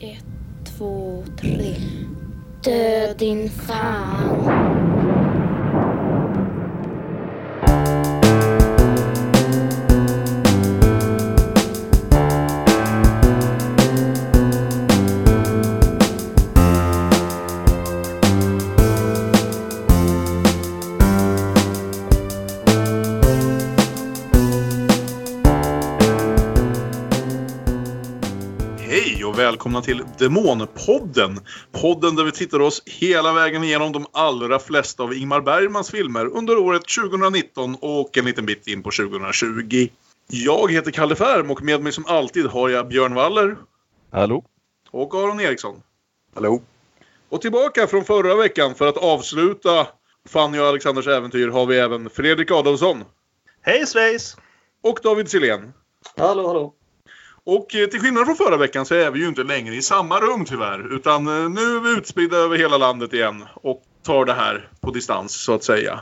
Ett, två, tre. Död din fan. Välkomna till Demonpodden. Podden där vi tittar oss hela vägen igenom de allra flesta av Ingmar Bergmans filmer under året 2019 och en liten bit in på 2020. Jag heter Kalle Färm och med mig som alltid har jag Björn Waller Hallå? och Aron Eriksson. Hallå? Och tillbaka från förra veckan för att avsluta Fanny och Alexanders äventyr har vi även Fredrik Adolfsson Hej svejs! och David Silén. Hallå, hallå. Och eh, till skillnad från förra veckan så är vi ju inte längre i samma rum tyvärr. Utan eh, nu är vi utspridda över hela landet igen och tar det här på distans så att säga.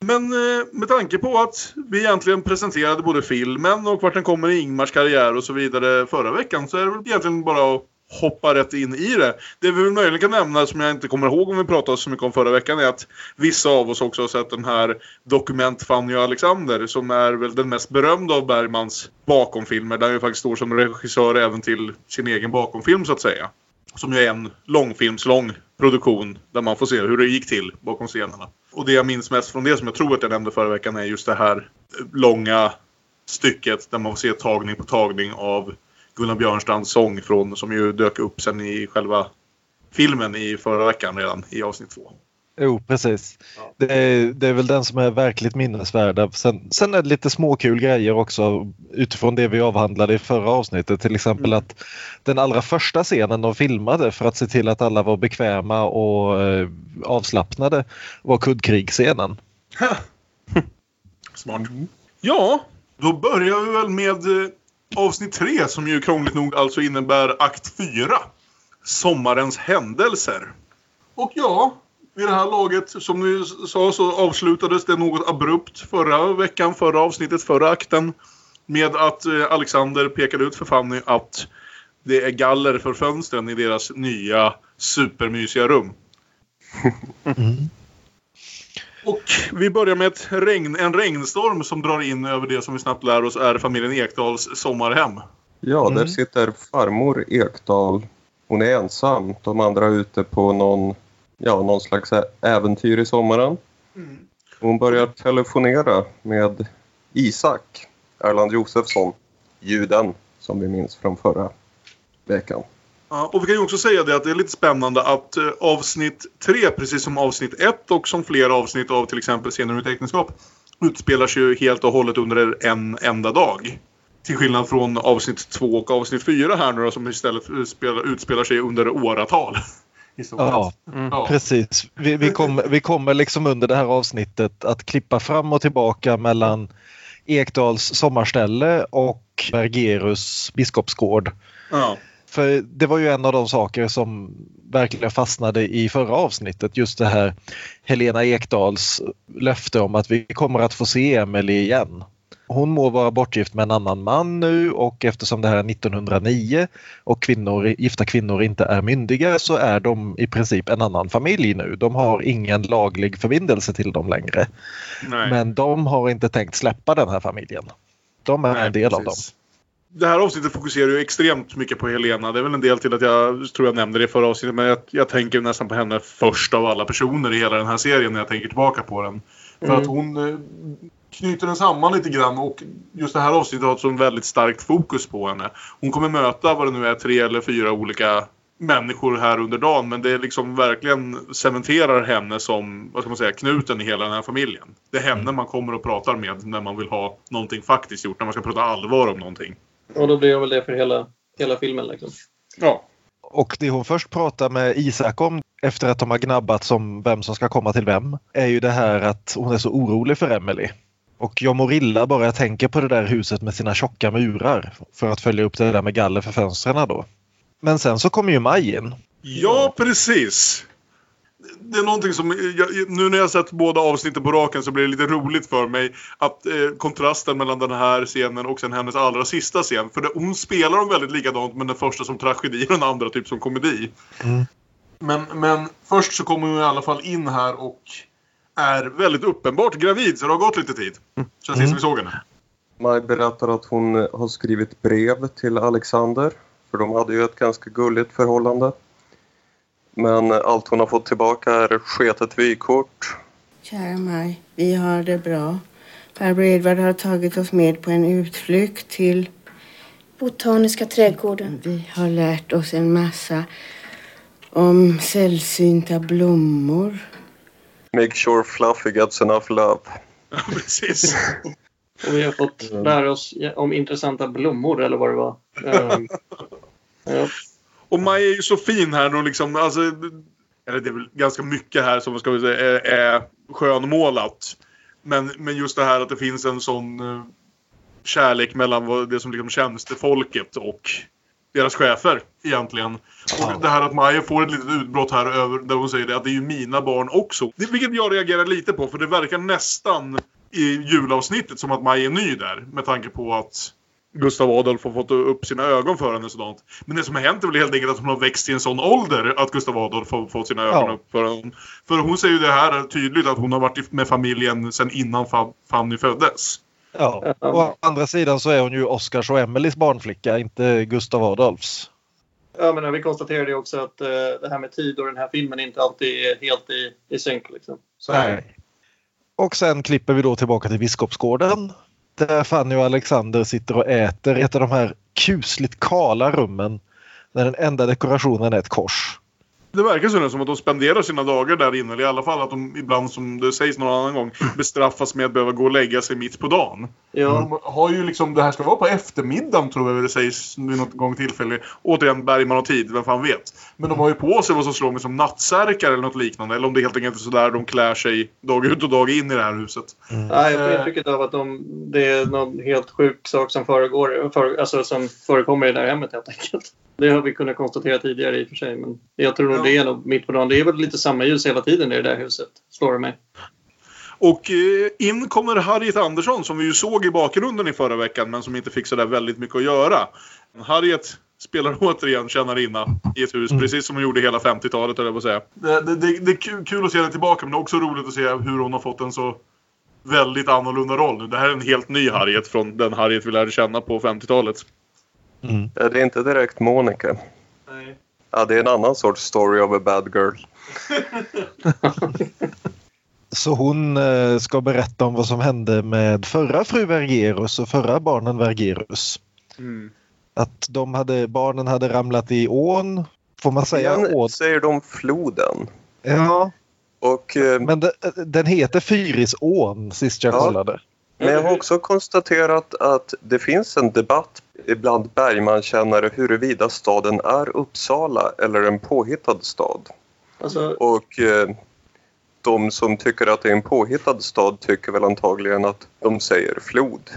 Men eh, med tanke på att vi egentligen presenterade både filmen och vart den kommer i Ingmars karriär och så vidare förra veckan så är det väl egentligen bara att hoppa rätt in i det. Det vi väl möjligen kan nämna som jag inte kommer ihåg om vi pratade så mycket om förra veckan är att vissa av oss också har sett den här Dokument Fanny och Alexander som är väl den mest berömda av Bergmans bakomfilmer där han ju faktiskt står som regissör även till sin egen bakomfilm så att säga. Som ju är en långfilmslång produktion där man får se hur det gick till bakom scenerna. Och det jag minns mest från det som jag tror att jag nämnde förra veckan är just det här långa stycket där man får se tagning på tagning av Gunnar Björnstrands sång från, som ju dök upp sen i själva filmen i förra veckan redan i avsnitt två. Jo, precis. Ja. Det, är, det är väl den som är verkligt minnesvärda. Sen, sen är det lite småkul grejer också utifrån det vi avhandlade i förra avsnittet. Till exempel Mm. att den allra första scenen de filmade för att se till att alla var bekväma och eh, avslappnade var kuddkrigsscenen. Smart. Ja, då börjar vi väl med eh, avsnitt tre som ju krångligt nog alltså innebär akt fyra. Sommarens händelser. Och ja, vid det här laget, som ni sa, så avslutades det något abrupt förra veckan, förra avsnittet, förra akten. Med att eh, Alexander pekade ut för Fanny att det är galler för fönstren i deras nya supermysiga rum. Och vi börjar med ett regn, en regnstorm som drar in över det som vi snabbt lär oss är familjen Ekdals sommarhem. Ja, där Mm. sitter farmor Ekdal. Hon är ensam. De andra är ute på någon, ja, någon slags äventyr i sommaren. Hon börjar telefonera med Isak Erland Josefsson. Juden, som vi minns från förra veckan. Ja, och vi kan ju också säga det att det är lite spännande att eh, avsnitt 3, precis som avsnitt 1 och som flera avsnitt av till exempel Scener ur ett äktenskap, utspelar sig ju helt och hållet under en enda dag. Till skillnad från avsnitt 2 och avsnitt 4 här nu då, som istället utspelar, utspelar sig under åratal. Ja, Ja. precis. Vi, vi, kommer, vi kommer liksom under det här avsnittet att klippa fram och tillbaka mellan Ekdals sommarställe och Bergerus biskopsgård. Ja. För det var ju en av de saker som verkligen fastnade i förra avsnittet. Just det här Helena Ekdals löfte om att vi kommer att få se Emelie igen. Hon må vara bortgift med en annan man nu och eftersom det här är 1909 och kvinnor, gifta kvinnor inte är myndiga så är de i princip en annan familj nu. De har ingen laglig förbindelse till dem längre. Nej. Men de har inte tänkt släppa den här familjen. De är Nej, en del av dem. Det här avsnittet fokuserar ju extremt mycket på Helena. Det är väl en del till att jag tror jag nämnde det i förra avsnittet. Men jag, jag tänker nästan på henne först av alla personer i hela den här serien när jag tänker tillbaka på den. För att hon eh, knyter den samman lite grann och just det här avsnittet har ett så väldigt starkt fokus på henne. Hon kommer möta vad det nu är, tre eller fyra olika människor här under dagen. Men det liksom verkligen cementerar henne som, vad ska man säga, knuten i hela den här familjen. Det är henne man kommer och pratar med när man vill ha någonting faktiskt gjort. När man ska prata allvar om någonting. Och då blir det väl det för hela, hela filmen liksom. Ja. Och det hon först pratar med Isak om efter att de har gnabbats om vem som ska komma till vem är ju det här att hon är så orolig för Emily. Och jag mår illa bara jag tänker på det där huset med sina tjocka murar för att följa upp det där med galler för fönstren då. Men sen så kommer ju maj in. Ja, precis. Det är någonting som, jag, nu när jag sett båda avsnitten på raken så blir det lite roligt för mig att eh, kontrasten mellan den här scenen och sen hennes allra sista scen. För det, hon spelar dem väldigt likadant men den första som tragedi och den andra typ som komedi. Mm. Men, men först så kommer hon i alla fall in här och är väldigt uppenbart gravid så det har gått lite tid. Sen sist vi såg henne. Maj berättar att hon har skrivit brev till Alexander. För de hade ju ett ganska gulligt förhållande. Men allt hon har fått tillbaka är sketet vykort. Kära Maj, vi har det bra. Farbror Edvard har tagit oss med på en utflykt till... Botaniska trädgården. Vi har lärt oss en massa om sällsynta blommor. Make sure Fluffy gets enough love. Ja, precis. Och vi har fått lära oss om intressanta blommor eller vad det var. Ehm, ja. Och Maja är ju så fin här och liksom, alltså, eller det är väl ganska mycket här som ska vi säga, är, är skönmålat. Men, men just det här att det finns en sån eh, kärlek mellan det som liksom tjänstefolket och deras chefer egentligen. Och det här att Maja får ett litet utbrott här över där hon säger det, att det är ju mina barn också. Det, vilket jag reagerar lite på för det verkar nästan i julavsnittet som att Maja är ny där. Med tanke på att Gustav Adolf har fått upp sina ögon för henne och sådant. Men det som har hänt är väl helt enkelt att hon har växt i en sån ålder att Gustav Adolf har fått sina ögon Ja. upp för henne. För hon säger ju det här tydligt att hon har varit med familjen sedan innan Fa- Fanny föddes. Ja. Å andra sidan så är hon ju Oscars och Emelies barnflicka, inte Gustav Adolfs. ja, men vi konstaterade ju också att eh, det här med tid och den här filmen inte alltid är helt i, i synk. Liksom. Så, Nej. Och sen klipper vi då tillbaka till Biskopsgården. Där Fanny och Alexander sitter och äter i ett av de här kusligt kala rummen. Där den enda dekorationen är ett kors. Det verkar så som att de spenderar sina dagar där inne. Eller i alla fall att de ibland, som det sägs någon annan gång, bestraffas med att behöva gå och lägga sig mitt på dagen. Ja, De har ju liksom, det här ska vara på eftermiddagen tror jag det sägs vid något gång tillfälle. Återigen, Bergman och tid, vem fan vet. Men de har ju på sig vad som slår mig som nattsärkar eller något liknande. Eller om det helt enkelt är sådär de klär sig dag ut och dag in i det här huset. Nej, jag får intrycket av att de, det är någon helt sjuk sak som, föregår, för, alltså, som förekommer i det här hemmet helt enkelt. Det har vi kunnat konstatera tidigare i och för sig. Men jag tror nog Ja. det är nog mitt på dagen. Det är väl lite samma ljus hela tiden i det där huset, slår det mig. Och eh, in kommer Harriet Andersson som vi ju såg i bakgrunden i förra veckan men som inte fick sådär väldigt mycket att göra. Harriet spelar återigen tjänarinna i ett hus precis som hon gjorde hela 50-talet höll jag på att säga. Det, det, det, det är kul, att se henne tillbaka men det är också roligt att se hur hon har fått en så väldigt annorlunda roll nu. Det här är en helt ny Harriet från den Harriet vi lärde känna på 50-talet. Ja, Det är inte direkt Monica. Ja, det är en annan sorts story of a bad girl. Så hon eh, ska berätta om vad som hände med förra fru Vergerus och förra barnen Vergerus. Att de hade, barnen hade ramlat i ån. Får man säga ån? säger de floden. Ja, Och, eh, men de, den heter Fyrisån sist jag Ja. kollade. men jag har också konstaterat att det finns en debatt bland Bergman-kännare huruvida staden är Uppsala eller en påhittad stad. Alltså, Och eh, de som tycker att det är en påhittad stad tycker väl antagligen att de säger flod.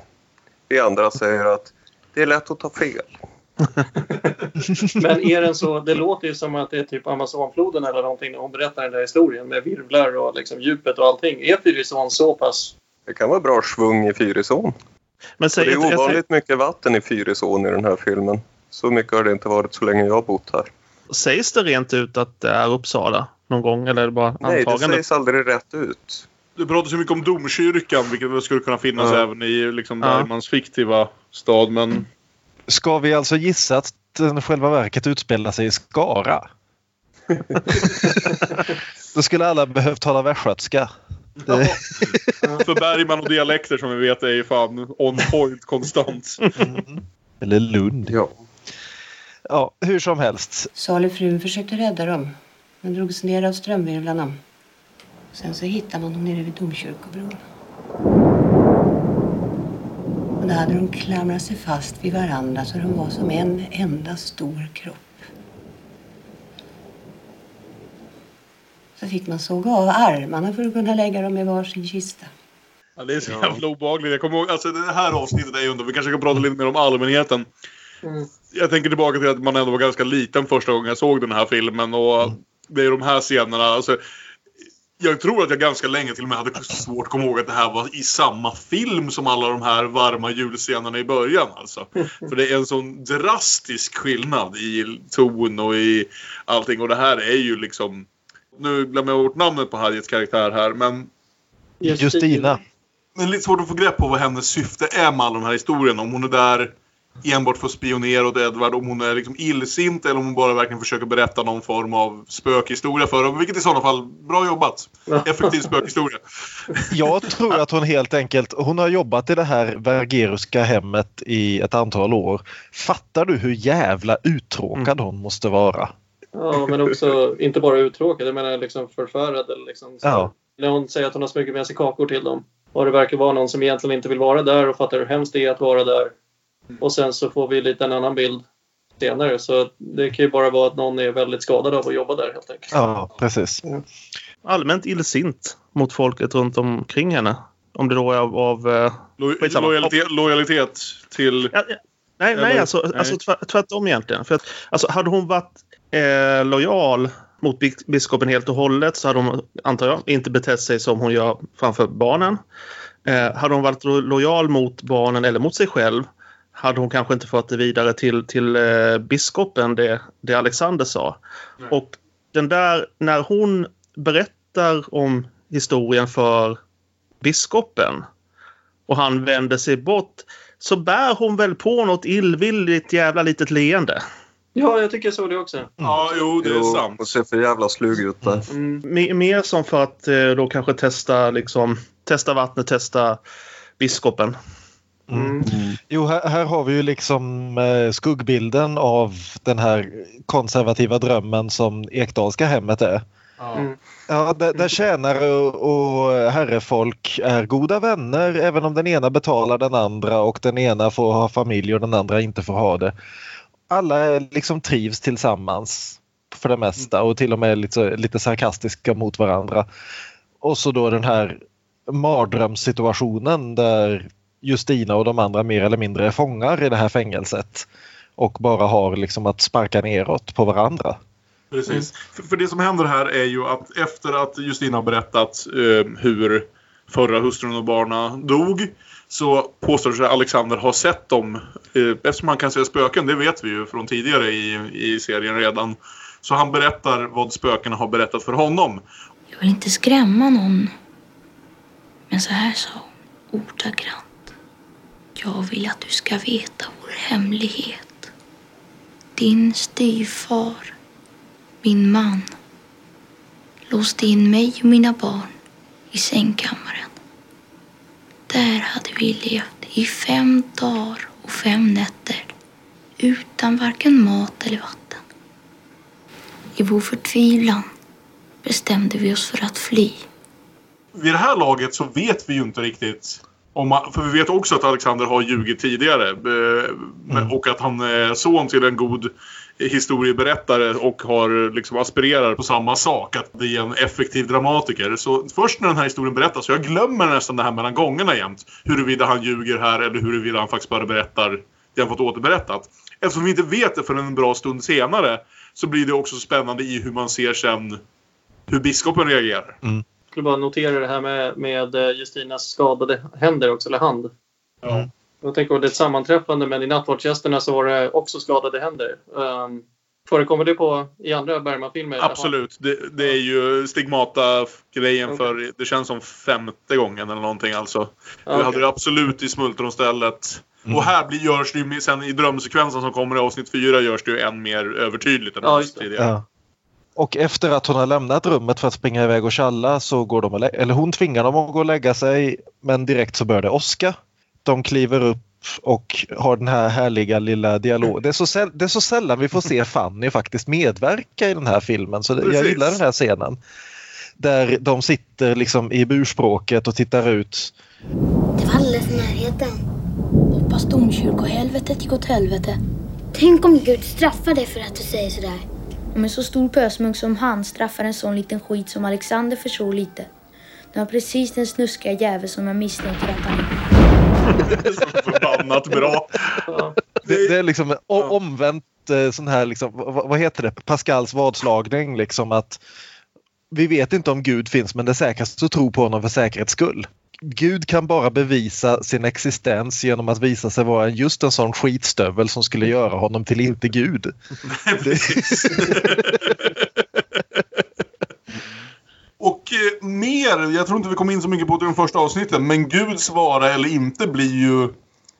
Vi andra säger att det är lätt att ta fel. men är den så, det låter ju som att det är typ Amazonfloden eller någonting när hon berättar den där historien med virvlar och liksom djupet och allting. Är Fyrisån så pass... Det kan vara bra svung i Fyrisån. Men säg det är ovanligt mycket vatten i Fyrisån i den här filmen. Så mycket har det inte varit så länge jag har bott här. sägs det rent ut att det är Uppsala någon gång? Eller är det bara Nej, det antagande? sägs aldrig rätt ut. Det pratas ju mycket om domkyrkan vilket skulle kunna finnas Ja. även i liksom Ja. Bergmans fiktiva stad. Men Ska vi alltså gissa att den själva verket utspelar sig i Skara? Då skulle alla behövt tala västgötska. Det- för Bergman och dialekter som vi vet är ju fan on point konstant. Eller Lund. Ja. Ja, hur som helst. Salig frun försökte rädda dem, men drogs ner av strömvirvlarna. Sen så hittade man dem nere vid domkyrkobron. Och där hade de klamrat sig fast vid varandra så de var som en enda stor kropp. Så fick man såga av armarna för att kunna lägga dem i varsin kista. Ja, det är så jävla obehagligt. Jag kommer ihåg, alltså det här avsnittet är ju under, vi kanske kan prata lite mer om allmänheten. Mm. Jag tänker tillbaka till att man ändå var ganska liten första gången jag såg den här filmen och det är de här scenerna. Alltså, jag tror att jag ganska länge till och med hade svårt att komma ihåg att det här var i samma film som alla de här varma julscenerna i början. Alltså. För det är en sån drastisk skillnad i ton och i allting. Och det här är ju liksom... Nu glömmer jag bort namnet på Harriets karaktär här, men... Justina. Men lite svårt att få grepp på vad hennes syfte är med alla de här historierna. Om hon är där enbart för att spionera åt Edward, om hon är liksom illsint eller om hon bara verkligen försöker berätta någon form av spökhistoria för dem. Vilket i sådana fall, bra jobbat. Effektiv spökhistoria. Jag tror att hon helt enkelt, hon har jobbat i det här Vergeruska hemmet i ett antal år. Fattar du hur jävla uttråkad hon måste vara? Ja, men också inte bara uttråkad, jag menar liksom förfärad. Eller liksom så. Ja. När hon säger att hon har smugit med sig kakor till dem. Och det verkar vara någon som egentligen inte vill vara där och fattar hur hemskt det är att vara där. Och sen så får vi lite en annan bild senare. Så det kan ju bara vara att någon är väldigt skadad av att jobba där helt enkelt. Ja, precis. Allmänt illsint mot folket runt omkring henne. Om det då är av... av eh, Lo lojalitet, lojalitet till... ja, ja. nej, Eller- nej, alltså, nej. alltså tvärt, tvärtom egentligen. För att, alltså, hade hon varit eh, lojal mot bis- biskopen helt och hållet så hade hon, antar jag, inte betett sig som hon gör framför barnen. Eh, hade hon varit lo- lojal mot barnen eller mot sig själv hade hon kanske inte fått det vidare till, till eh, biskopen, det, det Alexander sa. Nej. Och den där, när hon berättar om historien för biskopen och han vänder sig bort så bär hon väl på något illvilligt jävla litet leende. Ja, jag tycker så det också. Ja, jo, det är Jo, sant. Och ser för jävla slug ut där. Mm. Me- Mer som för att eh, då kanske testa, liksom, testa vattnet, testa biskopen. Mm. Jo, här, här har vi ju liksom eh, skuggbilden av den här konservativa drömmen som Ekdalska hemmet är. Mm. Ja, där, där tjänare och, och herrefolk är goda vänner även om den ena betalar den andra och den ena får ha familj och den andra inte får ha det. Alla liksom trivs tillsammans för det mesta och till och med lite, lite sarkastiska mot varandra. Och så då den här mardrömssituationen där Justina och de andra mer eller mindre är fångar i det här fängelset och bara har liksom att sparka neråt på varandra. Precis. För, för det som händer här är ju att efter att Justina har berättat eh, hur förra hustrun och barna dog så påstår sig Alexander ha sett dem. Eh, eftersom han kan se spöken, det vet vi ju från tidigare i, i serien redan. Så han berättar vad spökena har berättat för honom. Jag vill inte skrämma någon. Men så här sa hon ordagrant. Jag vill att du ska veta vår hemlighet. Din styvfar, min man, låste in mig och mina barn i sängkammaren. Där hade vi levt i fem dagar och fem nätter utan varken mat eller vatten. I vår förtvivlan bestämde vi oss för att fly. Vid det här laget så vet vi ju inte riktigt om för vi vet också att Alexander har ljugit tidigare. Eh, men- Och att han är son till en god historieberättare och har liksom aspirerar på samma sak. Att det är en effektiv dramatiker. Så först när den här historien berättas, så jag glömmer nästan det här mellan gångerna jämt. Huruvida han ljuger här eller huruvida han faktiskt bara berättar det han fått återberättat. Eftersom vi inte vet det förrän en bra stund senare så blir det också spännande i hur man ser sen hur biskopen reagerar. Jag skulle bara notera det här med, med eh, Justinas skadade händer också, eller hand. Ja. Jag tänker att det är ett sammanträffande, men i nattvardsgästerna så var det också skadade händer. Um, förekommer det på, i andra Bergman-filmer? Absolut. Det, det är ju stigmata-grejen Okej. för det känns som femte gången eller någonting alltså. Ja, Vi hade det absolut i smultronstället. Och här blir, görs det ju, sen i drömsekvensen som kommer i avsnitt fyra görs det ju än mer övertydligt än Ja, tidigare. Ja. Och efter att hon har lämnat rummet för att springa iväg och tjalla så går de eller hon tvingar dem att gå och lägga sig men direkt så börjar det åska. De kliver upp och har den här härliga lilla dialogen. Det, är så säll- det är så sällan vi får se Fanny faktiskt medverka i den här filmen så det, jag Precis. gillar den här scenen. Där de sitter liksom i burspråket och tittar ut. Det var alldeles i närheten. Hoppas domkyrkohelvetet gick åt helvete. Tänk om Gud straffar dig för att du säger sådär. Om en så stor pösmunk som han straffar en sån liten skit som Alexander försov lite. Det var precis den snuskiga jävel som jag misstänker att han är. Så förbannat bra. Ja. Det, det är liksom o- omvänt eh, sån här, liksom, vad, vad heter det, Pascals vadslagning liksom att vi vet inte om Gud finns men det är säkrast att tro på honom för säkerhets skull. Gud kan bara bevisa sin existens genom att visa sig vara just en sån skitstövel som skulle göra honom till inte Gud. Precis. Och eh, mer, jag tror inte vi kom in så mycket på det i de första avsnitten, men Guds vara eller inte blir ju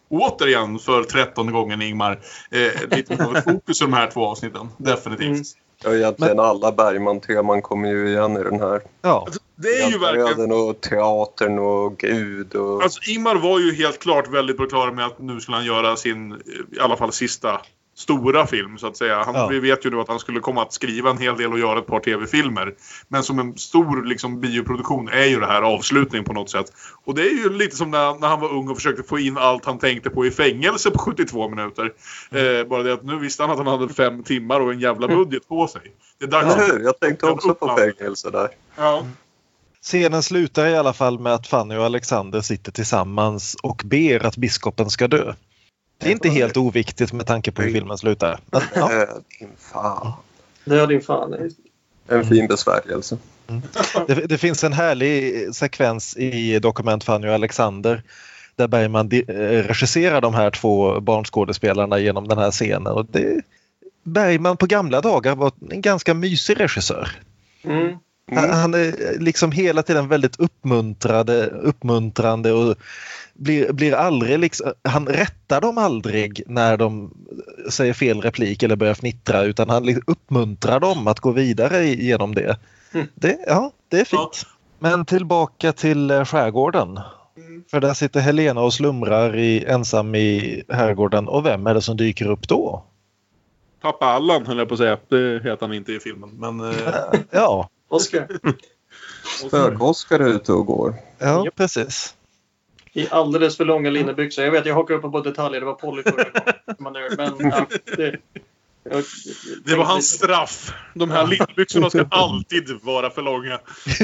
återigen för trettonde gången Ingmar eh, lite mer av ett fokus i de här två avsnitten. Definitivt. Mm. Ja, egentligen alla Bergman-teman kommer ju igen i den här. Ja, Alltså, det är ju verkligen... Och teatern och Gud och... Alltså Ingmar var ju helt klart väldigt på det klara med att nu skulle han göra sin, i alla fall sista stora film så att säga. Han, Ja. Vi vet ju nu att han skulle komma att skriva en hel del och göra ett par tv-filmer. Men som en stor liksom, bioproduktion är ju det här avslutning på något sätt. Och det är ju lite som när, när han var ung och försökte få in allt han tänkte på i fängelse på 72 minuter. Mm. Eh, bara det att nu visste han att han hade fem timmar och en jävla budget på sig. Det är dags hur? Jag tänkte också på fängelse där. Ja. Scenen slutar i alla fall med att Fanny och Alexander sitter tillsammans och ber att biskopen ska dö. Det är inte helt oviktigt med tanke på hur filmen slutar. Men, ja, Äh, din fan. Det är din fan. En fin besvärjelse. det, det finns en härlig sekvens i Dokument Fanny och Alexander där Bergman eh, regisserar de här två barnskådespelarna genom den här scenen. Och det, Bergman på gamla dagar var en ganska mysig regissör. Mm. Han, han är liksom hela tiden väldigt uppmuntrande, uppmuntrande och blir, blir aldrig liksom, han rättar dem aldrig när de säger fel replik eller börjar fnittra utan han liksom uppmuntrar dem att gå vidare genom det. Mm. det ja, det är fint. Men tillbaka till eh, skärgården. För där sitter Helena och slumrar i, ensam i herrgården och vem är det som dyker upp då? Pappa Allan höll jag på att säga. Det heter han inte i filmen. Men, eh, Ja, Oscar. Spök-Oskar är ute och går. ja Japp. precis. I alldeles för långa linnebyxor. Jag vet, jag hakar upp på detaljer. Det var Polly förra gången. Men ja, det, jag, Det var hans straff. De här linnbyxorna ska alltid vara för långa. Det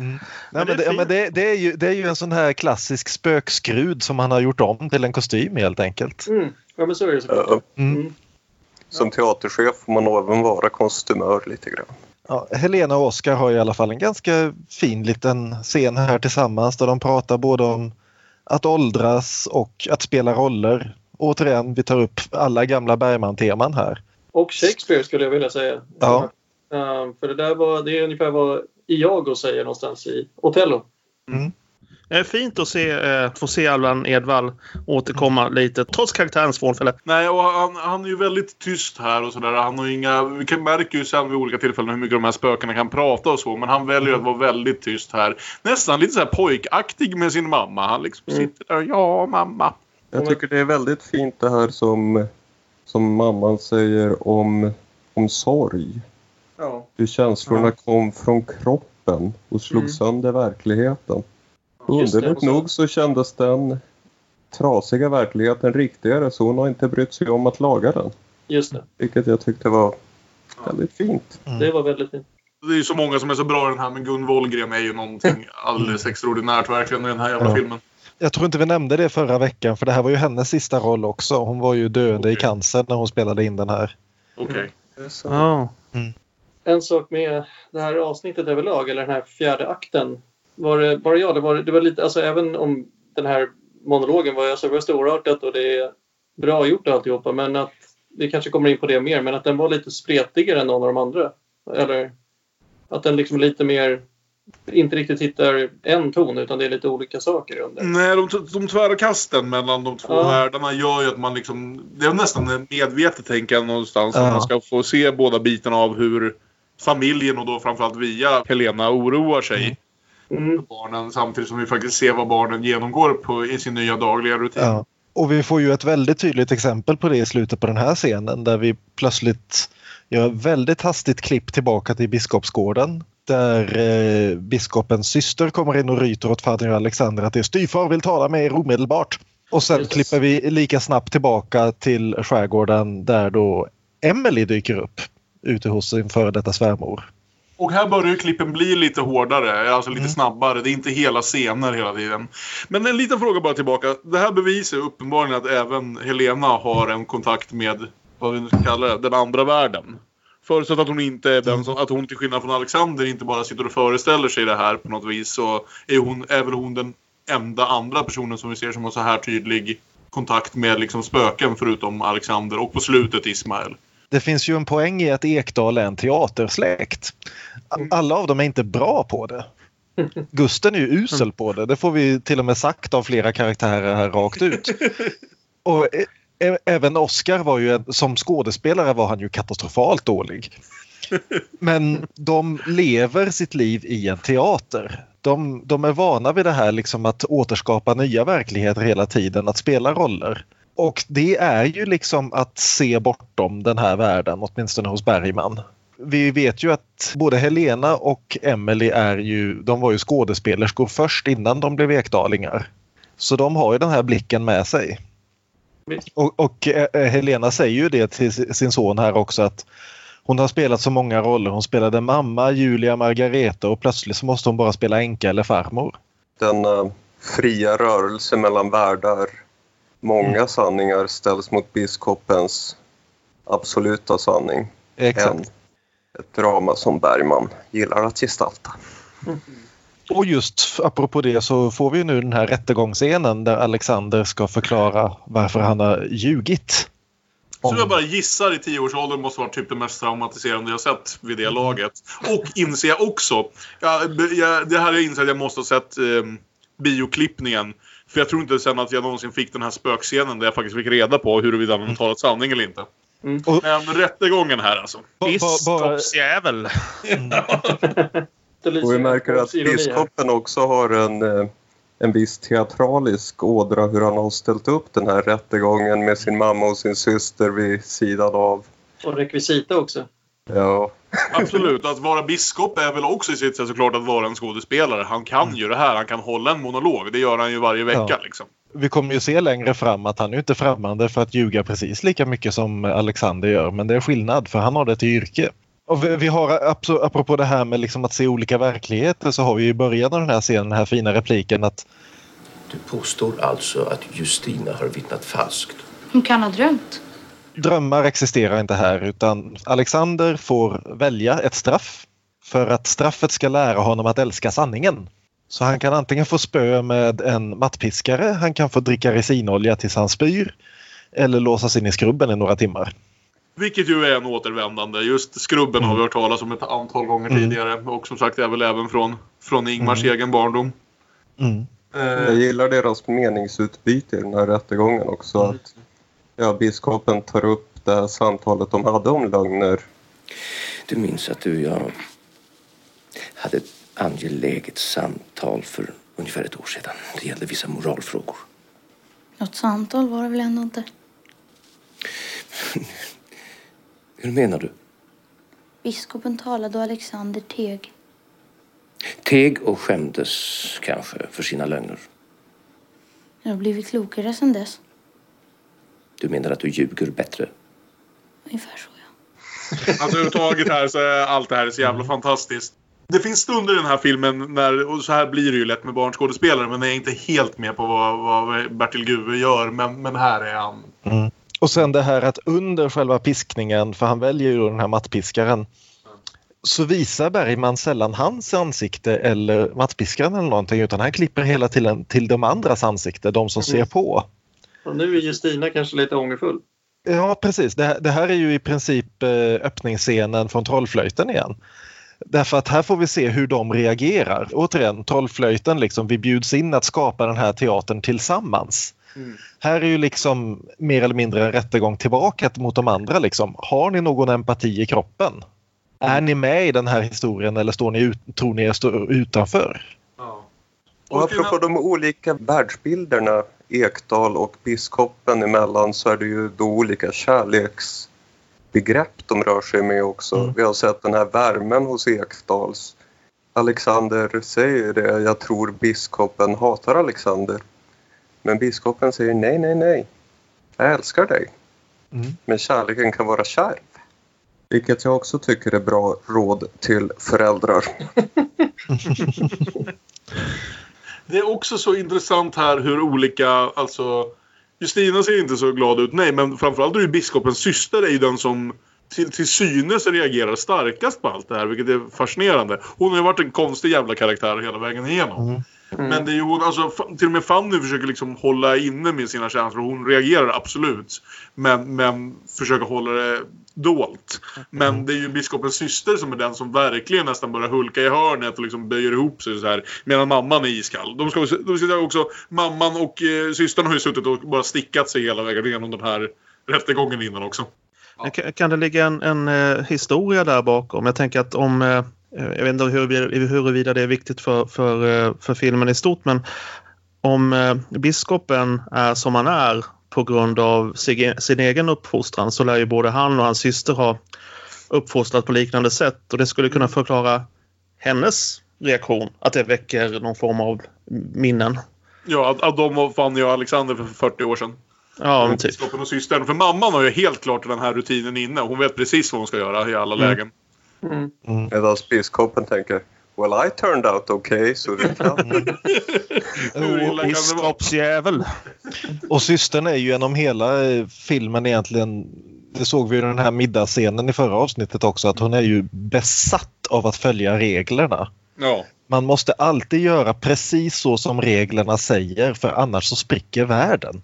är men det, ja, fint. men det, det, är ju, det är ju en sån här klassisk spökskrud som han har gjort om till en kostym helt enkelt. Mm. ja, men så är det såklart. Ja. Mm. Mm. Som teaterchef får man även vara kostymör lite grann. Ja, Helena och Oskar har i alla fall en ganska fin liten scen här tillsammans där de pratar både om att åldras och att spela roller. Återigen, vi tar upp alla gamla Bergman-teman här. Och Shakespeare skulle jag vilja säga. Ja. Uh, för det där var, det är ungefär vad Iago säger någonstans i Otello. Det är fint att se, eh, få se Allan Edwall återkomma lite, trots karaktärens frånfälle. Nej, och han, han är ju väldigt tyst här och sådär. Han har inga... Vi kan märker ju sen vid olika tillfällen hur mycket de här spökena kan prata och så. Men han väljer att vara väldigt tyst här. Nästan lite så här pojkaktig med sin mamma. Han liksom Mm. sitter där. Ja, mamma. Jag tycker det är väldigt fint det här som, som mamman säger om, om sorg. Ja. Hur känslorna Ja. kom från kroppen och slog Mm. sönder verkligheten. Underligt nog så kändes den trasiga verkligheten riktigare så hon har inte brytt sig om att laga den. Just det. Vilket jag tyckte var väldigt fint. Det var väldigt fint. Det är ju så många som är så bra i den här. Men Gun Wollgren är ju någonting alldeles extraordinärt verkligen i den här jävla Ja. filmen. Jag tror inte vi nämnde det förra veckan för det här var ju hennes sista roll också. Hon var ju döende i Okej. cancer när hon spelade in den här. Okej. Så. Ja. En sak med det här avsnittet överlag, eller den här fjärde akten. Var det bara jag? Det var, det var lite, alltså även om den här monologen var, alltså, det var storartat och det är bra gjort och alltihopa, men att vi kanske kommer in på det mer, men att den var lite spretigare än någon av de andra. Eller att den liksom lite mer inte riktigt hittar en ton utan det är lite olika saker under. Nej, de, de tvära kasten mellan de två Ja. världarna gör ju att man liksom... Det är nästan medvetet tänker någonstans. Ja. Att man ska få se båda bitarna av hur familjen och då framförallt via Helena oroar sig Mm. För barnen. Samtidigt som vi faktiskt ser vad barnen genomgår på, i sin nya dagliga rutin. Ja. Och vi får ju ett väldigt tydligt exempel på det i slutet på den här scenen där vi plötsligt gör väldigt hastigt klipp tillbaka till Biskopsgården där eh, biskopens syster kommer in och ryter åt och Alexander att det är styvfar vill tala med er omedelbart. Och sen Just. klipper vi lika snabbt tillbaka till skärgården där då Emily dyker upp ute hos sin före detta svärmor. Och här börjar ju klippen bli lite hårdare, alltså lite Mm. snabbare. Det är inte hela scener hela tiden. Men en liten fråga bara tillbaka. Det här bevisar uppenbarligen att även Helena har en kontakt med, vad vi nu ska kalla det, den andra världen. Förutsatt att hon inte är den som, att hon till skillnad från Alexander inte bara sitter och föreställer sig det här på något vis så är, hon, är väl hon den enda andra personen som vi ser som har så här tydlig kontakt med liksom spöken förutom Alexander och på slutet Ismael. Det finns ju en poäng i att Ekdal är en teatersläkt. A- Alla av dem är inte bra på det. Gusten är ju usel på det. Det får vi till och med sagt av flera karaktärer här rakt ut. Och ä- ä- även Oscar var ju, som skådespelare var han ju katastrofalt dålig. Men de lever sitt liv i en teater. De, de är vana vid det här liksom att återskapa nya verkligheter hela tiden, att spela roller. Och det är ju liksom att se bortom den här världen, åtminstone hos Bergman. Vi vet ju att både Helena och Emily är ju, de var ju skådespelerskor först innan de blev ekdalingar. Så de har ju den här blicken med sig. Och, och eh, eh, Helena säger ju det till sin son här också att hon har spelat så många roller. Hon spelade mamma, Julia, Margareta och plötsligt så måste hon bara spela änka eller farmor. Denna eh, fria rörelse mellan världar. Många sanningar ställs mot biskopens absoluta sanning. Exakt. En, ett drama som Bergman gillar att gestalta. Och just apropå det så får vi nu den här rättegångsscenen där Alexander ska förklara varför han har ljugit. Så jag bara gissar i tioårsåldern måste vara typ det mest traumatiserande jag sett vid det laget. Och inser jag också, ja, b- jag, det här jag insett att jag måste ha sett eh, bioklippningen. För jag tror inte sen att jag någonsin fick den här spökscenen där jag faktiskt fick reda på huruvida han talat sanning eller inte. Mm. Men rättegången här alltså. Biskopsjävel. Lyser Och vi märker att biskopen också har en, eh, en viss teatralisk ådra hur han har ställt upp den här rättegången med sin mamma och sin syster vid sidan av. Och rekvisita också. Ja, Absolut, att vara biskop är väl också i sitt sätt såklart att vara en skådespelare. Han kan ju det här, han kan hålla en monolog. Det gör han ju varje vecka Ja. liksom. Vi kommer ju se längre fram att han är inte främmande för att ljuga precis lika mycket som Alexander gör. Men det är skillnad för han har det till yrke. Och vi, har, apropå det här med liksom att se olika verkligheter så har vi i början av den här scenen den här fina repliken att Du påstår alltså att Justina har vittnat falskt? Hon kan ha drömt. Drömmar existerar inte här utan Alexander får välja ett straff för att straffet ska lära honom att älska sanningen. Så han kan antingen få spö med en mattpiskare, han kan få dricka resinolja tills han spyr eller låsas in i skrubben i några timmar. Vilket ju är en återvändande. Just skrubben har vi hört talas om ett antal gånger Mm. tidigare. Och som sagt är väl även från, från Ingmars Mm. egen barndom. Mm. jag gillar deras meningsutbyte i den här rättegången också. Att ja, biskopen tar upp det här samtalet de hade om lögner. Du minns att du och jag hade ett angeläget samtal för ungefär ett år sedan. Det gällde vissa moralfrågor. Något samtal var det väl ändå inte? Hur menar du? Biskopen talade och Alexander teg. Teg och skämdes kanske för sina lögner. Jag har blivit klokare sedan dess. Du menar att du ljuger bättre? Ungefär så, ja. Alltså överhuvudtaget här så är allt det här så jävla fantastiskt. Det finns stunder i den här filmen när, och så här blir det ju lätt med barnskådespelare, men jag är inte helt med på vad, vad Bertil Guve gör. Men, men här är han. Mm. Och sen det här att under själva piskningen, för han väljer ju den här mattpiskaren, så visar Bergman sällan hans ansikte eller mattpiskaren eller någonting utan han klipper hela tiden till de andras ansikte, de som ser på. Och nu är Justina kanske lite ångerfull. Ja precis, det, här- det här är ju i princip eh, öppningsscenen från Trollflöjten igen. Därför att här får vi se hur de reagerar. Återigen, Trollflöjten, liksom, vi bjuds in att skapa den här teatern tillsammans. Här är ju liksom mer eller mindre en rättegång tillbaka mot de andra. Liksom. Har ni någon empati i kroppen? Är ni med i den här historien eller står ni ut, tror ni er står utanför? Ja. Och apropå de olika världsbilderna, Ekdal och biskopen emellan, så är det ju då olika kärleksbegrepp de rör sig med också. Mm. Vi har sett den här värmen hos Ekdals. Alexander säger det, jag tror biskopen hatar Alexander. Men biskopen säger nej, nej, nej. Jag älskar dig. Mm. Men kärleken kan vara kärv. Vilket jag också tycker är bra råd till föräldrar. Det är också så intressant här hur olika, alltså Justina ser inte så glad ut, nej, men framförallt är ju biskopens syster är ju den som till, till synes reagerar starkast på allt det här, vilket är fascinerande. Hon har ju varit en konstig jävla karaktär hela vägen igenom. Mm. Men det är ju alltså, till och med Fanny försöker liksom hålla inne med sina känslor. Hon reagerar absolut. Men, men försöker hålla det dolt. Men det är ju biskopens syster som är den som verkligen nästan börjar hulka i hörnet och liksom böjer ihop sig så här. Medan mamman är iskall. De ska, de ska också, mamman och eh, systern har ju suttit och bara stickat sig hela vägen igenom den här rättegången innan också. Men Kan, kan det ligga en, en eh, historia där bakom? Jag tänker att om... Eh, jag vet inte huruvida, huruvida det är viktigt för, för, eh, för filmen i stort men om eh, biskopen är som han är på grund av sin egen uppfostran så lär ju både han och hans syster ha uppfostrat på liknande sätt och det skulle kunna förklara hennes reaktion. Att det väcker någon form av minnen. Ja, att, att de Fanny och Alexander för 40 år sedan. Ja, men typ. Biskopen och systern. För mamman har ju helt klart den här rutinen inne. Hon vet precis vad hon ska göra i alla Mm. lägen. Mm. Medan biskopen tänker Well I turned out okay så det kan det vara? Biskopsjävel. Och systern är ju genom hela eh, filmen egentligen, det såg vi i den här middagsscenen i förra avsnittet också, att hon är ju besatt av att följa reglerna. Ja. Man måste alltid göra precis så som reglerna säger för annars så spricker världen.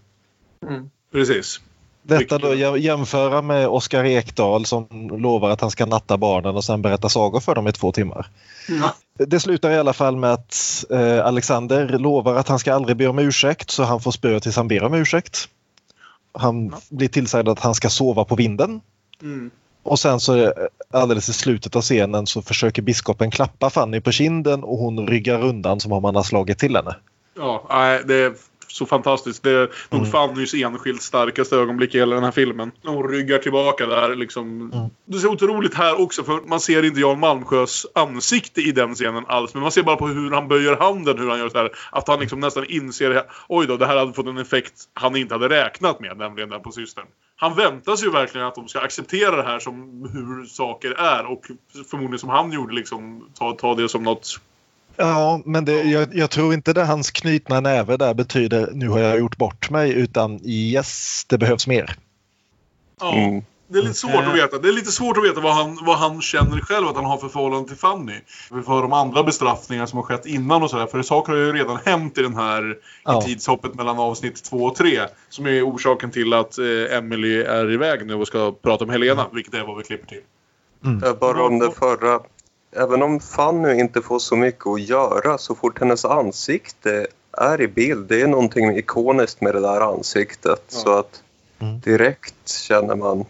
Mm. Precis. Detta då jä- jämföra med Oskar Ekdahl som lovar att han ska natta barnen och sen berätta sagor för dem i två timmar. Ja. Det slutar i alla fall med att eh, Alexander lovar att han ska aldrig be om ursäkt så han får spö tills han ber om ursäkt. Han blir tillsagd att han ska sova på vinden. Mm. Och sen så eh, alldeles i slutet av scenen så försöker biskopen klappa Fanny på kinden och hon ryggar undan som om han har slagit till henne. Ja, det är så fantastiskt. Det är nog Mm. Fannys enskilt starkaste ögonblick i hela den här filmen. Hon ryggar tillbaka där liksom. Mm. Det är så otroligt här också för man ser inte Jan Malmsjös ansikte i den scenen alls. Men man ser bara på hur han böjer handen, hur han gör så här. Att han liksom nästan inser, oj då, det här hade fått en effekt han inte hade räknat med, nämligen den på systern. Han väntar sig ju verkligen att de ska acceptera det här som hur saker är och förmodligen som han gjorde liksom ta, ta det som något Ja, men det, jag, jag tror inte det hans knutna näve där betyder nu har jag gjort bort mig utan yes, det behövs mer. Ja. Mm. Det är lite svårt att veta. Det är lite svårt att veta vad han, vad han känner själv att han har för förhållande till Fanny. Höra om andra bestraffningar som har skett innan och sådär. För saker har ju redan hänt i den här Ja. i tidshoppet mellan avsnitt två och tre. Som är orsaken till att eh, Emily är iväg nu och ska prata om Helena. Vilket är vad vi klipper till. Eh, Bara om det förra. Även om Fanny inte får så mycket att göra så fort hennes ansikte är i bild. Det är någonting ikoniskt med det där ansiktet. Ja. Så att Mm. direkt känner man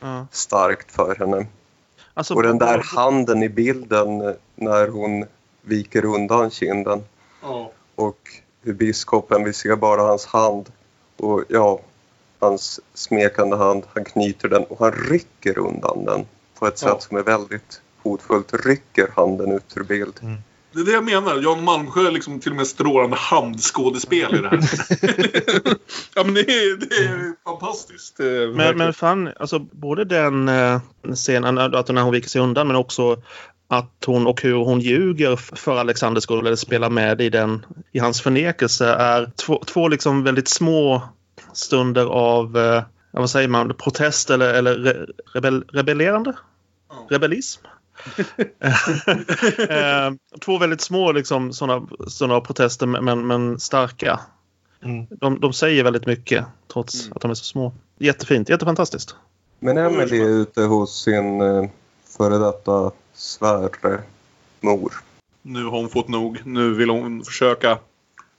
Ja. starkt för henne. Alltså, Och den där handen i bilden eh, när hon viker undan kinden. Ja. Och hur biskopen, vi ser bara hans hand. Och ja, hans smekande hand. Han knyter den och han rycker undan den på ett Ja. sätt som är väldigt hotfullt. Rycker handen ut ur bild. Det är det jag menar. Jan Malmsjö är liksom till och med strålande handskådespel i det här. ja men det är, det är fantastiskt. Är Men, verkligen. men fan, alltså både den eh, scenen, att när hon viker sig undan, men också att hon och hur hon ljuger för Alexanders skull eller spelar med i, den, i hans förnekelse är två, två liksom väldigt små stunder av, eh, vad säger man, protest eller, eller re, rebell, rebellerande? Rebellism? Eh, två väldigt små liksom, sådana, sådana protester men, men starka. Mm. De, de säger väldigt mycket trots Mm. att de är så små. Jättefint, jättefantastiskt. Men Emily är ute hos sin eh, före detta svärmor. Nu har hon fått nog. Nu vill hon försöka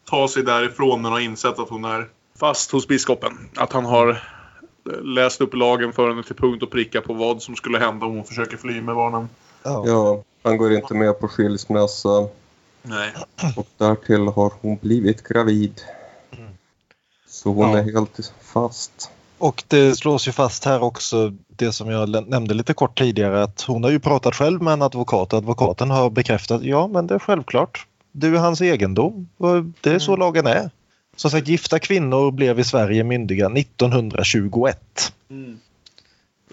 ta sig därifrån när hon har insett att hon är fast hos biskopen. Att han har eh, läst upp lagen för henne till punkt och pricka på vad som skulle hända om hon försöker fly med barnen. Ja. Ja, han går inte med på skilsmässa. Nej. Och därtill har hon blivit gravid. Så hon Ja. är helt fast. Och det slås ju fast här också det som jag nämnde lite kort tidigare att hon har ju pratat själv med en advokat och advokaten har bekräftat ja men det är självklart. Du är hans egendom. Det är så lagen är. Som sagt gifta kvinnor blev i Sverige myndiga 1921.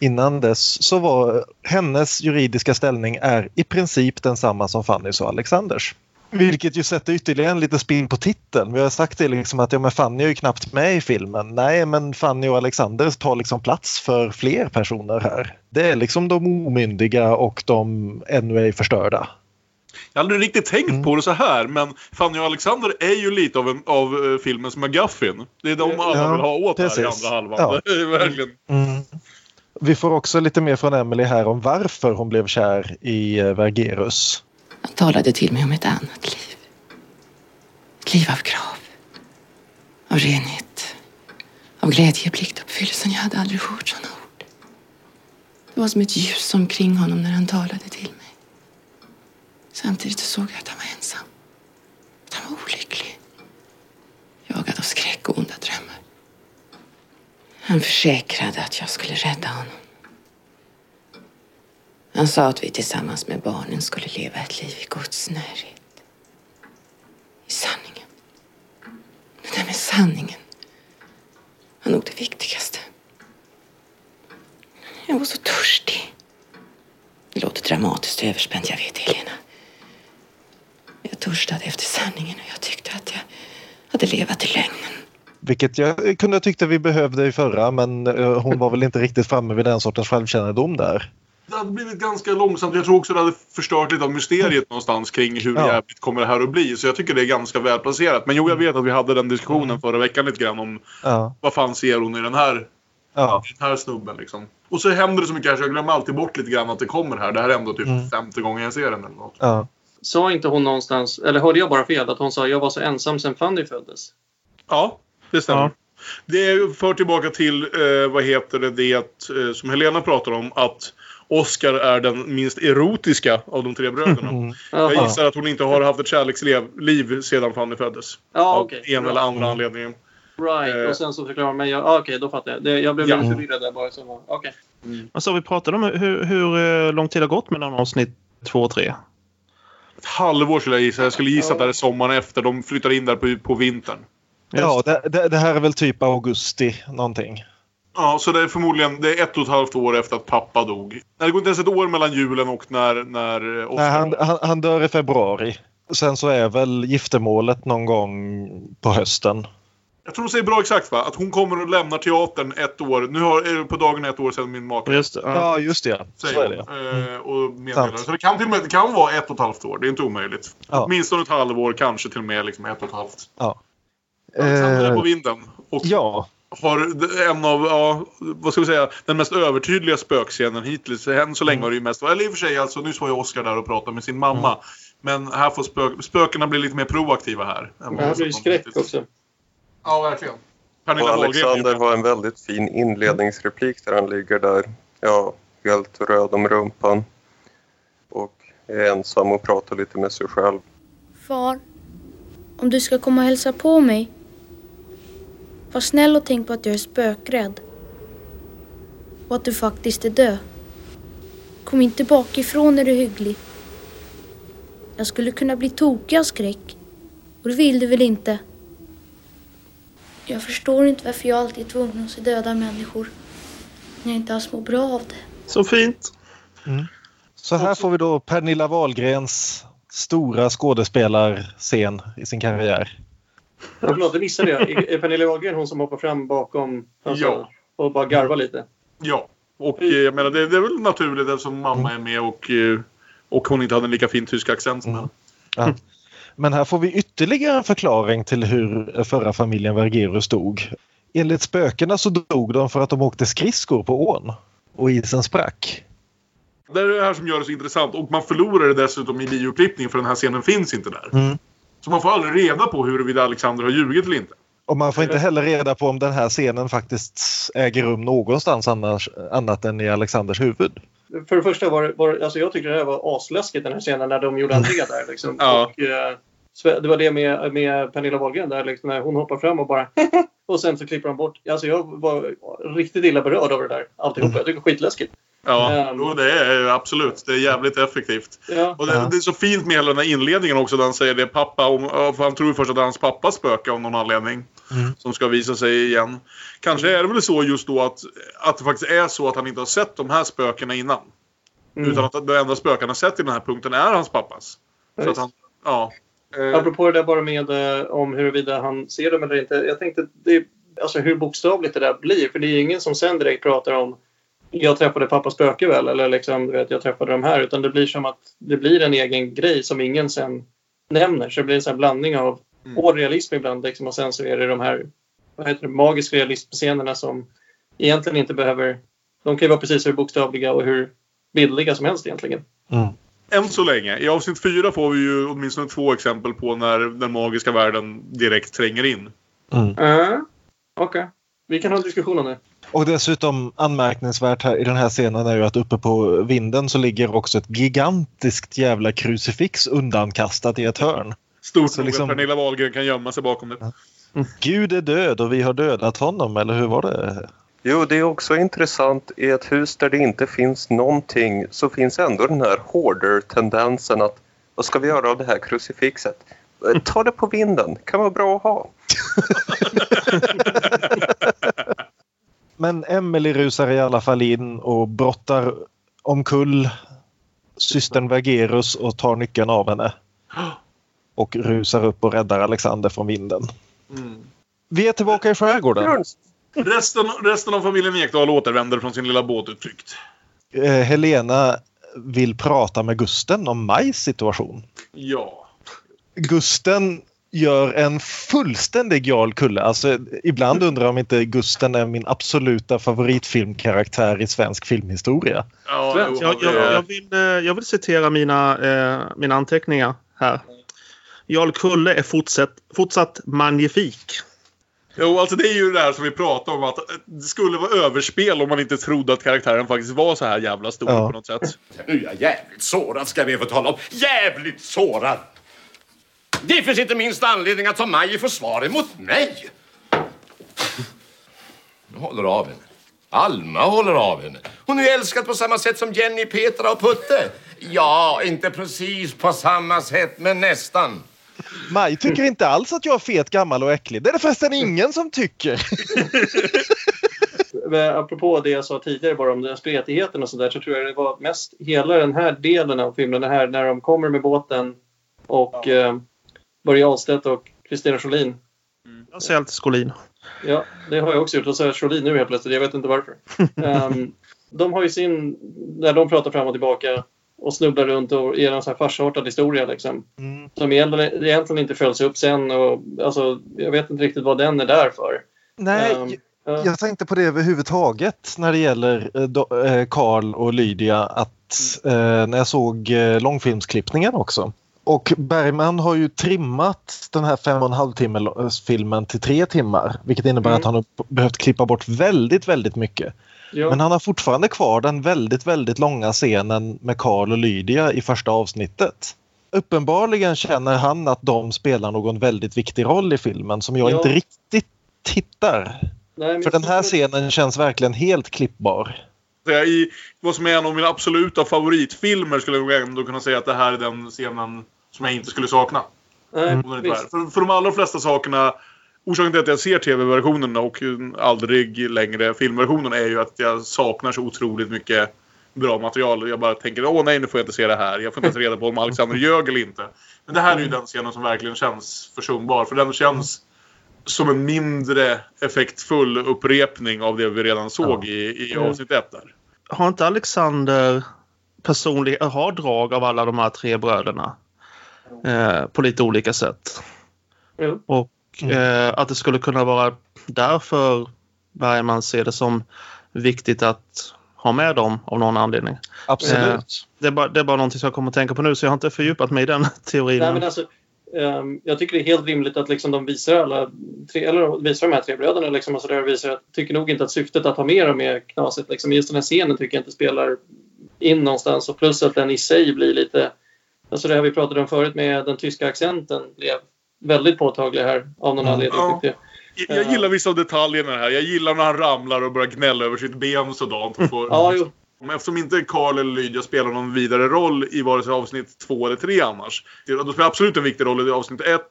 Innan dess så var hennes juridiska ställning är i princip densamma som Fannys och Alexanders. Vilket ju sätter ytterligare en lite spin på titeln. Vi har sagt det liksom att ja, men Fanny är ju knappt med i filmen. Nej, men Fanny och Alexander tar liksom plats för fler personer här. Det är liksom de omyndiga och de ännu ej förstörda. Jag har aldrig riktigt tänkt Mm. på det så här, men Fanny och Alexander är ju lite av, en, av eh, filmens McGuffin. Det är de alla Ja, vill ha åt här i precis. andra halvan. Ja. Verkligen. Mm. Vi får också lite mer från Emily här om varför hon blev kär i eh, Vergerus. Han talade till mig om ett annat liv. Ett liv av krav. Av renhet. Av glädje i pliktuppfyllelsen. Jag hade aldrig hört sådana ord. Det var som ett ljus omkring honom när han talade till mig. Samtidigt såg jag att han var ensam. Att han var olycklig. Jagad av skräck och. Han försäkrade att jag skulle rädda honom. Han sa att vi tillsammans med barnen skulle leva ett liv i Guds närhet. I sanningen. Det där med sanningen var nog det viktigaste. Jag var så törstig. Det låter dramatiskt och överspänt, jag vet Helena. Jag törstade efter sanningen och jag tyckte att jag hade levat i lögnen. Vilket jag kunde tycka vi behövde i förra men eh, hon var väl inte riktigt framme vid den sortens självkännedom där. Det hade blivit ganska långsamt. Jag tror också det hade förstört lite av mysteriet någonstans kring hur Ja. jävligt kommer det här att bli. Så jag tycker det är ganska välplacerat. Men jo, jag vet att vi hade den diskussionen förra veckan lite grann om Ja, vad fan ser hon i den här, ja. den här snubben liksom. Och så händer det så mycket här så jag glömmer alltid bort lite grann att det kommer här. Det här är ändå typ Mm. femte gången jag ser den eller något. ja. Sa inte hon någonstans, eller hörde jag bara fel, att hon sa jag var så ensam sen Fanny föddes? Ja, det stämmer. Ja. Det för tillbaka till, eh, vad heter det, det eh, som Helena pratar om. Att Oscar är den minst erotiska av de tre bröderna. Mm. Jag gissar att hon inte har haft ett kärleksliv liv sedan Fanny föddes. Ja, av okej. en Bra. eller andra Mm. anledningen. Right, Eh. och sen så förklarar man. Ja, ah, okej, då fattar jag. Det, jag blev Ja. förvirrad där bara. så- Okej. Alltså, vi pratade om hur, hur eh, lång tid det har gått mellan avsnitt två och tre. Ett halvår skulle jag gissa. Jag skulle gissa att det är sommaren efter. De flyttar in där på, på vintern. Ja det, det, det här är väl typ augusti någonting. Ja, så det är förmodligen det är ett och ett halvt år efter att pappa dog. Det går inte ens ett år mellan julen och när, när eh, Oscar Nej, han, han, han dör i februari. Sen så är väl giftermålet någon gång på hösten. Jag tror de säger bra exakt va? Att hon kommer och lämnar teatern ett år. Nu har, är det på dagen ett år sedan min make Just det. Ja. Ja, just det. Så säger är det. hon. Eh, och meddelar. Så det kan till och med det kan vara ett och ett halvt år. Det är inte omöjligt. Ja. Åtminstone ett halvår, kanske till och med liksom ett och ett halvt. Ja. Alexander är Eh, på vinden. Och ja, har en av, ja, vad ska vi säga, den mest övertydliga spökscenen hittills. Än så Mm. länge har det ju mest eller i och för sig, alltså nyss var ju Oscar där och pratade med sin mamma. Men här får spök, spökena bli lite mer proaktiva här. Det här blir skräck hittills. också. Ja, verkligen. Och Pernilla ju Alexander var en väldigt fin inledningsreplik där han ligger där, ja, helt röd om rumpan. Och är ensam och pratar lite med sig själv. Far, om du ska komma och hälsa på mig. Var snäll och tänk på att jag är spökrädd. Och att du faktiskt är död. Kom inte bakifrån när du är hygglig. Jag skulle kunna bli tokig av skräck. Och det vill du väl inte? Jag förstår inte varför jag alltid är tvungen att se döda människor. När jag inte alls mår bra av det. Så fint. så här får vi då Pernilla Wahlgrens stora skådespelarscen i sin karriär. Förlåt, det missade jag. Är Pernilla Wahlgren hon som hoppar fram bakom alltså, Ja. och bara garvar lite? Ja. Och eh, jag menar, det, det är väl naturligt eftersom mamma är med och, eh, och hon inte hade en lika fin tysk accent som henne. Ja. Men här får vi ytterligare en förklaring till hur förra familjen Vergerus dog. Enligt spökena så dog de för att de åkte skridskor på ån och isen sprack. Det är det här som gör det så intressant. Och man förlorar det dessutom i bioklippningen för den här scenen finns inte där. Mm. Så man får aldrig reda på huruvida Alexander har ljugit eller inte. Och man får inte heller reda på om den här scenen faktiskt äger rum någonstans annars, annat än i Alexanders huvud. För det första var det, var, alltså jag tyckte det här var asläskigt den här scenen när de gjorde entré där. Liksom. Ja. Och, eh, det var det med, med Pernilla Wahlgren där liksom, när hon hoppar fram och bara och sen så klipper de bort. Alltså jag var riktigt illa berörd av det där alltihopa. Jag tycker det är skitläskigt. Ja, jo, det är absolut. Det är jävligt effektivt. Ja. Och det, Ja. det är så fint med hela den här inledningen också där han säger det pappa. Om, för han tror först att det är hans pappas spöke av någon anledning. Mm. som ska visa sig igen. Kanske är det väl så just då att, att det faktiskt är så att han inte har sett de här spökena innan. Mm. Utan att de enda spöken han har sett i den här punkten är hans pappas. Ja, Så att han, ja. Eh, Apropå det där bara med eh, om huruvida han ser dem eller inte. Jag tänkte det alltså hur bokstavligt det där blir. För det är ju ingen som sen direkt pratar om jag träffade pappas spöke väl eller liksom, du vet, jag träffade de här. Utan det blir som att det blir en egen grej som ingen sen nämner. Så det blir en sån här blandning av Mm. hård realism ibland liksom, och sen så är det de här vad heter det, magiska realismscenerna som egentligen inte behöver... De kan ju vara precis hur bokstavliga och hur bildliga som helst egentligen. Mm. Än så länge. I avsnitt fyra får vi ju åtminstone två exempel på när den magiska världen direkt tränger in. Mm. Uh, Okej. Vi kan ha en diskussion om det. Och dessutom anmärkningsvärt här i den här scenen är ju att uppe på vinden så ligger också ett gigantiskt jävla krucifix undankastat i ett hörn. Stort Så nog liksom- att Pernilla Wahlgren kan gömma sig bakom det. Gud är död och vi har dödat honom, eller hur var det? Jo, det är också intressant i ett hus där det inte finns någonting så finns ändå den här hoarder-tendensen att vad ska vi göra av det här krucifixet? Eh, Ta det på vinden, kan vara bra att ha. Men Emily rusar i alla fall in och brottar omkull systern Vergerus och tar nyckeln av henne. Och rusar upp och räddar Alexander från vinden. Mm. Vi är tillbaka i skärgården. Resten, resten av familjen Ekdal återvänder från sin lilla båtutflykt. Eh, Helena vill prata med Gusten om Majs situation. Ja. Gusten gör en fullständig Jarl Kulle. Alltså, ibland undrar jag om inte Gusten är min absoluta favoritfilmkaraktär i svensk filmhistoria. ja Jag, jag, jag, vill, eh, jag vill citera mina, eh, mina anteckningar här. Jarl Kulle är fortsatt, fortsatt magnifik. Jo, alltså det är ju det här som vi pratade om att det skulle vara överspel om man inte trodde att karaktären faktiskt var så här jävla stor Ja. på något sätt. Nu är jag jävligt sårad ska vi få tala om. Jävligt sårad! Det finns inte minst anledning att ta mig i försvar emot mig. Nu håller av henne. Alma håller av henne. Hon är älskad på samma sätt som Jenny, Petra och Putte. Ja, inte precis på samma sätt, men nästan. Maj tycker inte alls att jag är fet, gammal och äcklig. Det är det förresten ingen som tycker. Apropå det jag sa tidigare bara om den spretigheten och sådär så tror jag det var mest hela den här delen av filmen, det här när de kommer med båten och eh, Börje Ahlstedt och Kristina Scholin. Jag säger alltid Skolin. Ja, det har jag också gjort. Och så är Scholin nu helt plötsligt. Jag vet inte varför. Ehm, de har ju sin... När de pratar fram och tillbaka och snubblar runt och ger en sån här farsartad historia liksom. Mm. Som egentligen, inte följs upp sen och alltså, jag vet inte riktigt vad den är där för. Nej, ja. jag tänkte på det överhuvudtaget när det gäller eh, eh, Carl och Lydia att eh, när jag såg eh, långfilmsklippningen också. Och Bergman har ju trimmat den här fem och en halv timme lo- filmen till tre timmar. Vilket innebär Mm. att han har behövt klippa bort väldigt, väldigt mycket. Ja. Men han har fortfarande kvar den väldigt, väldigt långa scenen med Carl och Lydia i första avsnittet. Uppenbarligen känner han att de spelar någon väldigt viktig roll i filmen som jag Ja. inte riktigt hittar. Nej, För den här scenen känns verkligen helt klippbar. Så jag, I vad som är en av mina absoluta favoritfilmer skulle jag ändå kunna säga att det här är den scenen som jag inte skulle sakna. Visst. För, för de allra flesta sakerna Orsaken till att jag ser tv-versionen och aldrig längre filmversionen är ju att jag saknar så otroligt mycket bra material. Jag bara tänker åh nej nu får jag inte se det här. Jag får inte ens reda på om Alexander ljög eller inte. Men det här är ju den scenen som verkligen känns försumbar. För den känns som en mindre effektfull upprepning av det vi redan såg i, i Mm. avsnitt ett där. Har inte Alexander personlig, har drag av alla de här tre bröderna? Eh, på lite olika sätt. Jo. Och eh, att det skulle kunna vara därför Bergman ser det som viktigt att ha med dem av någon anledning. Absolut. Det är bara, det är bara någonting som jag kommer att tänka på nu så jag har inte fördjupat mig i den teorin. Nej, men alltså, ehm, jag tycker det är helt rimligt att liksom de visar alla tre, eller visar de här tre bröderna liksom och så där visar att, tycker nog inte att syftet att ha med dem är knasigt. Liksom. Just den här scenen tycker jag inte spelar in någonstans och plus att den i sig blir lite, alltså det här vi pratade om förut med den tyska accenten blev väldigt påtaglig här av någon Mm. anledning Ja. jag. Gillar vissa av detaljerna här. Jag gillar när han ramlar och börjar gnälla över sitt ben sådant. Och får, Ja, jo. Men eftersom inte Carl eller Lydia spelar någon vidare roll i vare sig avsnitt två eller tre annars. Då spelar absolut en viktig roll i avsnitt ett.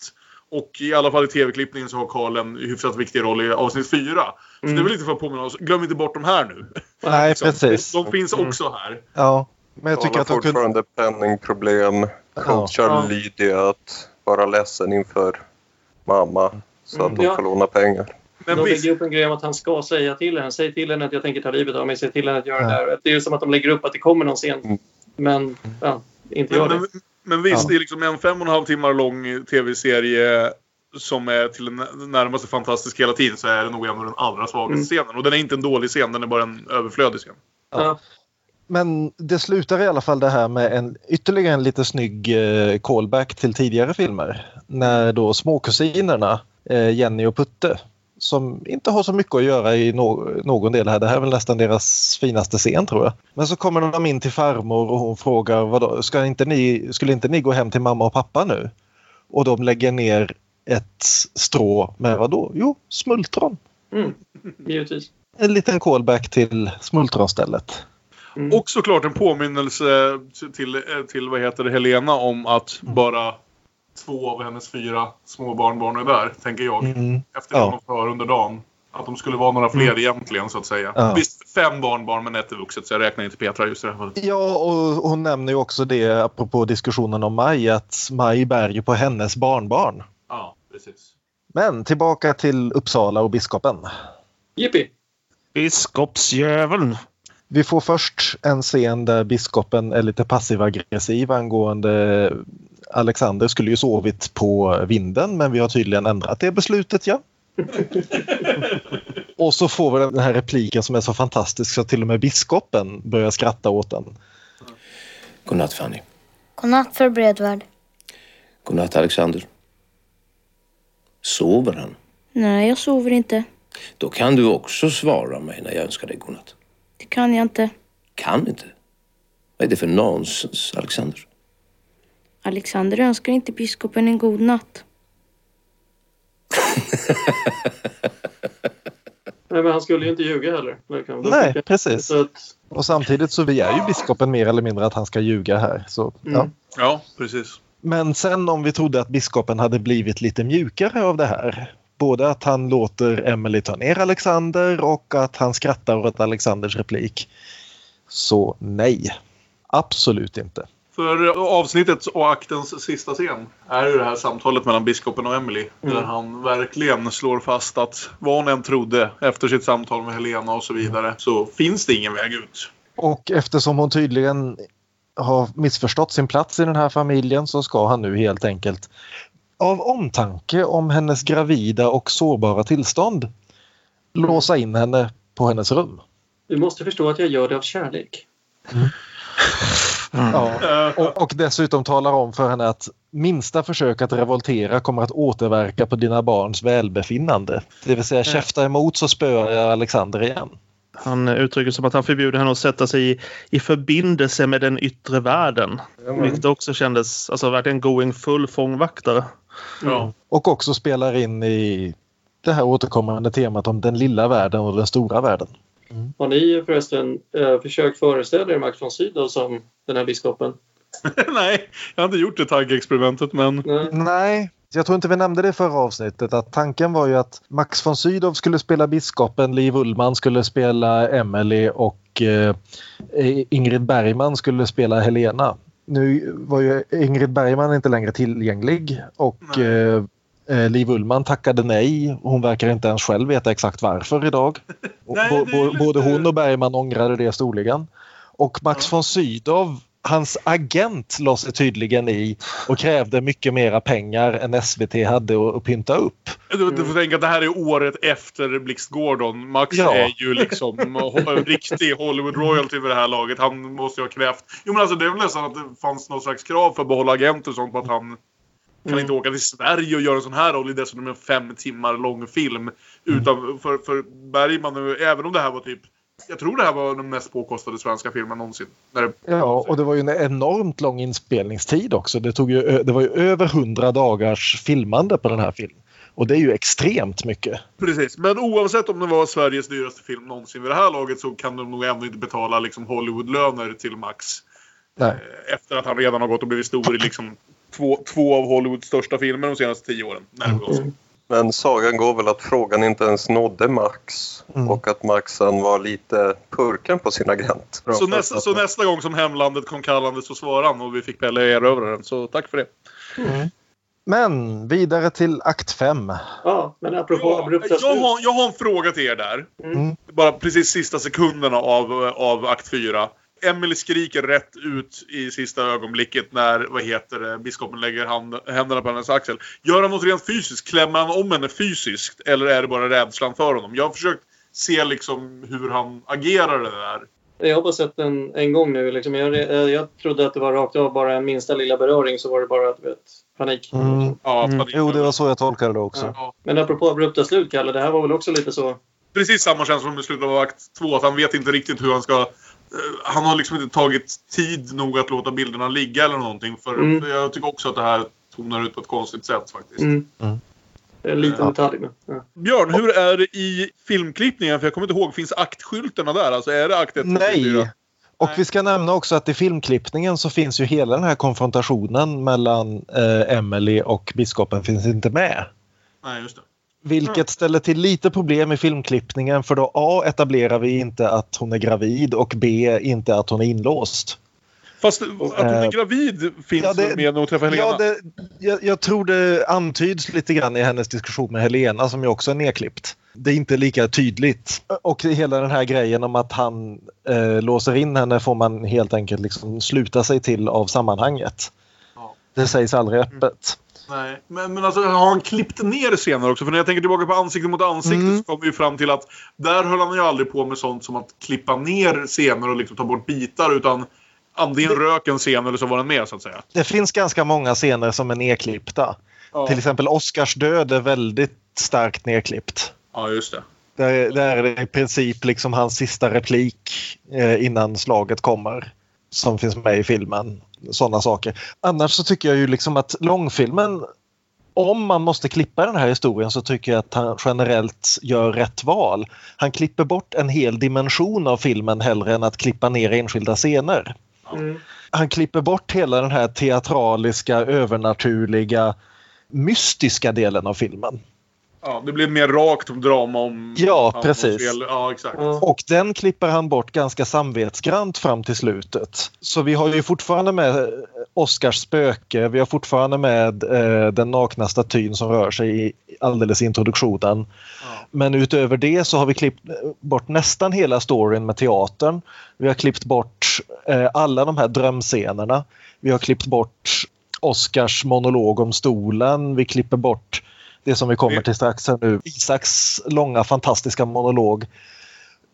Och i alla fall i tv-klippningen så har Karl en hyfsat viktig roll i avsnitt fyra. Så Mm. det är väl lite för att påminna oss. Glöm inte bort de här nu. Nej, Liksom, precis. De, de finns också här. Ja, men jag tycker att de kunde... fortfarande penningproblem. Coachar Ja. Lydia att vara ledsen inför mamma så att Mm. hon Ja. får låna pengar. Men de visst, lägger upp en grej om att han ska säga till henne. Säg till henne att jag tänker ta livet av mig. Säg till henne att göra det här. Det är ju som att de lägger upp att det kommer någon scen. Mm. Men ja, inte gör men, det. men, men visst, Ja. det är liksom en fem och en halv timmar lång tv-serie som är till den närmaste fantastisk hela tiden så är det nog en av den allra svagaste Mm. scenen. Och den är inte en dålig scen, den är bara en överflödig scen. Ja. Men det slutar i alla fall det här med en ytterligare en lite snygg eh, callback till tidigare filmer. När då småkusinerna eh, Jenny och Putte som inte har så mycket att göra i någon del här. Det här är väl nästan deras finaste scen tror jag. Men så kommer de in till farmor och hon frågar vadå, ska inte ni, skulle inte ni gå hem till mamma och pappa nu? Och de lägger ner ett strå med vad då? Jo, smultron. Mm. Givetvis. En liten callback till smultronstället. Mm. Och såklart en påminnelse till, eh, till vad heter det, Helena om att bara två av hennes fyra små barnbarn är där, tänker jag. Mm. Efter det Ja. får höra under dagen. Att de skulle vara några fler egentligen, så att säga. Ja. Visst, fem barnbarn, men ett är vuxet, så jag räknar inte Petra just i det här fallet. Ja, och hon nämner ju också det apropå diskussionen om Maj, att Maj bär ju på hennes barnbarn. Ja, precis. Men tillbaka till Uppsala och biskopen. Jippi! Biskopsdjävulen. Vi får först en scen där biskopen är lite passiv-aggressiv angående Alexander skulle ju sovit på vinden men vi har tydligen ändrat det beslutet ja. och så får vi den här repliken som är så fantastisk så till och med biskopen börjar skratta åt den. Godnatt Fanny. Godnatt för Bredvärd. Godnatt Alexander. Sover han? Nej, jag sover inte. Då kan du också svara mig när jag önskar dig godnatt. Det kan jag inte. Kan inte? Vad är det för nonsens, Alexander? Alexander önskar inte biskopen en god natt. Nej, men han skulle ju inte ljuga heller. Nej, precis. Så att, Och samtidigt så begär ju biskopen mer eller mindre att han ska ljuga här. Så, ja. Mm. Ja, precis. Men sen om vi trodde att biskopen hade blivit lite mjukare av det här. Både att han låter Emily ta ner Alexander och att han skrattar åt Alexanders replik. Så nej, absolut inte. För avsnittets och aktens sista scen är ju det här samtalet mellan biskopen och Emily. Där han verkligen slår fast att vad hon än trodde efter sitt samtal med Helena och så vidare så finns det ingen väg ut. Och eftersom hon tydligen har missförstått sin plats i den här familjen så ska han nu helt enkelt av omtanke om hennes gravida och sårbara tillstånd låsa in henne på hennes rum. du måste förstå att jag gör det av kärlek. Ja. Och, och dessutom talar om för henne att minsta försök att revoltera kommer att återverka på dina barns välbefinnande. Det vill säga käfta emot så spöar jag Alexander igen. Han uttrycker som att han förbjuder henne att sätta sig i, i förbindelse med den yttre världen. Vilket också kändes alltså, verkligen going full fångvaktare. Ja. Och också spelar in i det här återkommande temat om den lilla världen och den stora världen. Har ni förresten eh, försökt föreställa er Max von Sydow som den här biskopen? Nej, jag har inte gjort det tankeexperimentet men... Nej. Nej, jag tror inte vi nämnde det i förra avsnittet att tanken var ju att Max von Sydow skulle spela biskopen, Liv Ullmann skulle spela Emily och eh, Ingrid Bergman skulle spela Helena. Nu var ju Ingrid Bergman inte längre tillgänglig och eh, eh, Liv Ullmann tackade nej. Hon verkar inte ens själv veta exakt varför idag. Nej, Både hon och Bergman ångrade det storligen. Och Max von Sydow, hans agent la sig tydligen i och krävde mycket mera pengar än SVT hade att pynta upp. Du, du får tänka att det här är året efter Blixt Gordon. Max Ja. är ju liksom riktig Hollywood royalty vid det här laget. Han måste ju ha krävt... Jo men alltså det är väl nästan att det fanns någon slags krav för att behålla agenter och sånt på att han kan inte åka till Sverige och göra en sån här roll i dessutom en fem timmar lång film. Utan för, för Bergman, även om det här var typ... Jag tror det här var den mest påkostade svenska filmen någonsin. Det, Ja, och det var ju en enormt lång inspelningstid också. Det, tog ju, det var ju över 100 dagars filmande på den här filmen. Och det är ju extremt mycket. Precis, men oavsett om det var Sveriges dyraste film någonsin vid det här laget så kan de nog ändå inte betala liksom Hollywoodlöner till Max. Nej. Eh, Efter att han redan har gått och blivit stor i liksom två, två av Hollywoods största filmer de senaste tio åren. När det sig. Men sagan går väl att frågan inte ens nådde Max Mm. och att Maxen var lite purken på sin agent. Så, nästa, så nästa gång som hemlandet kom kallande så svarade han och vi fick Pelle erövra den. Så tack för det. Men vidare till akt 5. Ja, men apropå abrupta jag, har, jag har en fråga till er där. Mm. Bara precis sista sekunderna av, av akt 4. Emily skriker rätt ut i sista ögonblicket när vad heter det, biskopen lägger hand, händerna på hennes axel. Gör han något rent fysiskt? Klämmer han om henne fysiskt? Eller är det bara rädslan för honom? Jag har försökt se liksom hur han agerar det där. Jag har bara sett den en gång nu. Liksom. Jag, jag, trodde att det var rakt av bara en minsta lilla beröring så var det bara du vet, panik. Mm. Ja, Mm. panik. Jo, det var så jag tolkade det också. Ja. Men apropå abrupta slut, Kalle, det här var väl också lite så... Precis samma känsla som i slutet av akt 2. Att han vet inte riktigt hur han ska... eh, Han har liksom inte tagit tid nog att låta bilderna ligga eller någonting. För Mm. för jag tycker också att det här tonar ut på ett konstigt sätt faktiskt. Mm. Mm. Det är en liten detalj. Ja. Björn, hur är det i filmklippningen? För jag kommer inte ihåg, finns aktskyltarna där? Alltså är det akt 1, 2, 3, 4? Nej! Och vi ska nämna också att i filmklippningen så finns ju hela den här konfrontationen mellan eh, Emily och biskopen finns inte med. Nej, just det. Vilket ställer till lite problem i filmklippningen för då A etablerar vi inte att hon är gravid och B inte att hon är inlåst. Fast att hon är Eh, gravid finns ja, det- med när hon träffar Helena? Ja, det, jag, jag tror det antyds lite grann i hennes diskussion med Helena som ju också är nedklippt. Det är inte lika tydligt. Och hela den här grejen om att han eh, låser in henne får man helt enkelt liksom sluta sig till av sammanhanget. Ja. Det sägs aldrig öppet. Nej, men, men alltså har han klippt ner scener också? För när jag tänker tillbaka på ansikte mot ansikte Mm. så kommer vi fram till att där höll han ju aldrig på med sånt som att klippa ner scener och liksom ta bort bitar utan antingen rök en scen eller så var den med så att säga. Det finns ganska många scener som är nedklippta. Ja, Till exempel Oscars död är väldigt starkt nedklippt. ja just det. Där, där är det i princip liksom hans sista replik eh, innan slaget kommer som finns med i filmen. Sådana saker. Annars så tycker jag ju liksom att långfilmen om man måste klippa den här historien så tycker jag att han generellt gör rätt val. Han klipper bort en hel dimension av filmen hellre än att klippa ner enskilda scener. Mm. Han klipper bort hela den här teatraliska, övernaturliga, mystiska delen av filmen. Ja, det blir mer rakt drama om... Ja, precis. fel. Ja, exakt. Ja. Och den klipper han bort ganska samvetsgrant fram till slutet. Så vi har ju fortfarande med eh, Oscars spöke, vi har fortfarande med eh, den nakna statyn som rör sig i alldeles introduktionen. Ja. Men utöver det så har vi klippt eh, bort nästan hela storyn med teatern. Vi har klippt bort eh, alla de här drömscenerna. Vi har klippt bort Oscars monolog om stolen. Vi klipper bort det som vi kommer till strax här nu. Isaks långa fantastiska monolog.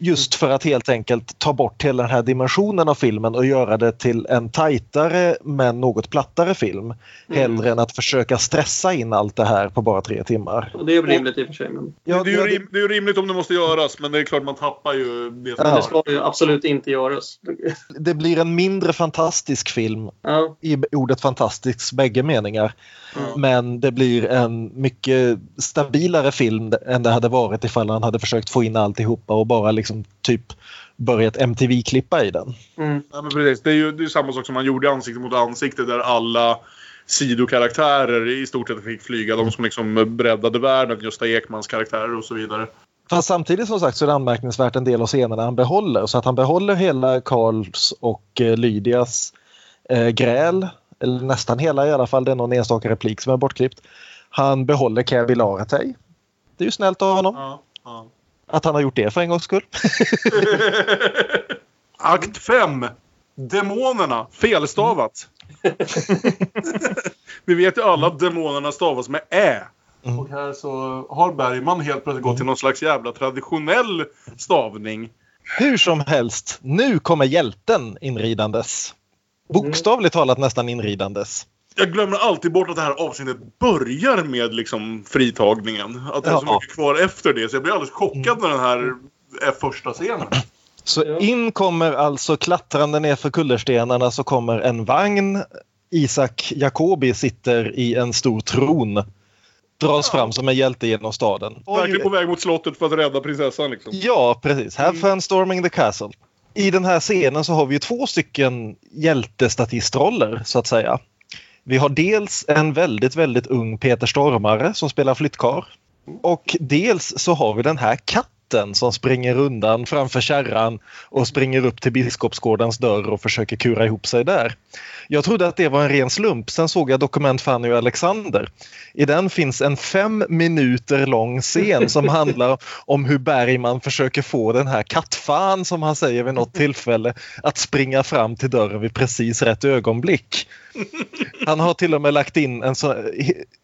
Just för att helt enkelt ta bort hela den här dimensionen av filmen och göra det till en tajtare men något plattare film. Hellre än att försöka stressa in allt det här på bara tre timmar. Och det är rimligt i och för sig. Men Ja, det, är ju rim, det är rimligt om det måste göras, men det är klart man tappar ju det som Ja. det ska ju absolut inte göras. det blir en mindre fantastisk film Ja. i ordet fantastisk bägge meningar. Men det blir en mycket stabilare film än det hade varit ifall han hade försökt få in alltihopa och bara liksom typ börjat MTV-klippa i den. Mm. Ja, men precis. Det är ju det är samma sak som man gjorde i Ansikte mot ansikte där alla sidokaraktärer i stort sett fick flyga. De som liksom breddade världen, Gösta Ekmans karaktärer och så vidare. Fast samtidigt som sagt så är det anmärkningsvärt en del av scenerna han behåller. Så att han behåller hela Karls och eh, Lydias eh, gräl. Eller nästan hela i alla fall. Det är någon enstaka replik som är bortklippt. Han behåller Käbi Laretei. Det är ju snällt av honom. Ja, ja. Att han har gjort det för en gångs skull. Akt 5. Demonerna. Felstavat. Vi vet ju alla att demonerna stavas med Ä. Mm. Och här så har Bergman helt plötsligt gått till någon slags jävla traditionell stavning. Hur som helst, nu kommer hjälten inridandes. Bokstavligt talat nästan inridandes. Jag glömmer alltid bort att det här avsnittet börjar med liksom fritagningen. Att det är så Ja. mycket kvar efter det. Så jag blir alldeles chockad när den här är första scenen. Så Ja. in kommer alltså klattrande ner för kullerstenarna så kommer en vagn. Isak Jacobi sitter i en stor tron. Dras fram som en hjälte genom staden. Verkligen på väg mot slottet för att rädda prinsessan liksom. Ja, precis. Have fun storming the castle. I den här scenen så har vi ju två stycken hjältestatistroller så att säga. Vi har dels en väldigt, väldigt ung Peter Stormare som spelar flyttkar. Och dels så har vi den här katten som springer undan framför kärran och springer upp till Biskopsgårdens dörr och försöker kura ihop sig där. Jag trodde att det var en ren slump. Sen såg jag dokument Fanny och Alexander. I den finns en fem minuter lång scen som handlar om hur Bergman försöker få den här kattfan som han säger vid något tillfälle att springa fram till dörren vid precis rätt ögonblick. Han har till och med lagt in en så,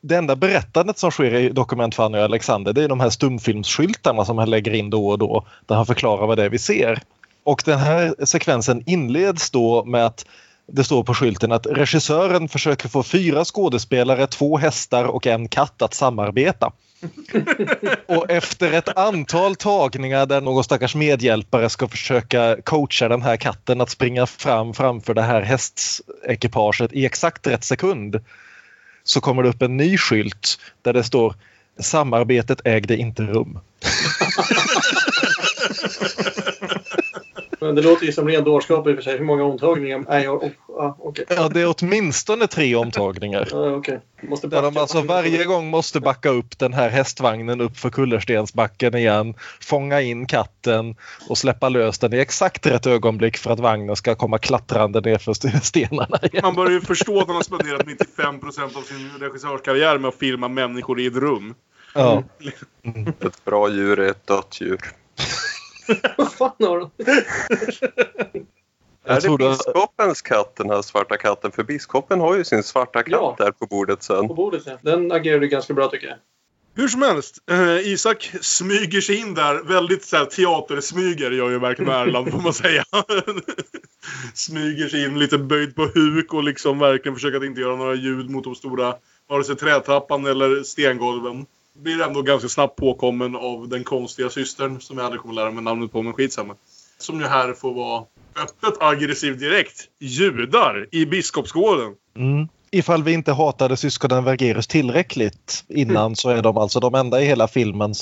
det enda berättandet som sker i dokument Fanny och Alexander det är de här stumfilmsskyltarna som han lägger in då och då där han förklarar vad det är vi ser. Och den här sekvensen inleds då med att det står på skylten att regissören försöker få fyra skådespelare, två hästar och en katt att samarbeta. och efter ett antal tagningar där någon stackars medhjälpare ska försöka coacha den här katten att springa fram framför det här hästekipaget i exakt rätt sekund så kommer det upp en ny skylt där det står Samarbetet ägde inte rum. Men det låter ju som ren dårskap i och för sig. Hur många omtagningar? Nej, jag, oh, ah, okay. Ja, det är åtminstone tre omtagningar. Ah, okay. måste Där de alltså varje gång måste backa upp den här hästvagnen upp för kullerstensbacken igen, fånga in katten och släppa lös den i exakt rätt ögonblick för att vagnen ska komma klattrande ner för stenarna igen. Man börjar ju förstå att han har spenderat 95% av sin regissörskarriär med att filma människor i ett rum. Ja. Mm. Ett bra djur är ett dött djur. Vad fan har de? Är det biskopens katt, den här svarta katten? För biskopen har ju sin svarta katt Ja. där på bordet sen. På bordet ja. Den agerade ganska bra tycker jag. Hur som helst, eh, Isak smyger sig in där. Väldigt så här, teatersmyger gör ju verkligen Erland får man säga. smyger sig in lite böjd på huk och liksom verkligen försöker att inte göra några ljud mot de stora vare sig trätrappan eller stengolven. Blir ändå ganska snabbt påkommen av den konstiga systern som jag aldrig kommer lära mig namnet på men skitsamma. Som ju här får vara öppet aggressiv direkt. Judar i Biskopsgården. Mm. Ifall vi inte hatade syskonen Vergerus tillräckligt innan så är de alltså de enda i hela filmen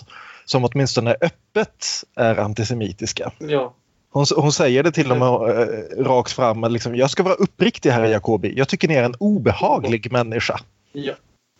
som åtminstone öppet är antisemitiska. Ja. Hon, hon säger det till och med eh, rakt fram. Liksom, jag ska vara uppriktig här Jacobi. Jag tycker ni är en obehaglig människa. Ja.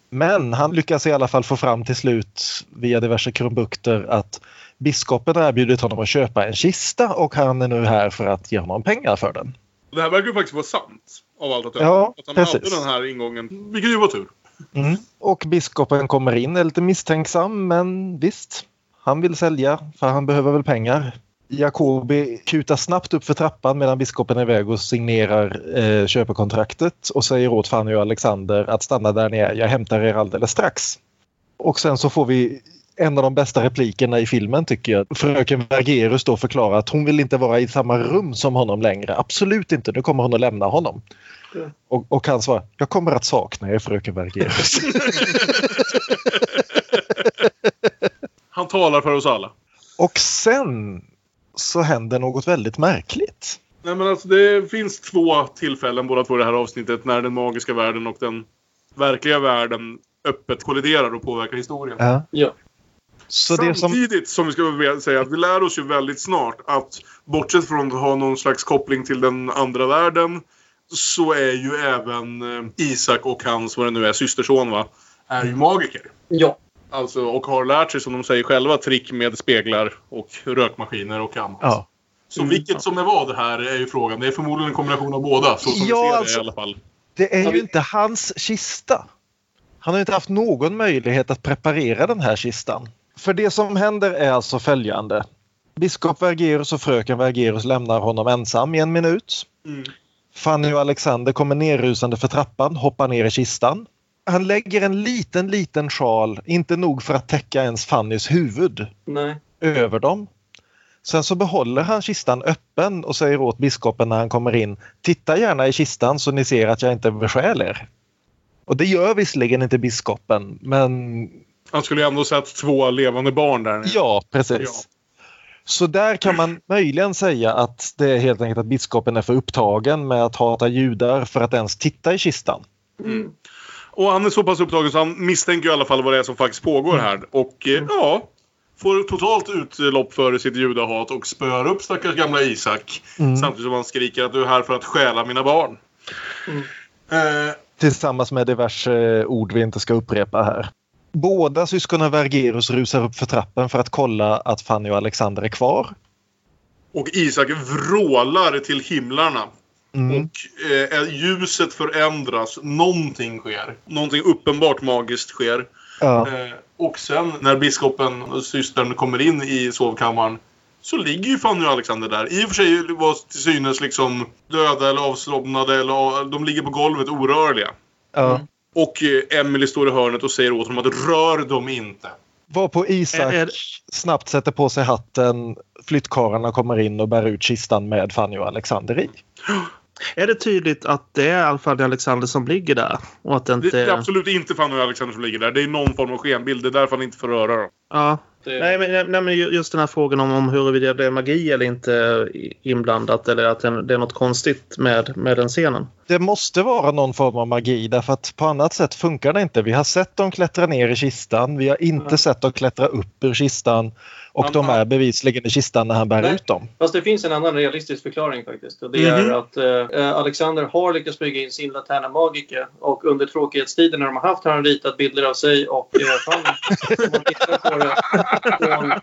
Men han lyckas i alla fall få fram till slut via diverse krumbukter att biskopen har erbjudit honom att köpa en kista och han är nu här för att ge honom pengar för den. Det här verkar ju faktiskt vara sant. Av allt att döma. Ja, att han precis. hade den här ingången. Vilket ju var tur. Mm. Och biskopen kommer in, är lite misstänksam men visst, han vill sälja för han behöver väl pengar. Jacobi kutar snabbt upp för trappan medan biskopen är iväg och signerar eh, köpekontraktet och säger åt Fanny och Alexander att stanna där ni är, jag hämtar er alldeles strax. Och sen så får vi en av de bästa replikerna i filmen tycker jag. Fröken Vergerus då förklarar att hon vill inte vara i samma rum som honom längre. Absolut inte, nu kommer hon att lämna honom. Ja. Och, och han svarar, jag kommer att sakna er fröken Vergerus. Han talar för oss alla. och sen så händer något väldigt märkligt. Nej men alltså det finns två tillfällen båda två i det här avsnittet när den magiska världen och den verkliga världen öppet kolliderar och påverkar historien. Ja. Ja. Så det som, Samtidigt som vi ska säga att vi lär oss ju väldigt snart att bortsett från att ha någon slags koppling till den andra världen så är ju även eh, Isak och hans, vad det nu är, systerson va, är ju magiker. Ja. Alltså, och har lärt sig, som de säger själva, trick med speglar och rökmaskiner och annat. ja. Så vilket som är vad här är ju frågan. Det är förmodligen en kombination av båda, så som Ja, vi ser alltså- det i alla fall. Det är ju vi- inte hans kista. Han har inte haft någon möjlighet att preparera den här kistan. För det som händer är alltså följande. Biskop Vergerus och fröken Vergerus lämnar honom ensam i en minut. Mm. Fanny och Alexander kommer nerrusande för trappan, hoppar ner i kistan. Han lägger en liten, liten sjal, inte nog för att täcka ens Fannys huvud, Nej. över dem. Sen så behåller han kistan öppen och säger åt biskopen när han kommer in Titta gärna i kistan så ni ser att jag inte bestjäl er. Och det gör visserligen inte biskopen men Han skulle ju ändå sett två levande barn där nere. ja, precis. Ja. Så där kan man möjligen säga att det är helt enkelt att biskopen är för upptagen med att hata judar för att ens titta i kistan. Mm. Och han är så pass upptagen så han misstänker i alla fall vad det är som faktiskt pågår här. Och eh, ja, får totalt utlopp för sitt judahat och spöar upp stackars gamla Isak. Mm. Samtidigt som han skriker att du är här för att stjäla mina barn. Mm. Eh, Tillsammans med diverse ord vi inte ska upprepa här. Båda syskonen Vergerus rusar upp för trappen för att kolla att Fanny och Alexander är kvar. Och Isak vrålar till himlarna. Mm. Och eh, ljuset förändras. Någonting sker. Någonting uppenbart magiskt sker. Ja. Eh, och sen när biskopen och systern kommer in i sovkammaren så ligger ju Fanny och Alexander där. I och för sig var till synes liksom döda eller avslobbnade. Eller, de ligger på golvet orörliga. Ja. Och eh, Emily står i hörnet och säger åt honom att rör dem inte. Varpå Isak Är- är- snabbt sätter på sig hatten. Flyttkarlarna kommer in och bär ut kistan med Fanny och Alexander i. Är det tydligt att det är Fanny Alexander som ligger där? Och att det inte... det är absolut inte Fanny Alexander som ligger där. Det är någon form av skenbild. Det är därför han inte får röra dem. Ja. Det, Nej men, nej, men just den här frågan om, om huruvida det är magi eller inte inblandat eller att det det är något konstigt med, med den scenen. Det måste vara någon form av magi därför att på annat sätt funkar det inte. Vi har sett dem klättra ner i kistan. Vi har inte Ja. sett dem klättra upp ur kistan. Och de är bevisligen i kistan när han bär Nej. ut dem. Fast det finns en annan realistisk förklaring faktiskt. Och det Mhm. är att eh, Alexander har lyckats bygga in sin Laterna Magica och under tråkighetstiden när de har haft har han ritat bilder av sig och eh. Om man tittar på det från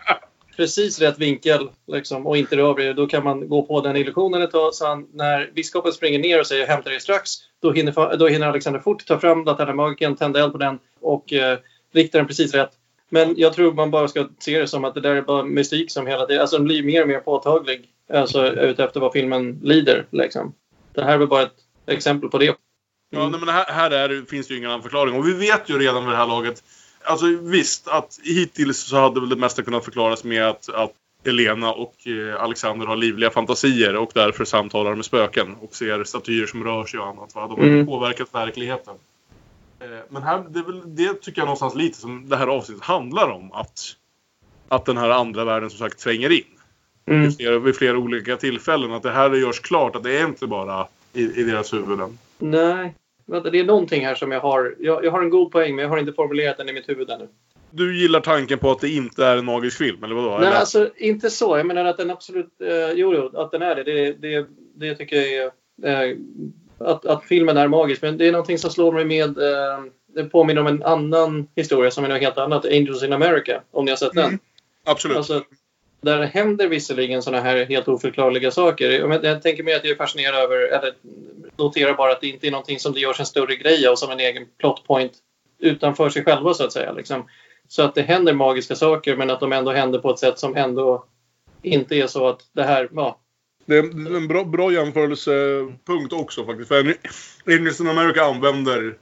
precis rätt vinkel liksom, och inte rör det, då kan man gå på den illusionen ett tag. Så han, när biskopen springer ner och säger hämta dig strax, då hinner, då hinner Alexander fort ta fram Laterna Magicen, tända eld på den och eh, rikta den precis rätt. Men jag tror man bara ska se det som att det där är bara mystik som hela tiden, alltså den blir mer och mer påtaglig. Alltså utefter vad filmen lider liksom. Det här är väl bara ett exempel på det. Ja, nej, men här, här är, finns ju ingen annan förklaring. Och vi vet ju redan vid det här laget. Alltså visst, att hittills så hade väl det mesta kunnat förklaras med att, att Elena och eh, Alexander har livliga fantasier och därför samtalar med spöken och ser statyer som rör sig och annat. Va? De har Mm. påverkat verkligheten. Eh, Men här, det, väl, det tycker jag någonstans lite som det här avsnittet handlar om. Att, att den här andra världen som sagt tränger in. Mm. Vid, flera, vid flera olika tillfällen. Att det här görs klart att det är inte bara i, i deras huvuden. Nej, vänta, det är någonting här som jag har. Jag, jag har en god poäng men jag har inte formulerat den i mitt huvud ännu. Du gillar tanken på att det inte är en magisk film, eller vadå? Nej, eller? alltså inte så. Jag menar att den absolut... Eh, jo, jo, att den är det. Det, det, det tycker jag är... Eh, att, att filmen är magisk. Men det är någonting som slår mig med... Eh, det påminner om en annan historia som är något helt annat. Angels in America. Om ni har sett den. Mm. Absolut. Alltså, där händer visserligen såna här helt oförklarliga saker. Jag, jag tänker mig att jag är fascinerad över, eller noterar bara att det inte är någonting som det görs en större grej av som en egen plot point utanför sig själva så att säga. Liksom. Så att det händer magiska saker men att de ändå händer på ett sätt som ändå inte är så att det här, ja. Det är en bra, bra jämförelsepunkt också faktiskt. För Angels in America använder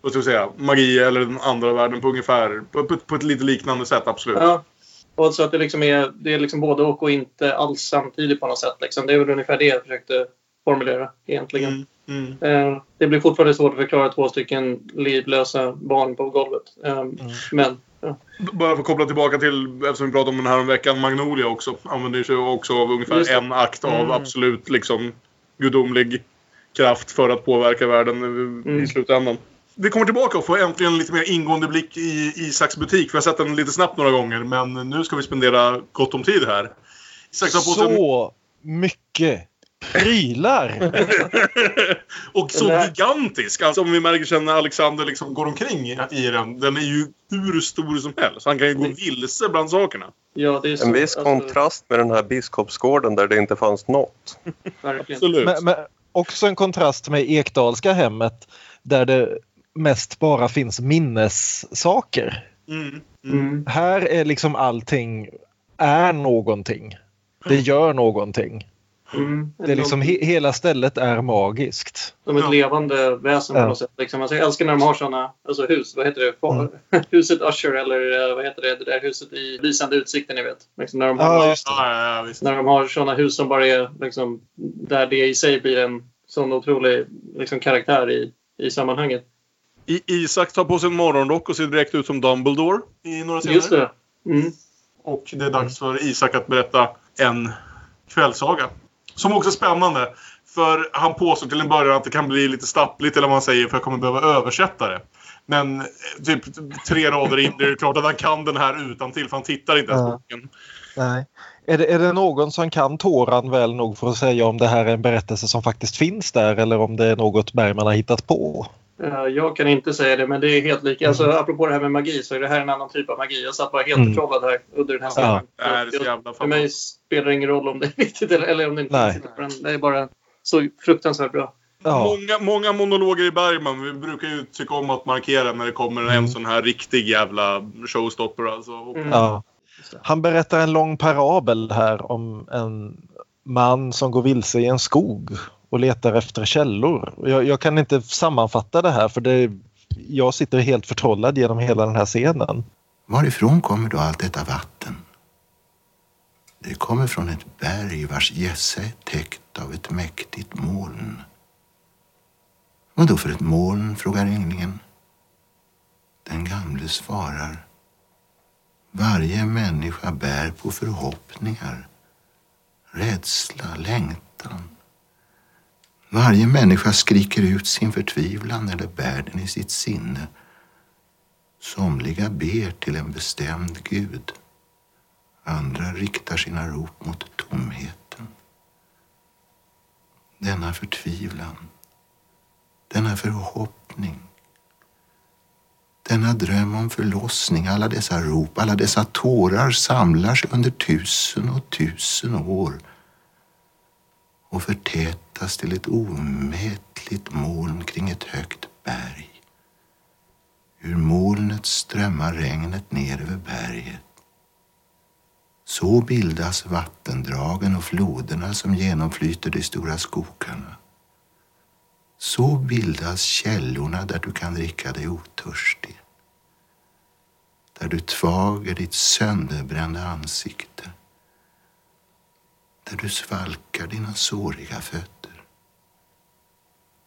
vad ska jag säga, magi eller den andra världen på ungefär på, på, på ett lite liknande sätt, absolut. ja. Och så att det liksom är, det är liksom både och och inte alls samtidigt på något sätt. Liksom. Det är väl ungefär det jag försökte formulera egentligen. Mm, mm. Eh, det blir fortfarande svårt att förklara två stycken livlösa barn på golvet. Eh, Men ja. Bara för att koppla tillbaka till, eftersom vi pratade om den här om veckan, Magnolia också. Använder sig också av ungefär en akt av Mm. absolut liksom gudomlig kraft för att påverka världen i- i Mm. slutändan. Vi kommer tillbaka och får äntligen en lite mer ingående blick i Isaks butik. Vi har sett den lite snabbt några gånger, men nu ska vi spendera gott om tid här. Isak tar på Så mycket prylar! och så här- gigantisk! Alltså om vi märker sen när Alexander liksom går omkring i den. Den är ju hur stor som helst. Han kan ju gå vilse bland sakerna. ja, det är så. En viss alltså, kontrast med den här Biskopsgården där det inte fanns något. Absolut. Men, men också en kontrast med Ekdalska hemmet där det mest bara finns minnessaker. Mm. Mm. Här är liksom allting är någonting. Det gör någonting. Mm. Det är liksom he hela stället är magiskt. Som ett Ja. levande väsen på Ja. något sätt. Liksom. Alltså, jag älskar när de har såna alltså hus, vad heter det? Fa- Huset Usher eller eh, vad heter det? Det där huset i lysande utsikten ni vet. Liksom, när, de har, Ja, just det. Ja, när de har såna hus som bara är liksom, där det i sig blir en sån otrolig liksom, karaktär i, i sammanhanget. I Isak tar på sig en morgonrock och ser direkt ut som Dumbledore i några scener. Just det. Mm. Och det är dags för Isak att berätta en kvällsaga. Som också är spännande. För han påstår till en början att det kan bli lite stappligt eller vad man säger för jag kommer behöva översätta det. Men eh, typ tre rader in är det klart att han kan den här utan till för han tittar inte ens på boken. Nej. Är det, är det någon som kan Toran väl nog för att säga om det här är en berättelse som faktiskt finns där eller om det är något Bergman har hittat på? Eh, Jag kan inte säga det, men det är helt lika. Alltså, apropå det här med magi så är det här en annan typ av magi. Jag satt bara helt Mm. förtrollad här under den här Ja. För mig spelar det ingen roll om det är viktigt eller, eller om det inte är viktigt. Det är bara så fruktansvärt bra. Ja. Många, många monologer i Bergman. Vi brukar ju tycka om att markera när det kommer en Mm. sån här riktig jävla showstopper. Alltså. Mm. Ja. Han berättar en lång parabel här om en man som går vilse i en skog och letar efter källor. Jag, jag kan inte sammanfatta det här för det, jag sitter helt förtrollad genom hela den här scenen. Varifrån kommer då allt detta vatten? Det kommer från ett berg vars gässa är täckt av ett mäktigt moln. Vad då för ett moln? frågar ynglingen. Den gamle svarar. Varje människa bär på förhoppningar, rädsla, längtan. Varje människa skriker ut sin förtvivlan eller bär den i sitt sinne. Somliga ber till en bestämd gud. Andra riktar sina rop mot tomheten. Denna förtvivlan, denna förhoppning, denna dröm om förlossning, alla dessa rop, alla dessa tårar samlar sig under tusen och tusen år och förtätas till ett omätligt moln kring ett högt berg. Ur molnet strömmar regnet ner över berget. Så bildas vattendragen och floderna som genomflyter de stora skogarna. Så bildas källorna där du kan dricka dig otörstig. Där du tvager ditt sönderbrända ansikte. Där du svalkar dina såriga fötter.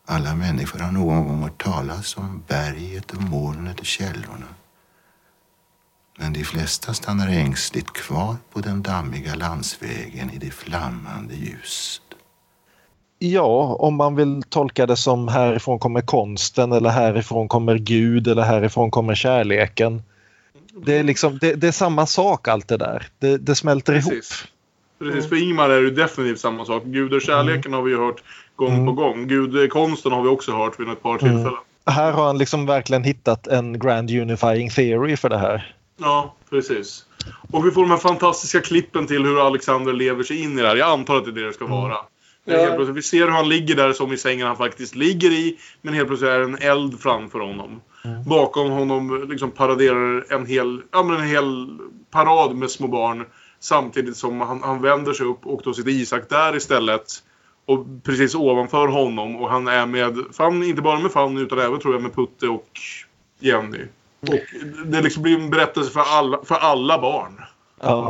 Alla människor har någon gång hört talas om berget och molnet och källorna. Men de flesta stannar ängsligt kvar på den dammiga landsvägen i det flammande ljuset. Ja, om man vill tolka det som härifrån kommer konsten eller härifrån kommer Gud eller härifrån kommer kärleken. Det är, liksom, det, det är samma sak allt det där. Det, det smälter ihop. Precis. För Ingmar är det definitivt samma sak. Gud och kärleken har vi ju hört gång Mm. på gång. Gud konsten har vi också hört vid ett par Mm. tillfällen. Här har han liksom verkligen hittat en grand unifying theory för det här. Ja, precis. Och vi får de här fantastiska klippen till hur Alexander lever sig in i det här. Jag antar att det är det det ska vara. Det är Ja. Helt plötsligt, vi ser hur han ligger där som i sängen han faktiskt ligger i. Men helt plötsligt är det en eld framför honom. Bakom honom liksom paraderar en hel, ja, men en hel parad med små barn. Samtidigt som han, han vänder sig upp och då sitter Isak där istället. Och precis ovanför honom. Och han är med, Fanny, inte bara med Fanny utan även tror jag med Putte och Jenny. Och det liksom blir en berättelse för alla, för alla barn. Ja.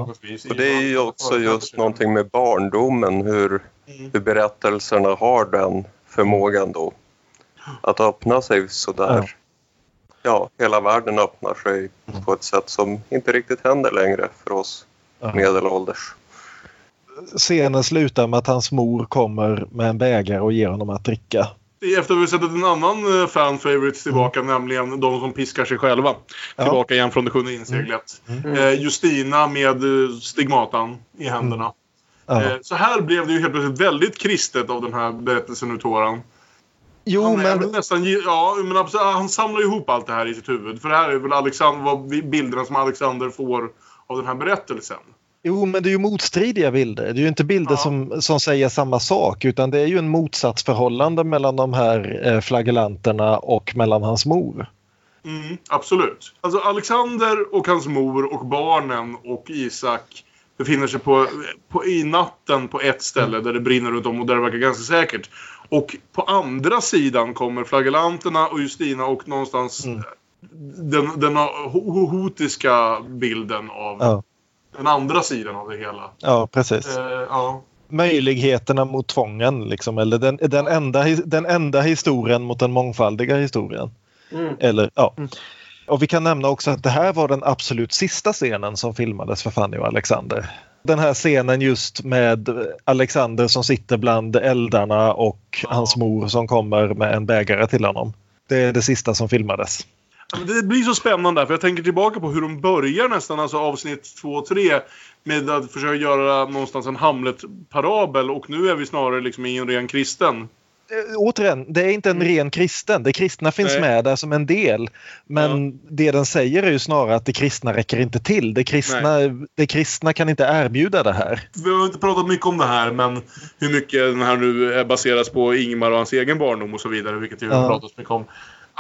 Och det är ju också just någonting med barndomen, hur, hur berättelserna har den förmågan då. Att öppna sig sådär. Ja, hela världen öppnar sig på ett sätt som inte riktigt händer längre för oss Ja. medelålders. Scenen slutar med att hans mor kommer med en bägare och ger honom att dricka. Efter att vi sett en annan eh, fan favorite tillbaka, nämligen de som piskar sig själva. Ja. Tillbaka igen från det sjunde inseglet. Eh, Justina med eh, stigmatan i händerna. Ja. Eh, så här blev det ju helt plötsligt väldigt kristet av den här berättelsen ur Toran. Jo, han, men nästan, ja, men absolut, han samlar ihop allt det här i sitt huvud. För det här är väl Alexander, bilderna som Alexander får av den här berättelsen. Jo, men det är ju motstridiga bilder. Det är ju inte bilder Ja. som, som säger samma sak utan det är ju en motsatsförhållande mellan de här eh, flagellanterna och mellan hans mor. Mm, absolut. Alltså Alexander och hans mor och barnen och Isak befinner sig på, på, i natten på ett ställe där det brinner runt om och där det verkar ganska säkert. Och på andra sidan kommer flagellanterna och Justina och någonstans Mm. Den, den ho- hotiska bilden av Ja, den andra sidan av det hela. ja precis. Eh, ja. Möjligheterna mot tvången, liksom, eller den, den, enda, den enda historien mot den mångfaldiga historien. Mm. Eller, ja. Och vi kan nämna också att det här var den absolut sista scenen som filmades för Fanny och Alexander. Den här scenen just med Alexander som sitter bland eldarna och hans mor som kommer med en bägare till honom. Det är det sista som filmades. Ja, Det blir så spännande för jag tänker tillbaka på hur de börjar nästan, alltså avsnitt 2 och 3 med att försöka göra någonstans en Hamlet-parabel och nu är vi snarare liksom i en ren kristen eh, återigen, det är inte en ren kristen. Det kristna finns Nej. med där som en del. Men det den säger är ju snarare att det kristna räcker inte till. Det kristna, det kristna kan inte erbjuda det här. Vi har inte pratat mycket om det här, men hur mycket den här nu baseras på Ingmar och hans egen barndom och så vidare, vilket vi har Ja. pratat mycket om.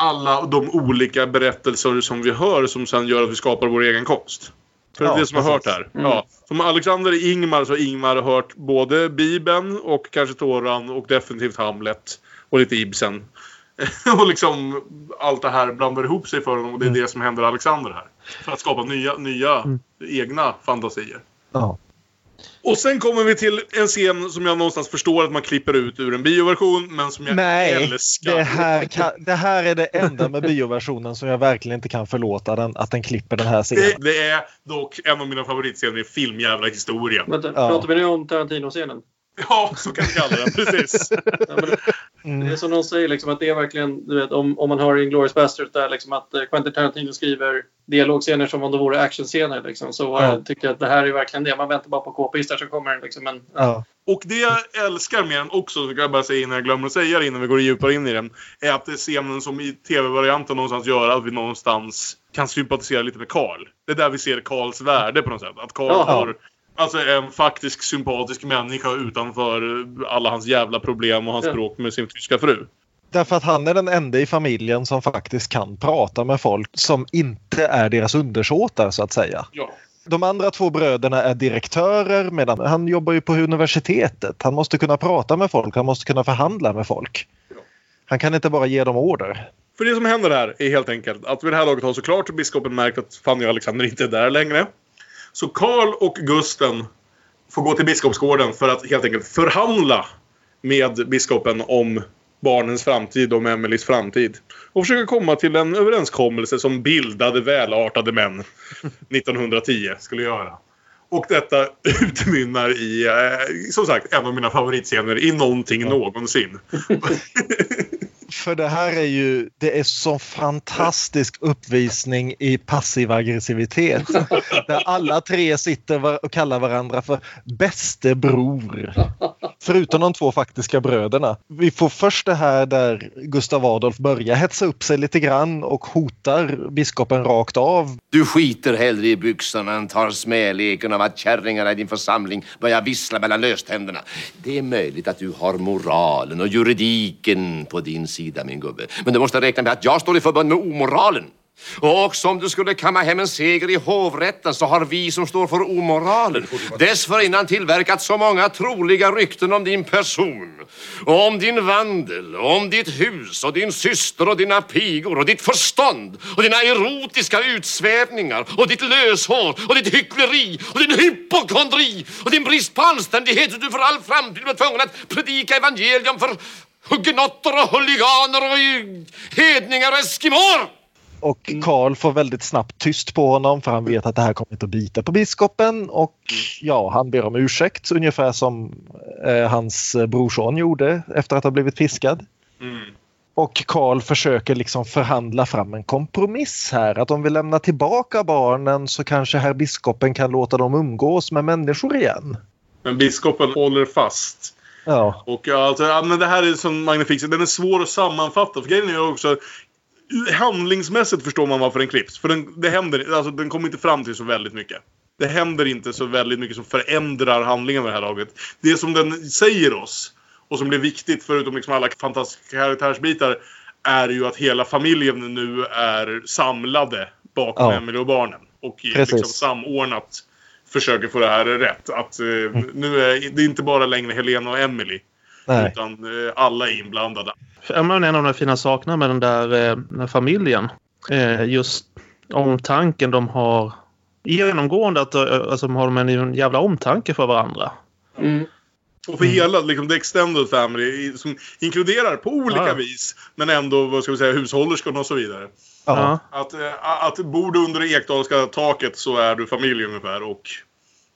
Alla de olika berättelser som vi hör som sen gör att vi skapar vår egen konst. För det är Ja, det som har hört här. Ja. Som Alexander Ingmar så har Ingmar hört både Bibeln och kanske Toran och definitivt Hamlet och lite Ibsen. och liksom allt det här blandar ihop sig för honom och det är det som händer Alexander här. För att skapa nya, nya egna fantasier. Ja. Och sen kommer vi till en scen som jag någonstans förstår att man klipper ut ur en bioversion, men som jag Nej, älskar. det här, kan, det här är det enda med bioversionen som jag verkligen inte kan förlåta den, att den klipper den här scenen. Det, det är dock en av mina favoritscener i filmjävla historia. Vänta, Ja. pratar vi nu om Tarantino-scenen? Ja, så kan vi kalla den. Precis. Ja, det, det är som någon säger, liksom, att det är verkligen, du vet, om, om man hör i Inglourious Basterds där liksom, att eh, Quentin Tarantino skriver dialogscener som om det vore actionscener. Liksom, så Ja. jag tycker jag att det här är verkligen det. Man väntar bara på k-pistar så kommer det liksom. Ja. Och det jag älskar med den också, så kan jag bara säga innan jag glömmer att säga det innan vi går djupare in i den, är att det är scenen som i tv-varianten någonstans gör att vi någonstans kan sympatisera lite med Karl. Det är där vi ser Karls värde på något sätt. Att Karl Ja. har alltså en faktisk sympatisk människa utanför alla hans jävla problem och hans Ja. bråk med sin tyska fru. Därför att han är den enda i familjen som faktiskt kan prata med folk som inte är deras undersåtar så att säga. Ja. De andra två bröderna är direktörer medan han jobbar ju på universitetet. Han måste kunna prata med folk, han måste kunna förhandla med folk. Han kan inte bara ge dem order. För det som händer här är helt enkelt att vid det här laget har såklart biskopen märkt att Fanny och Alexander inte är där längre. Så Karl och Gusten får gå till Biskopsgården för att helt enkelt förhandla med biskopen om barnens framtid, om Emelies framtid. Och försöka komma till en överenskommelse som bildade välartade män 1910 skulle göra. Och detta utmynnar i, eh, som sagt, en av mina favoritscener i någonting någonsin. För det här är ju, det är så fantastisk uppvisning i passiv aggressivitet. Där alla tre sitter och kallar varandra för bäste bror. Förutom de två faktiska bröderna. Vi får först det här där Gustav Adolf börjar hetsa upp sig lite grann och hotar biskopen rakt av. Du skiter hellre i byxorna än tar smäleken av att kärringarna i din församling börjar vissla mellan löständerna. Det är möjligt att du har moralen och juridiken på din sida, min gubbe. Men du måste räkna med att jag står i förbund med omoralen. Och också om du skulle kamma hem en seger i hovrätten så har vi som står för omoralen dessförinnan tillverkat så många troliga rykten om din person och om din vandel och om ditt hus och din syster och dina pigor och ditt förstånd och dina erotiska utsvävningar och ditt löshår och ditt hyckleri och din hypokondri och din brist på anständighet att du för all framtid blir tvungen att predika evangelium för hugenotter och huliganer och hedningar och eskimåer. Och Karl får väldigt snabbt tyst på honom för han vet att det här kommer inte att bita på biskopen och ja, han ber om ursäkt ungefär som eh, hans brorson gjorde efter att ha blivit piskad. Mm. Och Karl försöker liksom förhandla fram en kompromiss här. Att om vi lämnar tillbaka barnen så kanske herr biskopen kan låta dem umgås med människor igen. Men biskopen håller fast. Ja, Och alltså, ja, men det här är som magnifik. Den är svår att sammanfatta. För grejen är också handlingsmässigt förstår man varför den klipps. För den, det händer, alltså, den kommer inte fram till så väldigt mycket. Det händer inte så väldigt mycket som förändrar handlingen med det här laget. Det som den säger oss och som blir viktigt förutom liksom alla fantastiska karaktärsbitar är ju att hela familjen nu är samlade bakom Ja. Emily och barnen. Och Precis. liksom samordnat försöker få det här rätt. Att eh, nu är det är inte bara längre Helena och Emily. nej. Utan eh, alla är inblandade. Ja, men en av de fina sakerna med den där, eh, den här familjen. Eh, just omtanken de har. Genomgående att eh, alltså, de har de en jävla omtanke för varandra. Mm. Och för hela liksom, the extended family som inkluderar på olika Ja. vis men ändå vad ska vi säga, hushållerskan och så vidare. Ja. Att, eh, att bor du under det ekdalska taket så är du familj ungefär och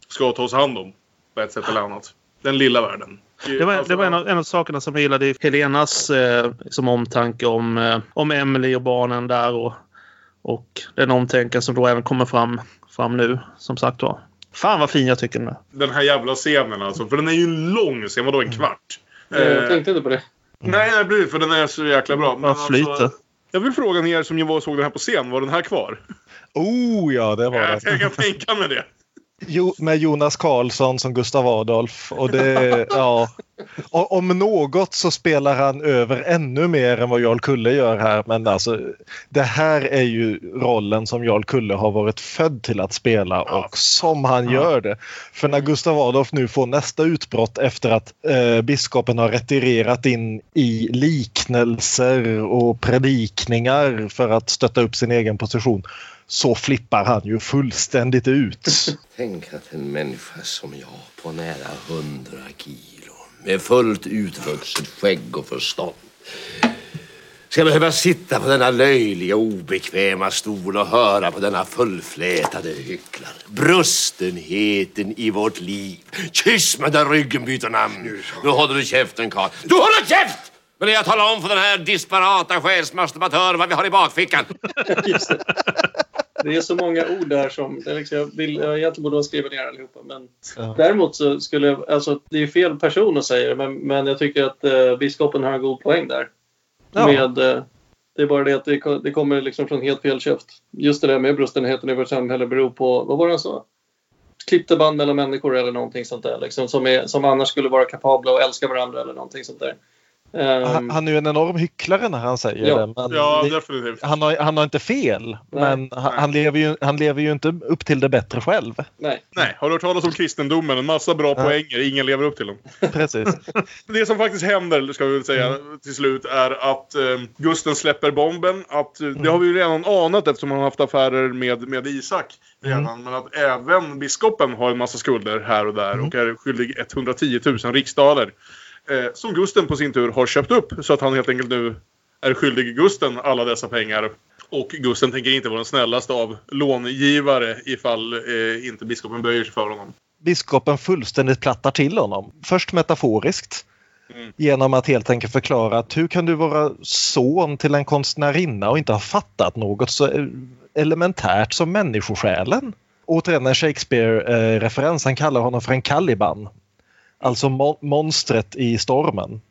ska tas hand om på ett sätt eller annat. Den lilla världen. Det var, det var en, av, en av sakerna som jag gillade i Helenas eh, som omtanke om, eh, om Emily och barnen där. Och, och den omtanken som då även kommer fram, fram nu, som sagt var. Fan vad fin jag tycker den är. Den här jävla scenen alltså. För den är ju en lång scen, vadå en kvart? Jag Eh, tänkte inte på det. Nej, nej, precis. För den är så jäkla bra. Men alltså, flyter. jag vill fråga er som var och såg den här på scen. Var den här kvar? Oh ja, det var Jag det. kan tänka mig det. Jo, med Jonas Karlsson som Gustav Adolf. Och det, ja. Och om något så spelar han över ännu mer än vad Jarl Kulle gör här. Men alltså, det här är ju rollen som Jarl Kulle har varit född till att spela och som han gör det. För när Gustav Adolf nu får nästa utbrott efter att eh, biskopen har retirerat in i liknelser och predikningar för att stötta upp sin egen position så flippar han ju fullständigt ut. Tänk att en människa som jag på nära hundra kilo med fullt utvuxet skägg och förstånd ska behöva sitta på denna löjliga obekväma stol och höra på denna fullflätade hycklare. Brustenheten i vårt liv. Kyss med den ryggen byter namn. Nu håller du käften Karl. Du håller käft! Men jag talar om för den här disparata själsmasturbatören vad vi har i bakfickan. Just det. det är så många ord där som liksom, jag vill, jag egentligen borde ha skrivit ner allihopa. Men Ja. däremot så skulle jag, alltså det är fel person att säga det, men, men jag tycker att eh, biskopen har en god poäng där. Ja. Med, eh, det är bara det att det, det kommer liksom från helt fel käft. Just det där med brustenheten i vårt samhälle beror på, vad var det han sa? Klippta band mellan människor eller någonting sånt där. Liksom, som, är, som annars skulle vara kapabla och älska varandra eller någonting sånt där. Ehm, Han, han är ju en enorm hycklare när han säger Ja. det. Men Ja, det- definitivt. han, har, han har inte fel, Nej. men han, han, lever ju, han lever ju inte upp till det bättre själv. nej. Nej, har du hört talas om kristendomen? En massa bra Ja. poänger, ingen lever upp till dem. Precis. Det som faktiskt händer, ska vi väl säga till slut, är att eh, Gusten släpper bomben. Att, eh, Det har vi ju redan anat eftersom han har haft affärer med, med Isak. Redan, Men att även biskopen har en massa skulder här och där och är skyldig 110 000 riksdaler. Eh, som Gusten på sin tur har köpt upp så att han helt enkelt nu är skyldig Gusten alla dessa pengar. Och Gusten tänker inte vara den snällaste av långivare ifall eh, inte biskopen böjer sig för honom. Biskopen fullständigt plattar till honom. Först metaforiskt Mm. genom att helt enkelt förklara att hur kan du vara son till en konstnärinna och inte ha fattat något så elementärt som människosjälen? Återigen en Shakespeare-referens. Han kallar honom för en Caliban. Alltså mo- monstret i stormen.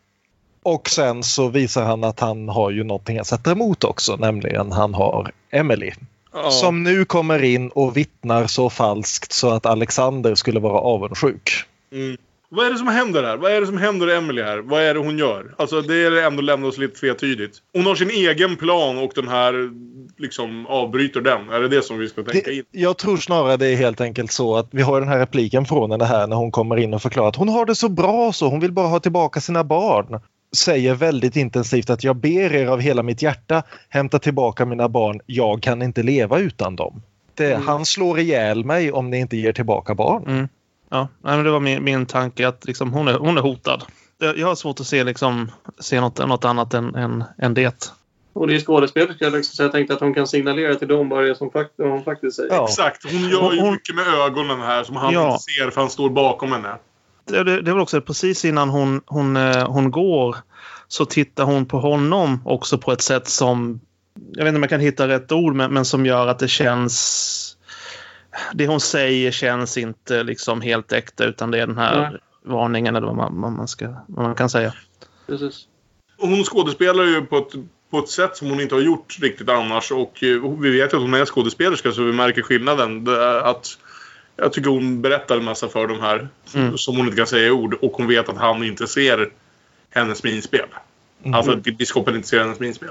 Och sen så visar han att han har ju någonting att sätta emot också, nämligen han har Emily. Ja. Som nu kommer in och vittnar så falskt så att Alexander skulle vara avundsjuk. Mm. Vad är det som händer här? Vad är det som händer Emily här? Vad är det hon gör? Alltså det är ändå lämnar oss lite tvetydigt. Hon har sin egen plan och den här liksom avbryter den. Är det det som vi ska tänka Det, in? jag tror snarare det är helt enkelt så att vi har den här repliken från henne här när hon kommer in och förklarar att hon har det så bra så hon vill bara ha tillbaka sina barn. Säger väldigt intensivt att jag ber er av hela mitt hjärta hämta tillbaka mina barn. Jag kan inte leva utan dem. Det, Han slår ihjäl mig om ni inte ger tillbaka barn. Mm. Ja, nej, men det var min, min tanke att liksom, hon, är, hon är hotad. Jag jag har svårt att se, liksom, se något, något annat än, än, än det. Och det är skådespelerska liksom, så jag tänkte att hon kan signalera till dem vad det är som fakt hon faktiskt säger. Ja. Exakt. Hon gör ju Hon- mycket med ögonen här som han Ja. inte ser för han står bakom henne. Det, det, det väl också precis innan hon, hon, eh, hon går så tittar hon på honom också på ett sätt som jag vet inte om jag kan hitta rätt ord men, men som gör att det känns det hon säger känns inte liksom helt äkta utan det är den här Nej. varningen eller vad man, vad man, ska, vad man kan säga. Precis. Och hon skådespelar ju på ett, på ett sätt som hon inte har gjort riktigt annars. Och eh, vi vet ju att hon är skådespelerska så vi märker skillnaden. Det är att jag tycker hon berättar en massa för de här Mm. som hon inte kan säga i ord. Och hon vet att han inte ser hennes minspel. Mm. Alltså att biskopen inte ser hennes minspel.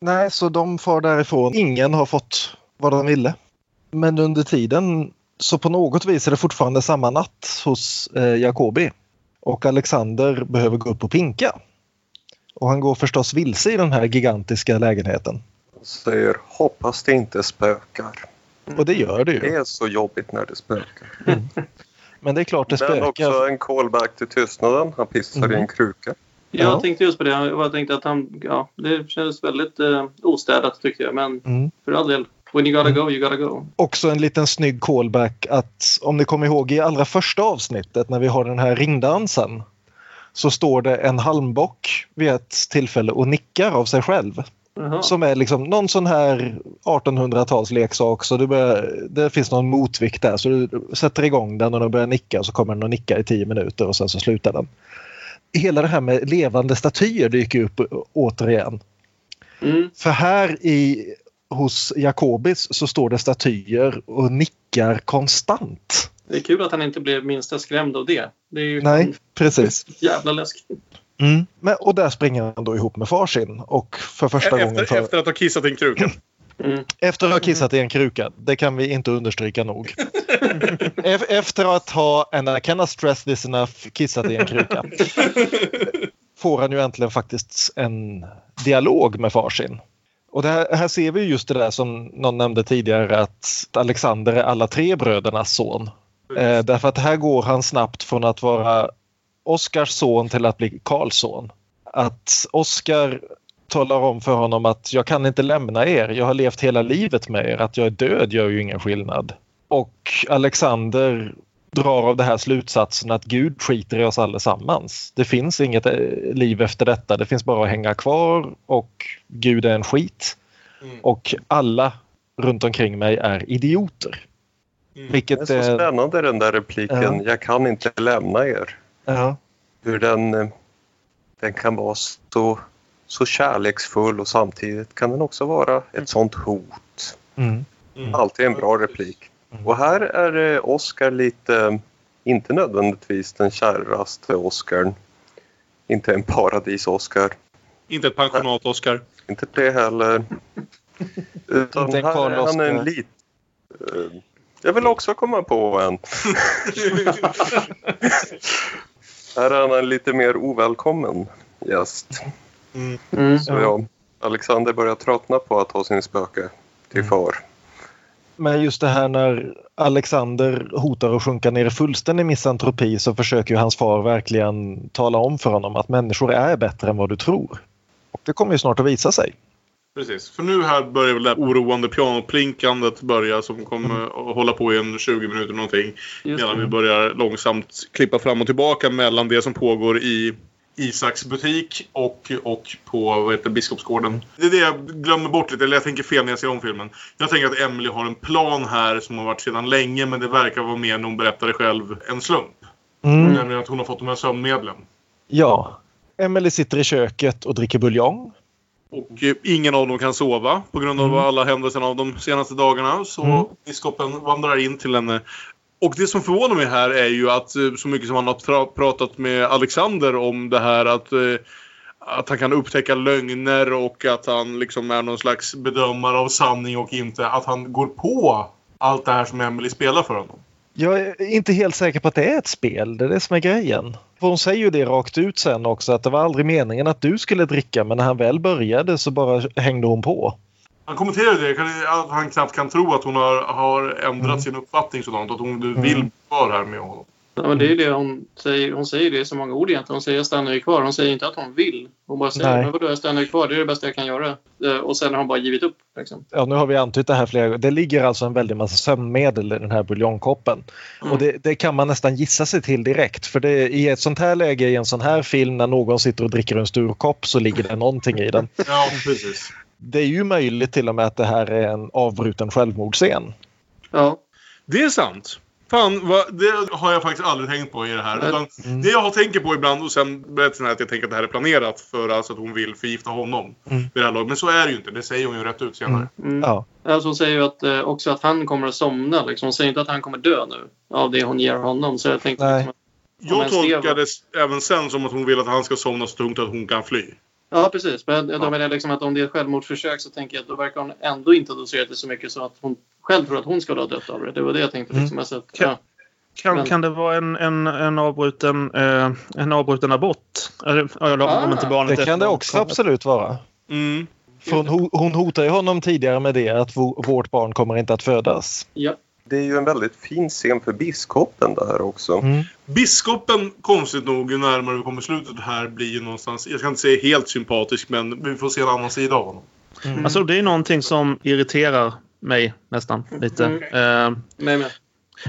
Nej, så de far därifrån. Ingen har fått vad de ville. Men under tiden så på något vis är det fortfarande samma natt hos eh, Jacobi. Och Alexander behöver gå upp och pinka. Och han går förstås vilse i den här gigantiska lägenheten. Säger hoppas det inte spökar. Och det gör det Det ju. är så jobbigt när det spökar. Men det är klart det Men spökar. också en callback till tystnaden. Han pissar i Mhm. en kruka. Jag Ja. tänkte just på det. Jag bara tänkte att han, ja, det kändes väldigt eh, ostädat tyckte jag. Men Mm. för all del. When you gotta go, you gotta go. Också en liten snygg callback att om ni kommer ihåg i allra första avsnittet när vi har den här ringdansen så står det en halmbock vid ett tillfälle och nickar av sig själv. Jaha. Som är liksom någon sån här 1800-tals leksak så du börjar, det finns någon motvikt där så du sätter igång den och den börjar nicka och så kommer den att nicka i tio minuter och sen så slutar den. hela det här med levande statyer dyker upp återigen. Mm. För här i, hos Jakobis så står det statyer och nickar konstant. Det är kul att han inte blev minsta skrämd av det. Det är ju Nej, precis. jävla läskigt. Mm. Men, och där springer han då ihop med farsin och för första gången Efter, för, efter att ha kissat i en kruka. Mm. efter att ha kissat i en kruka. Det kan vi inte understryka nog. E- Efter att ha, and I cannot stress this enough, kissat i en kruka. Får han ju äntligen faktiskt en dialog med farsin. Och här, här ser vi just det där som någon nämnde tidigare att Alexander är alla tre brödernas son. Eh, därför att här går han snabbt från att vara Oskars son till att bli Karls son. Att Oskar talar om för honom att jag kan inte lämna er, jag har levt hela livet med er, att jag är död gör ju ingen skillnad. Och Alexander drar av det här slutsatsen att Gud skiter i oss allesammans. Det finns inget eh, liv efter detta, det finns bara att hänga kvar och Gud är en skit. Och alla runt omkring mig är idioter. Vilket Det är så är... spännande den där repliken. Ja. Jag kan inte lämna er. Ja. Hur den, eh, den kan vara så, så kärleksfull och samtidigt kan den också vara ett sånt hot. Mm. Alltid en bra replik. Och här är eh, Oscar lite, inte nödvändigtvis den käraste Oscarn. Inte en paradis-Oscar. Inte ett pensionat-Oscar. Inte det heller. Utan Inte här är han en Oscar. lit... eh, Jag vill också komma på en. här är han en lite mer ovälkommen gäst. Mm. Så ja, Alexander börjar tröttna på att ha sin spöke till far. Men just det här när Alexander hotar att sjunka ner i fullständig misantropi så försöker ju hans far verkligen tala om för honom att människor är bättre än vad du tror. Och det kommer ju snart att visa sig. Precis. För nu här börjar väl det oroande pianoplinkandet börja som kommer att hålla på i en 20 minuter någonting. Just Medan vi börjar långsamt klippa fram och tillbaka mellan det som pågår i Isaks butik och, och på vad heter, Biskopsgården. Det är det jag glömmer bort lite, eller jag tänker fel när jag ser om filmen. Jag tänker att Emily har en plan här som har varit sedan länge men det verkar vara mer när hon berättar det själv en slump. Mm. Nämligen att hon har fått de här sömnmedlen. Ja. Emily sitter i köket och dricker buljong. Och eh, ingen av dem kan sova på grund av alla händelserna av de senaste dagarna. Så Mm. biskopen vandrar in till henne. Och det som förvånar mig här är ju att eh, så mycket som han har pratat med Alexander om det här att, eh, att han kan upptäcka lögner och att han liksom är någon slags bedömare av sanning och inte att han går på allt det här som Emily spelar för honom. Jag är inte helt säker på att det är ett spel. Det är det som är grejen. För hon säger ju det rakt ut sen också att det var aldrig meningen att du skulle dricka men när han väl började så bara hängde hon på. Han kommenterade det, att han knappt kan tro att hon har, har ändrat Mm. sin uppfattning sådant. Att hon vill vara här med honom. Ja, men det är det hon säger. Hon säger det i så många ord egentligen. Hon säger jag stannar ju kvar. Hon säger inte att hon vill. Hon bara säger Nej. men vadå jag stannar ju kvar. Det är det bästa jag kan göra. Eh, Och sen har hon bara givit upp. Liksom. Ja, nu har vi antytt det här flera gånger. Det ligger alltså en väldig massa sömnmedel i den här buljongkoppen. Och det, det kan man nästan gissa sig till direkt. För det, i ett sånt här läge, i en sån här film, när någon sitter och dricker en stor kopp så ligger det någonting i den. Ja, precis. Det är ju möjligt till och med att det här är en avbruten självmordsscen. Ja. Det är sant. Fan, vad, det har jag faktiskt aldrig tänkt på i det här. Utan Det jag har tänker på ibland och sen berättelsen är att jag tänker att det här är planerat för alltså att hon vill förgifta honom. Mm. Vid det här laget. Men så är det ju inte. Det säger hon ju rätt ut senare. Mm. Ja. Alltså hon säger ju att, eh, också att han kommer att somna. Liksom. Hon säger inte att han kommer dö nu av det hon ger honom. Så jag tänkte Nej. liksom, Jag tolkade det även sen som att hon vill att han ska somna så tungt att hon kan fly. Ja, precis. Men då Ja. menar jag liksom att om det är ett självmordsförsök så tänker jag att då verkar hon ändå inte ha doserat det så mycket så att hon själv tror att hon skulle ha dött av det. Det var det jag tänkte. Liksom. Alltså att, Kan- ja. Kan, Men- kan det vara en, en, en, avbruten, eh, en avbruten abort? Eller, eller Ah, om inte barnet Det kan det också absolut vara. Mm. För hon, ho- hon hotar ju honom tidigare med det att vårt barn kommer inte att födas. ja. Det är ju en väldigt fin scen för biskopen där också. Mm. Biskopen, konstigt nog, ju närmare vi kommer slutet här, blir ju någonstans, jag ska inte säga helt sympatisk, men vi får se en annan sida av honom. Mm. Alltså det är någonting som irriterar mig nästan lite. Mm. Eh, Men, men.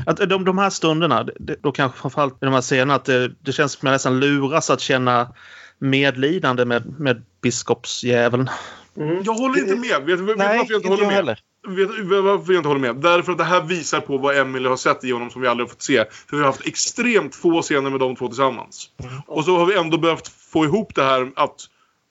att de, de här stunderna, det- då kanske framförallt i de här scenerna, att det, det känns som jag nästan luras att känna medlidande med, med biskopsjäveln. Mm. Jag håller inte med. Vet du vet du Nej, varför jag inte håller med? heller. Vet varför jag inte håller med? Därför att det här visar på vad Emily har sett i honom som vi aldrig har fått se. För vi har haft extremt få scener med de två tillsammans. Och så har vi ändå behövt få ihop det här att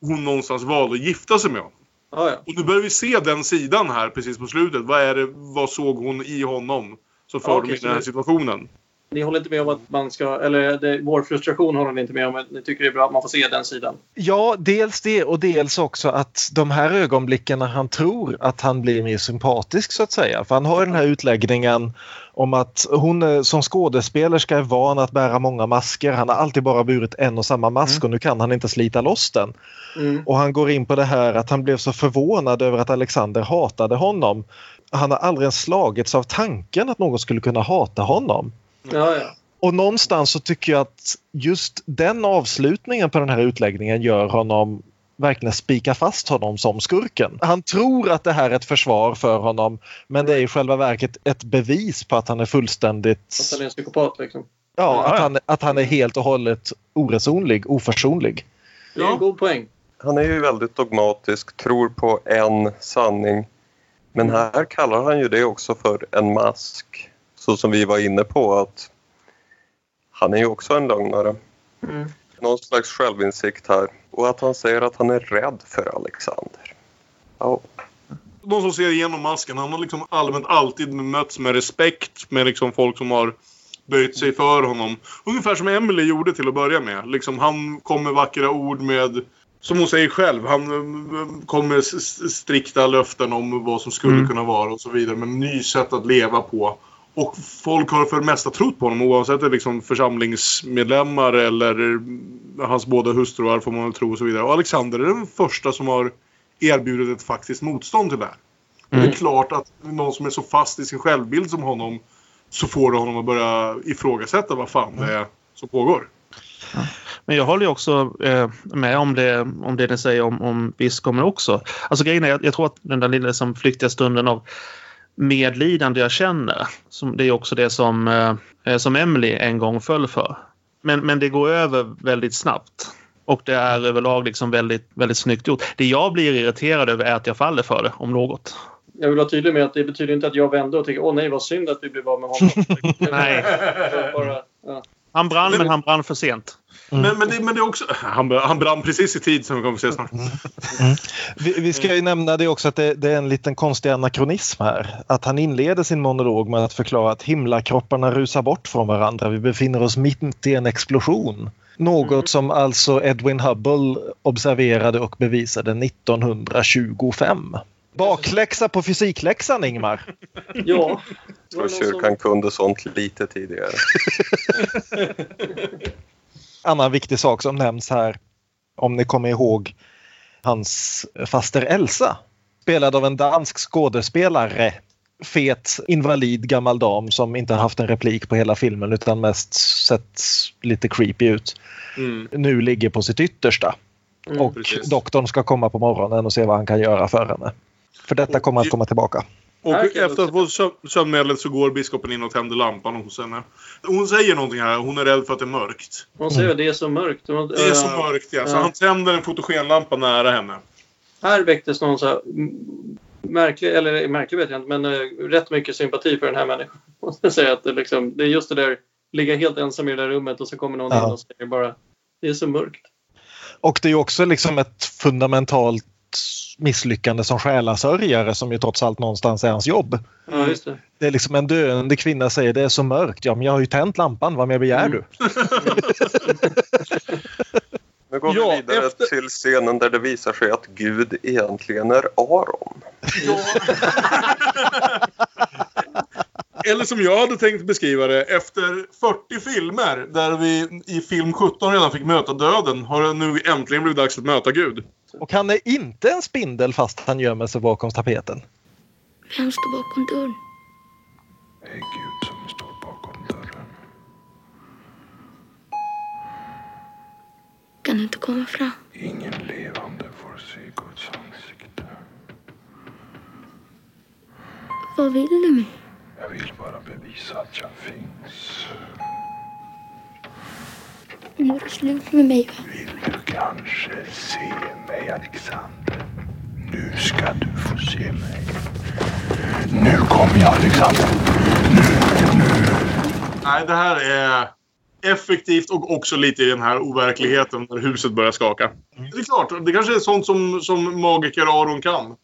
hon någonstans valde att gifta sig med honom. Ja, ja. Och nu börjar vi se den sidan här precis på slutet. Vad, är det, vad såg hon i honom som förde okej, mig så i den här situationen? Ni håller inte med om att man ska, eller det, vår frustration håller ni inte med om, men ni tycker det är bra att man får se den sidan. Ja, dels det och dels också att de här ögonblicken när han tror att han blir mer sympatisk så att säga. För han har den här utläggningen om att hon eh, som skådespelerska är van att bära många masker. Han har alltid bara burit en och samma mask och nu kan han inte slita loss den. Mm. Och han går in på det här att han blev så förvånad över att Alexander hatade honom. Han har aldrig ens slagits av tanken att någon skulle kunna hata honom. Ja, ja. Och någonstans så tycker jag att just den avslutningen på den här utläggningen gör honom verkligen spika fast honom som skurken. Han tror att det här är ett försvar för honom men det är i själva verket ett bevis på att han är fullständigt... Att han är en psykopat liksom. Ja, att han, att han är helt och hållet oresonlig, oförsonlig. Det är en god poäng. Han är ju väldigt dogmatisk, tror på en sanning. Men här kallar han ju det också för en mask. Så som vi var inne på att han är ju också en lögnare. Mm. Någon slags självinsikt här. Och att han säger att han är rädd för Alexander. Ja, Någon som ser igenom masken. Han har liksom allmänt alltid mötts med respekt med liksom folk som har böjt sig för honom. Ungefär som Emily gjorde till att börja med. Liksom, han kom med vackra ord med, som hon säger själv, han eh, kom med strikta löften om vad som skulle Mm. kunna vara och så vidare. Men ny sätt att leva på. Och folk har för det mesta trott på honom oavsett det liksom församlingsmedlemmar eller hans båda hustruar får man väl tro och så vidare. Och Alexander är den första som har erbjudit ett faktiskt motstånd till det här. Och Det är klart att någon som är så fast i sin självbild som honom så får det honom att börja ifrågasätta vad fan det är som pågår. Men jag håller ju också eh, med om det, om det ni säger om, om biskopen också. Alltså grejen är, jag, jag tror att den där lilla som flyktiga stunden av medlidande jag känner, som, det är också det som, eh, som Emily en gång föll för. Men, men det går över väldigt snabbt. Och det är överlag liksom väldigt, väldigt snyggt gjort. Det jag blir irriterad över är att jag faller för det, om något. Jag vill vara tydlig med att det betyder inte att jag vände och tycker åh nej vad synd att vi blev av med honom. Nej. Bara, ja. Han brann, men han brann för sent. Men, men, det, men det är också... Han, han brann precis i tid som vi kommer att se snart. Vi, vi ska ju nämna det också att det, det är en liten konstig anakronism här. Att han inleder sin monolog med att förklara att himlakropparna rusar bort från varandra. Vi befinner oss mitt i en explosion. Något som alltså Edwin Hubble observerade och bevisade 1925. Bakläxa på fysikläxan Ingmar. ja. jag tror som- kyrkan kunde sånt lite tidigare. Annan viktig sak som nämns här, om ni kommer ihåg hans faster Elsa. Spelad av en dansk skådespelare. Fet, invalid gammal dam som inte haft en replik på hela filmen utan mest sett lite creepy ut. Mm. Nu ligger på sitt yttersta. Mm, och precis. doktorn ska komma på morgonen och se vad han kan göra för henne. För detta kommer att komma tillbaka. Och efter att få sö- sömnmedlet så går biskopen in och tänder lampan hos henne. Hon säger någonting här. Hon är rädd för att det är mörkt. Hon säger att det är så mörkt. Hon- Det är så mörkt ja. Så ja. han tänder en fotogenlampa nära henne. Här väcktes någon så här märklig, eller märklig vet jag inte, men eh, rätt mycket sympati för den här människan. Måste säga att det, liksom, det är just det där, ligga helt ensam i det där rummet och så kommer någon Ja. in och säger bara det är så mörkt. Och det är ju också liksom ett fundamentalt misslyckande som själasörjare som ju trots allt någonstans är hans jobb. Ja, just det. Det är liksom en döende kvinna säger det är så mörkt. Ja, men jag har ju tänt lampan. Vad mer begär du? Nu går Ja, vi vidare efter- till scenen där det visar sig att Gud egentligen är Aron. Eller som jag hade tänkt beskriva det. Efter 40 filmer där vi i film 17 redan fick möta döden har det nu äntligen blivit dags att möta Gud. Och han är inte en spindel fast han gömmer sig bakom tapeten. Vem står bakom dörren? Det är Gud som står bakom dörren. Kan du inte komma fram? Ingen levande får se Guds ansikte. Vad vill du mig? Jag vill bara bevisa att jag finns. Nu är det slut med mig va? Vill du kanske se mig, Alexander? Nu ska du få se mig. Kom igen Alexander. Nej, det här är effektivt och också lite i den här overkligheten när huset börjar skaka. Det är klart, det kanske är sånt som, som magiker Aron kan.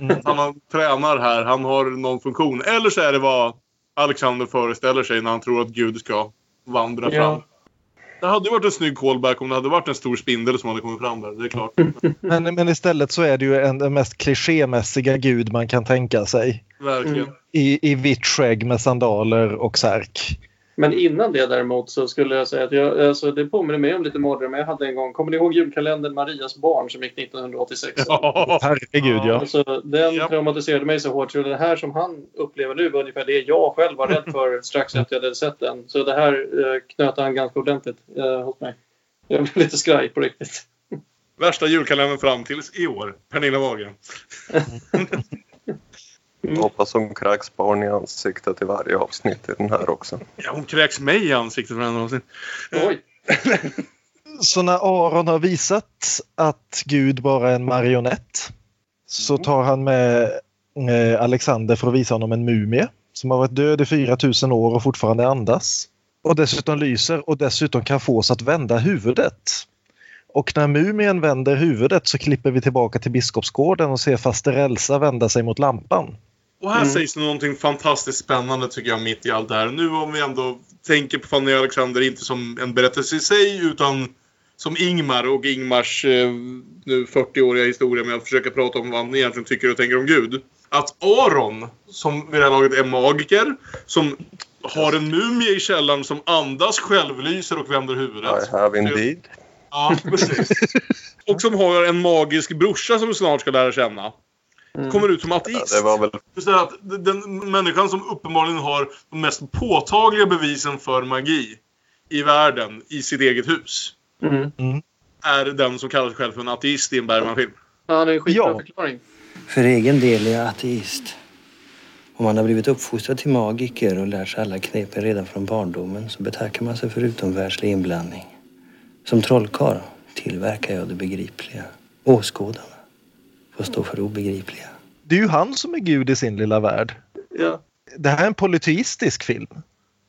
Att Han har, tränar här, han har någon funktion. Eller så är det vad Alexander föreställer sig när han tror att Gud ska vandra Ja. fram. Det hade varit en snygg callback om det hade varit en stor spindel som hade kommit fram där. Det är klart. Men, men istället så är det ju en, den mest klichémässiga gud man kan tänka sig. Verkligen. Mm. I, i vitt skägg med sandaler och särk. Men innan det däremot så skulle jag säga att jag, alltså, det påminner mig om lite mardrömmar jag hade en gång. Kommer ni ihåg julkalendern Marias barn som gick 1986? Ja. Herregud ja. Alltså, den Japp. traumatiserade mig så hårt så det här som han upplever nu var ungefär det jag själv var rädd för strax efter jag hade sett den. Så det här eh, knöt han ganska ordentligt eh, hos mig. Jag blev lite skraj på riktigt. Värsta julkalendern fram tills i år. Pernilla Wahlgren. Jag hoppas hon kräks barn i ansiktet i varje avsnitt i den här också. Ja, hon kräks mig i ansiktet för en någonsin. Oj! Så när Aron har visat att Gud bara är en marionett så tar han med Alexander för att visa honom en mumie som har varit död i 4000 år och fortfarande andas. Och dessutom lyser och dessutom kan fås att vända huvudet. Och när mumien vänder huvudet så klipper vi tillbaka till Biskopsgården och ser faster Elsa vända sig mot lampan. Och här Mm. sägs det någonting fantastiskt spännande tycker jag mitt i allt det här. Nu om vi ändå tänker på Fanny och Alexander inte som en berättelse i sig utan som Ingmar och Ingmars eh, nu 40-åriga historia med att försöka prata om vad han egentligen tycker och tänker om Gud. Att Aron, som vid det här laget är magiker, som har en mumie i källaren som andas, självlyser och vänder huvudet. I have indeed. Ja, precis. Och som har en magisk brorsa som vi snart ska lära känna. Mm. Kommer ut som Ja, ateist. det var väl Just det här att den människan som uppenbarligen har de mest påtagliga bevisen för magi i världen i sitt eget hus Mm. är den som kallar sig själv för en ateist i en Bergman-film. Ja, det är en skitbra Ja. förklaring. För egen del är jag ateist. Om man har blivit uppfostrad till magiker och lärt sig alla knepen redan från barndomen så betackar man sig för utomvärldslig inblandning. Som trollkarl tillverkar jag det begripliga. Åskådarna får stå för det obegripliga. Det är ju han som är Gud i sin lilla värld. Ja. Det här är en polyteistisk film.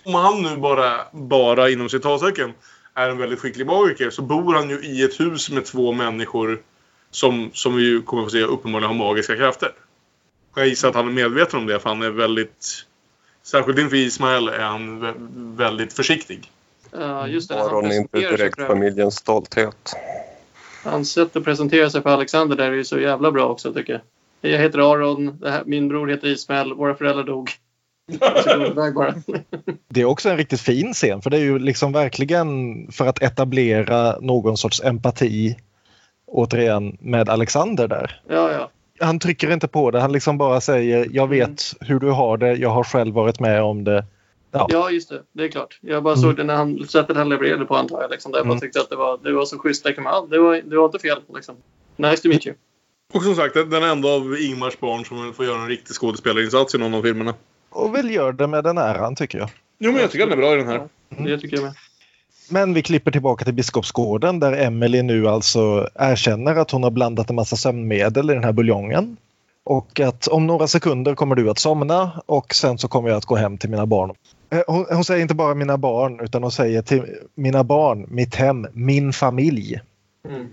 Om han nu bara, bara inom citattecken, är en väldigt skicklig magiker så bor han ju i ett hus med två människor som, som vi ju kommer att få se uppenbarligen har magiska krafter. Jag gissar att han är medveten om det för han är väldigt... Särskilt inför Ismael är han vä- väldigt försiktig. Ja, just det. Han Aron är inte direkt för- familjens stolthet. Hans sätt att presentera sig för Alexander där är ju så jävla bra också tycker jag. Jag heter Aron, här, min bror heter Ismael, våra föräldrar dog. Det är också en riktigt fin scen för det är ju liksom verkligen för att etablera någon sorts empati återigen med Alexander där. Ja, ja. Han trycker inte på det, han liksom bara säger jag vet hur du har det, jag har själv varit med om det. Ja. Ja, just det. Det är klart. Jag bara såg det när han, sättet han levererade på antar jag. Liksom, där jag bara Mm. tyckte att det var, det var så schysst. Liksom. Ja, det, var, det var inte fel. Liksom. Nice to meet you. Och som sagt, den enda av Ingmars barn som får göra en riktig skådespelarinsats i någon av filmerna. Och väl gör det med den äran tycker jag. Jo, men jag tycker han är bra i den här. Det tycker jag med. Men vi klipper tillbaka till Biskopsgården där Emily nu alltså erkänner att hon har blandat en massa sömnmedel i den här buljongen. Och att om några sekunder kommer du att somna och sen så kommer jag att gå hem till mina barn. Eh, Hon, hon säger inte bara mina barn utan hon säger till mina barn, mitt hem, min familj. Mm.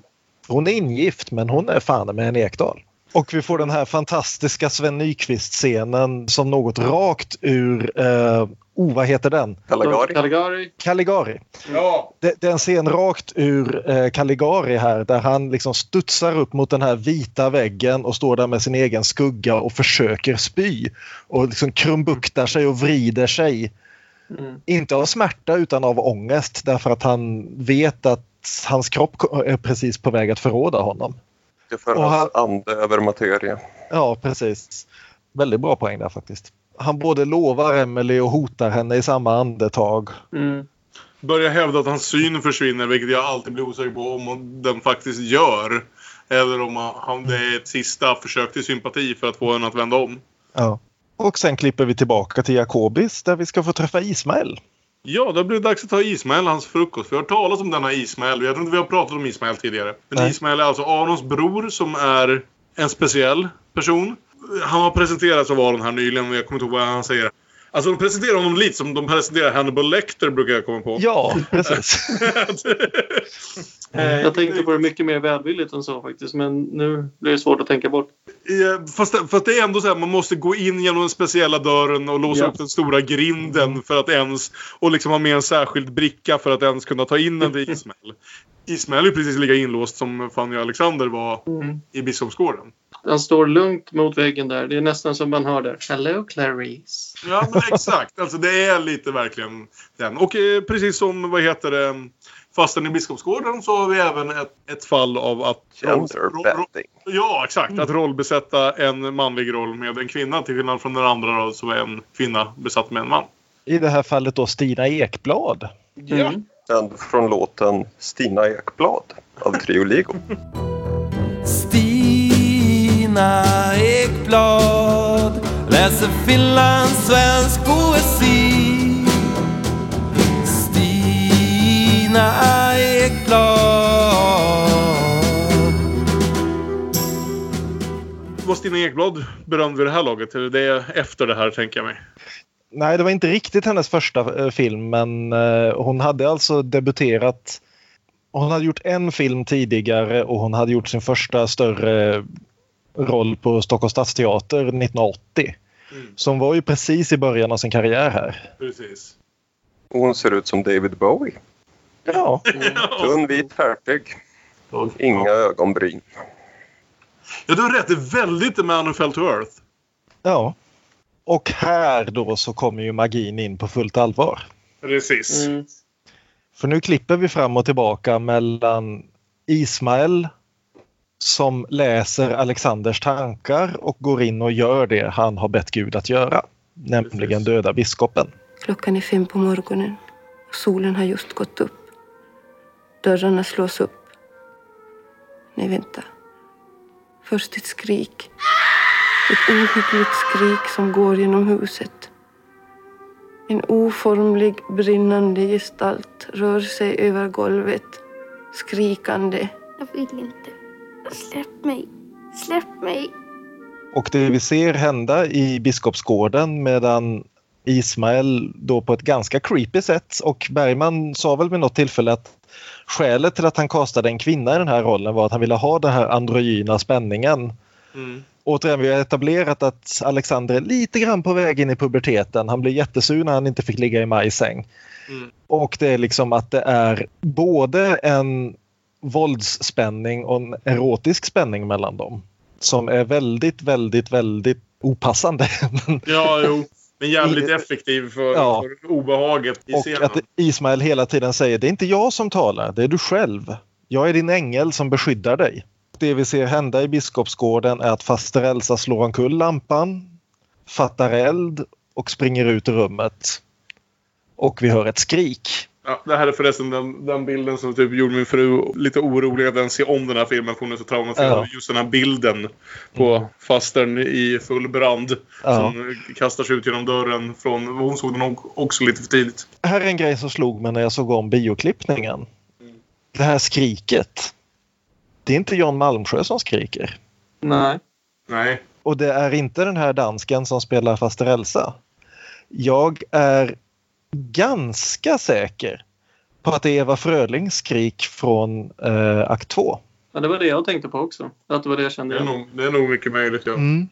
Hon är ingift men hon är fan med en Ekdal. Och vi får den här fantastiska Sven Nykvist-scenen som något rakt ur, eh, oh vad heter den? Caligari. Caligari. Caligari. Ja! Det, det är en scen rakt ur eh, Caligari här där han liksom studsar upp mot den här vita väggen och står där med sin egen skugga och försöker spy. Och liksom krumbuktar sig och vrider sig. Mm. Inte av smärta utan av ångest därför att han vet att hans kropp är precis på väg att förråda honom. Det för Och hans ande över materia. Ja, precis. Väldigt bra poäng där faktiskt. Han både lovar Emily och hotar henne i samma andetag. Mm. Börjar hävda att hans syn försvinner, vilket jag alltid blir osäker på om den faktiskt gör. Eller om han, det är ett sista försök till sympati för att få henne att vända om. Ja. Och sen klipper vi tillbaka till Jakobis där vi ska få träffa Ismael. Ja, det blir dags att ta Ismael hans frukost. Vi har talat om denna Ismael. Jag tror inte vi har pratat om Ismael tidigare. Men Nej. Ismael är alltså Arons bror som är en speciell person. han har presenterats av Aron här nyligen, men jag kommer inte ihåg vad han säger. Alltså de presenterar honom lite som de presenterar Hannibal Lecter brukar jag komma på. Ja, precis. Eh, Jag tänkte på det mycket mer välvilligt än så faktiskt, men nu blir det svårt att tänka bort. Ja, Fast, fast det är ändå så här, man måste gå in genom den speciella dörren och låsa Ja. upp den stora grinden för att ens... Och liksom ha med en särskild bricka för att ens kunna ta in den till Ismael. Ismael är precis lika inlåst som Fanny och Alexander var i Biskopsgården. Han står lugnt mot väggen där. Det är nästan som man hör där. Hello Clarice. Ja, men exakt. Alltså det är lite verkligen den. Och eh, precis som, vad heter det, fastän i Biskopsgården så har vi även ett, ett fall av att... Genderbending. Ja, exakt. Att rollbesätta en manlig roll med en kvinna till skillnad från den andra då, så är en kvinna besatt med en man. I det här fallet då Stina Ekblad. Ja. Den från låten Stina Ekblad av Trio Lego. Stina Ekblad läser finlandssvensk poesi. Stina Ekblad. Var Stina Ekblad berömd vid det här laget? Eller det är efter det här, tänker jag mig. Nej, det var inte riktigt hennes första eh, film, men eh, hon hade alltså debuterat. Hon hade gjort en film tidigare och hon hade gjort sin första större roll på Stockholms stadsteater 1980. Så hon var ju precis i början av sin karriär här. Precis. Och hon ser ut som David Bowie. Ja. Tunn vit hertig. Inga ögonbryn. Ja, du har rätt. Det är väldigt The Man Who Fell to Earth. Ja. Och här då så kommer ju magin in på fullt allvar. Precis. För nu klipper vi fram och tillbaka mellan Ismael som läser Alexanders tankar och går in och gör det han har bett Gud att göra. Nämligen döda biskopen. Klockan är fem på morgonen och solen har just gått upp. Dörrarna slås upp. Nej, vänta. Först ett skrik. Ett ohyggligt skrik som går genom huset. En oformlig brinnande gestalt rör sig över golvet, skrikande. Jag vill inte. Släpp mig. Släpp mig. Och det vi ser hända i Biskopsgården medan Ismael då på ett ganska creepy sätt och Bergman sa väl vid något tillfälle att skälet till att han kastade en kvinna i den här rollen var att han ville ha den här androgyna spänningen. Mm. Återigen, vi har etablerat att Alexander är lite grann på väg in i puberteten. Han blir jättesur när han inte fick ligga i Majs säng. Mm. Och det är liksom att det är både en våldsspänning och en erotisk spänning mellan dem. Som är väldigt, väldigt, väldigt opassande. Ja, jo. Men jävligt effektiv för, Ja. för obehaget i och scenen. att Ismael hela tiden säger det är inte jag som talar, det är du själv. Jag är din ängel som beskyddar dig. Det vi ser hända i Biskopsgården är att faster Elsa slår omkull lampan, fattar eld och springer ut ur rummet. Och vi hör ett skrik. Ja, det här är förresten den, den bilden som typ gjorde min fru lite orolig att den ser om den här filmen för hon är så traumatiserad. Ja. Just den här bilden på fastern i full brand. Ja. Som kastar sig ut genom dörren. Från, hon såg den också lite för tidigt. Här är en grej som slog mig när jag såg om bioklippningen. Det här skriket. Det är inte Jan Malmsjö som skriker. Nej. Nej. Och det är inte den här dansken som spelar faster Elsa. Jag är ganska säker på att det är Eva Frölings skrik från eh, akt 2. Ja, det var det jag tänkte på också. Att det var det jag kände Det är nog, det är nog mycket möjligt. Ja. Mm.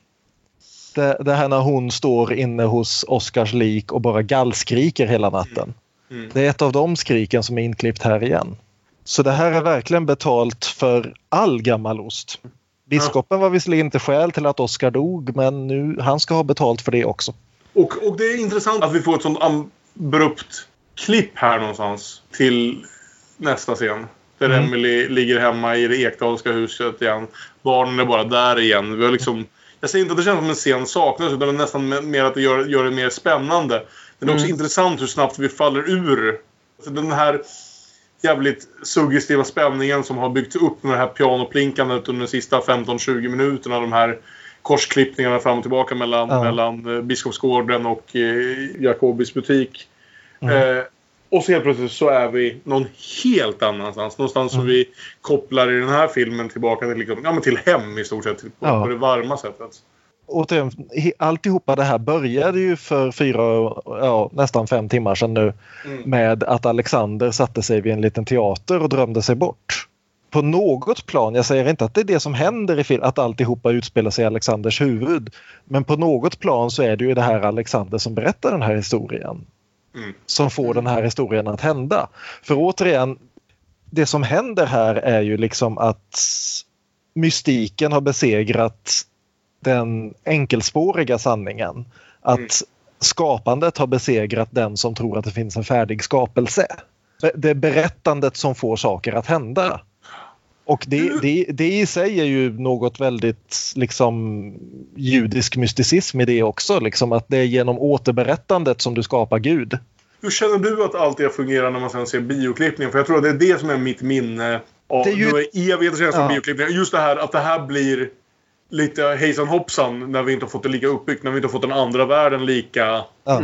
Det, det här när hon står inne hos Oscars lik och bara gallskriker hela natten. Mm. Det är ett av de skriken som är inklippt här igen. Så det här är verkligen betalt för all gammal ost. Biskopen var visserligen inte skäl till att Oscar dog men nu, han ska ha betalt för det också. Och, och det är intressant att vi får ett sånt abrupt klipp här någonstans till nästa scen. Där Mm. Emily ligger hemma i det Ekdalska huset igen. Barnen är bara där igen. Vi har liksom, jag säger inte att det känns som en scen saknas utan det är nästan me- mer att det gör, gör det mer spännande. Men det är också Mm. intressant hur snabbt vi faller ur. Alltså den här jävligt suggestiva spänningen som har byggts upp med det här pianoplinkandet under de sista 15-20 minuterna. De här korsklippningarna fram och tillbaka mellan, Ja. mellan eh, Biskopsgården och eh, Jacobis butik. Mm. Eh, och så helt plötsligt så är vi någon helt annanstans. Någonstans som vi kopplar i den här filmen tillbaka till, liksom, ja, men till hem i stort sett. På, Ja. på det varma sättet. återigen, alltihopa det här började ju för fyra, ja, nästan fem timmar sedan nu Mm. med att Alexander satte sig vid en liten teater och drömde sig bort. På något plan, jag säger inte att det är det som händer i filmen, att alltihopa utspelar sig i Alexanders huvud. Men på något plan så är det ju det här Alexander som berättar den här historien. Mm. Som får den här historien att hända. För återigen, det som händer här är ju liksom att mystiken har besegrat den enkelspåriga sanningen. Att skapandet har besegrat den som tror att det finns en färdig skapelse. Det- Det är berättandet som får saker att hända. Och det, det, det i sig är ju något väldigt liksom judisk mysticism i det också. Liksom att det är genom återberättandet som du skapar Gud. Hur känner du att allt det fungerar när man sen ser bioklippningen? För jag tror att det är det som är mitt minne av Det är ju- är evigheter sedan jag såg Ja. bioklippningen. Just det här att det här blir lite hejsan hoppsan när vi inte har fått det lika uppbyggt. När vi inte har fått den andra världen lika Ja.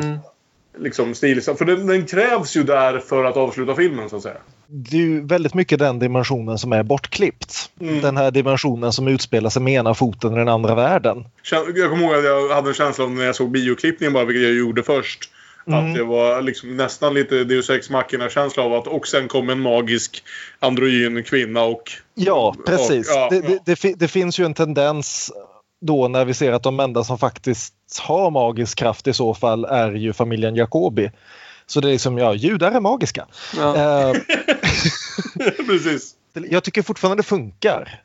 Liksom, stilsatt. För den, den krävs ju där för att avsluta filmen så att säga. Det är ju väldigt mycket den dimensionen som är bortklippt. Mm. Den här dimensionen som utspelar sig med ena foten i den andra världen. Jag kommer ihåg att jag hade en känsla av när jag såg bioklippningen bara, vilket jag gjorde först. Mm. Att det var liksom nästan lite Deus Ex Machina-känsla av att och sen kom en magisk androgyn kvinna och... Ja, precis. Och, ja, det, ja. Det, det, det finns ju en tendens då när vi ser att de enda som faktiskt har magisk kraft i så fall är ju familjen Jacobi. Så det är liksom, ja, judar är magiska. Eh, Precis. jag tycker fortfarande det funkar.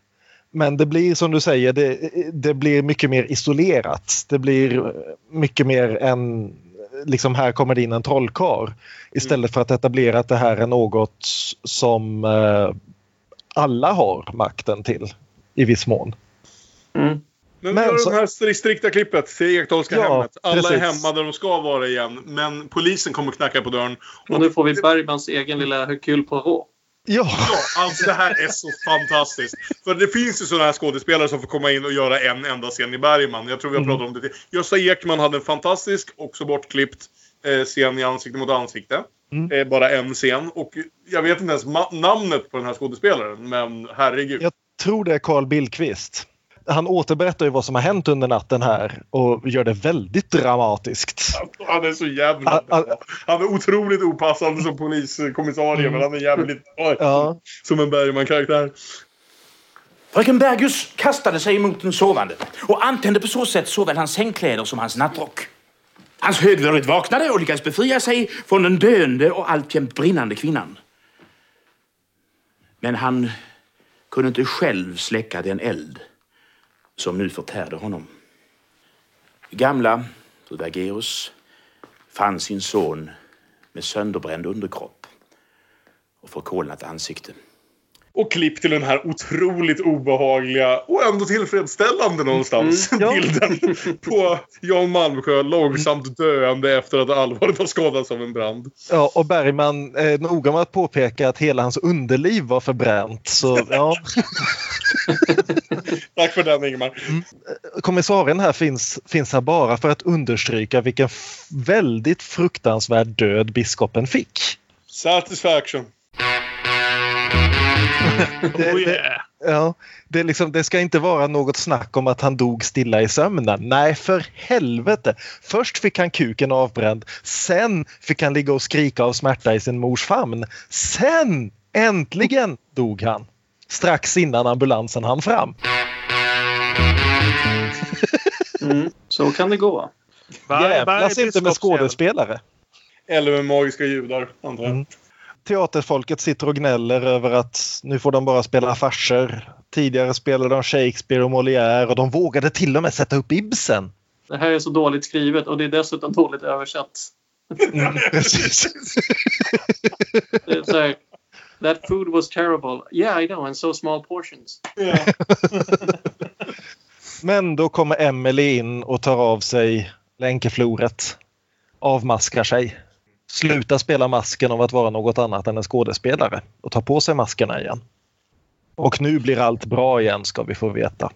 Men det blir som du säger, det, det blir mycket mer isolerat. Det blir mycket mer en, liksom här kommer det in en trollkarl. Istället för att etablera att det här är något som eh, alla har makten till i viss mån. Men, Men har så- det här stri- strikta klippet till Ekdalska Ja, hemmet. Alla är precis. hemma där de ska vara igen. Men polisen kommer knacka på dörren. Och nu får vi Bergmans egen lilla Hercule Poirot. Ja. Ja, alltså det här är så fantastiskt. För det finns ju sådana här skådespelare som får komma in och göra en enda scen i Bergman. Jag tror vi har Mm. pratat om det. Gösta Ekman hade en fantastisk, också bortklippt, eh, scen i Ansikte mot ansikte. Mm. Eh, bara en scen. Och jag vet inte ens namnet på den här skådespelaren, men herregud. Jag tror det är Carl Billqvist. Han återberättar ju vad som har hänt under natten här och gör det väldigt dramatiskt. Han är så jävla bra. Han är otroligt opassande som poliskommissarie, men han är jävligt... Oj, Ja. Som en Bergman-karaktär. Fröken Bergus kastade sig emot den sovande och antände på så sätt såväl hans sängkläder som hans nattrock. Hans högvördigt vaknade och lyckades befria sig från den döende och alltjämt brinnande kvinnan. Men han kunde inte själv släcka den eld som nu förtärde honom. Gamla fru fann sin son med sönderbränd underkropp och förkolnat ansikte. Och klipp till den här otroligt obehagliga och ändå tillfredsställande någonstans bilden på Jan Malmsjö långsamt döende efter att allvarligt ha skadats av en brand. Ja, och Bergman är noga med att påpeka att hela hans underliv var förbränt. Så, ja. Tack för den Ingemar. Kommissarien här finns, finns här bara för att understryka vilken väldigt fruktansvärd död biskopen fick. Satisfaction. Det, Oh, det, ja, det, liksom, det ska inte vara något snack om att han dog stilla i sömnen. Nej, för helvete! Först fick han kuken avbränd. Sen fick han ligga och skrika av smärta i sin mors famn. Sen, äntligen, dog han. Strax innan ambulansen hann fram. Mm, så kan det gå. Jävlas inte med skådespelare. Eller med magiska judar, antar jag. Mm. Teaterfolket sitter och gnäller över att nu får de bara spela farser. Tidigare spelade de Shakespeare och Molière och de vågade till och med sätta upp Ibsen. Det här är så dåligt skrivet och det är dessutom dåligt översatt. Mm, precis. Så här, That food was terrible. Yeah, I know, and so small portions. Men då kommer Emily in och tar av sig länkefloret. Avmaskar sig. Slutar spela masken av att vara något annat än en skådespelare och tar på sig maskerna igen. Och nu blir allt bra igen ska vi få veta.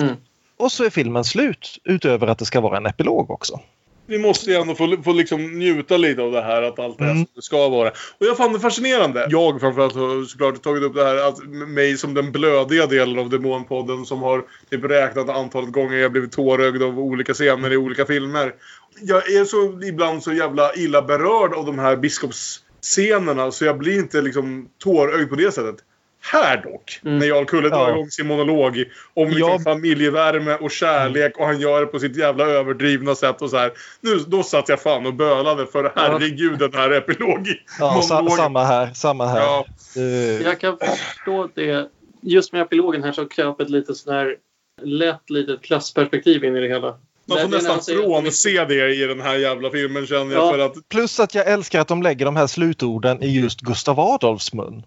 Mm. Och så är filmen slut utöver att det ska vara en epilog också. Vi måste ju ändå få, få liksom njuta lite av det här, att allt är Mm. som det ska vara. Och jag fann det fascinerande. Jag framförallt har såklart tagit upp det här, att mig som den blödiga delen av Demonpodden som har typ räknat antalet gånger jag blivit tårögd av olika scener i olika filmer. Jag är så ibland så jävla illa berörd av de här biskopsscenerna så jag blir inte liksom tårögd på det sättet. Här dock, när Jarl Kulle drar Ja. igång sin monolog om liksom Jag- familjevärme och kärlek och han gör det på sitt jävla överdrivna sätt och så här. Nu, då satt jag fan och bölade för herregud den här epilog Ja, sa, samma här. Samma här. Ja. Eh, Jag kan förstå det. Just med epilogen här så kröp ett lite sån här lätt litet klassperspektiv in i det hela. Man får nästan säger- frånse det i den här jävla filmen känner jag. Ja. För att, Plus att jag älskar att de lägger de här slutorden i just Gustav Adolfs mun.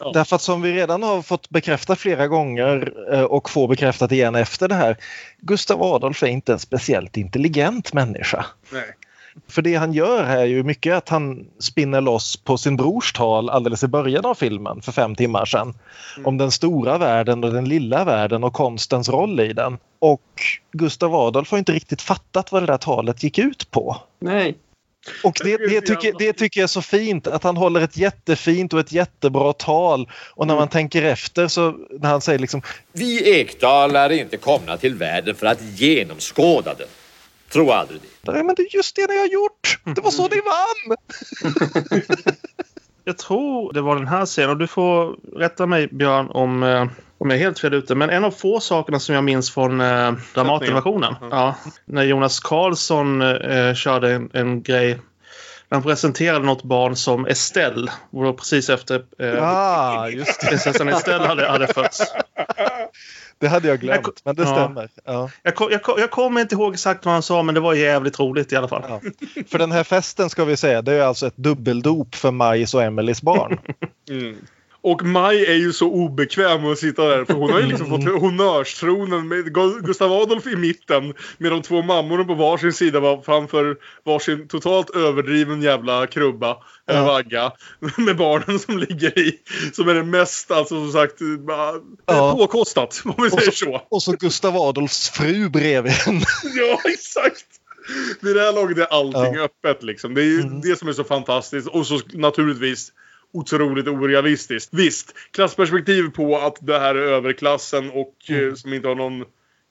Ja. Därför att som vi redan har fått bekräfta flera gånger eh, och får bekräftat igen efter det här. Gustav Adolf är inte en speciellt intelligent människa. nej. För det han gör här är ju mycket att han spinner loss på sin brors tal alldeles i början av filmen för fem timmar sedan. Om den stora världen och den lilla världen och konstens roll i den. Och Gustav Adolf har inte riktigt fattat vad det där talet gick ut på. Nej. Och det, det, tycker, det tycker jag är så fint att han håller ett jättefint och ett jättebra tal. Och när man tänker efter så när han säger liksom Vi Ekdalar är inte komna till världen för att genomskåda den. Tro aldrig det. Nej men det är just det ni har gjort! Det var så ni vann! Jag tror det var den här scenen. Och du får rätta mig Björn om, eh, om jag är helt fel ute. Men en av få sakerna som jag minns från eh, Dramatenversionen. Ja, när Jonas Karlsson eh, körde en, en grej. Han presenterade något barn som Estelle. Det var precis efter eh, Ah, prinsessan Estelle hade, hade fötts. Det hade jag glömt, men det Ja. stämmer. Ja. Jag, jag, jag kommer inte ihåg exakt vad han sa men det var jävligt roligt i alla fall. För den här festen ska vi säga, det är alltså ett dubbeldop för Majs och Emelies barn. Mm. Och Maj är ju så obekväm att sitta där för hon har ju liksom fått honnörstronen med Gu- Gustav Adolf i mitten med de två mammorna på varsin sida var- framför varsin totalt överdriven jävla krubba eller Ja. vagga med barnen som ligger i. Som är det mest alltså som sagt bara, Ja. påkostat om vi Och säger så, så. och så Gustav Adolfs fru bredvid henne. Ja, exakt! Vid det här laget är allting Ja. öppet liksom. Det är ju det som är så fantastiskt. Och så naturligtvis otroligt orealistiskt. Visst, klassperspektiv på att det här är överklassen och eh, som inte har någon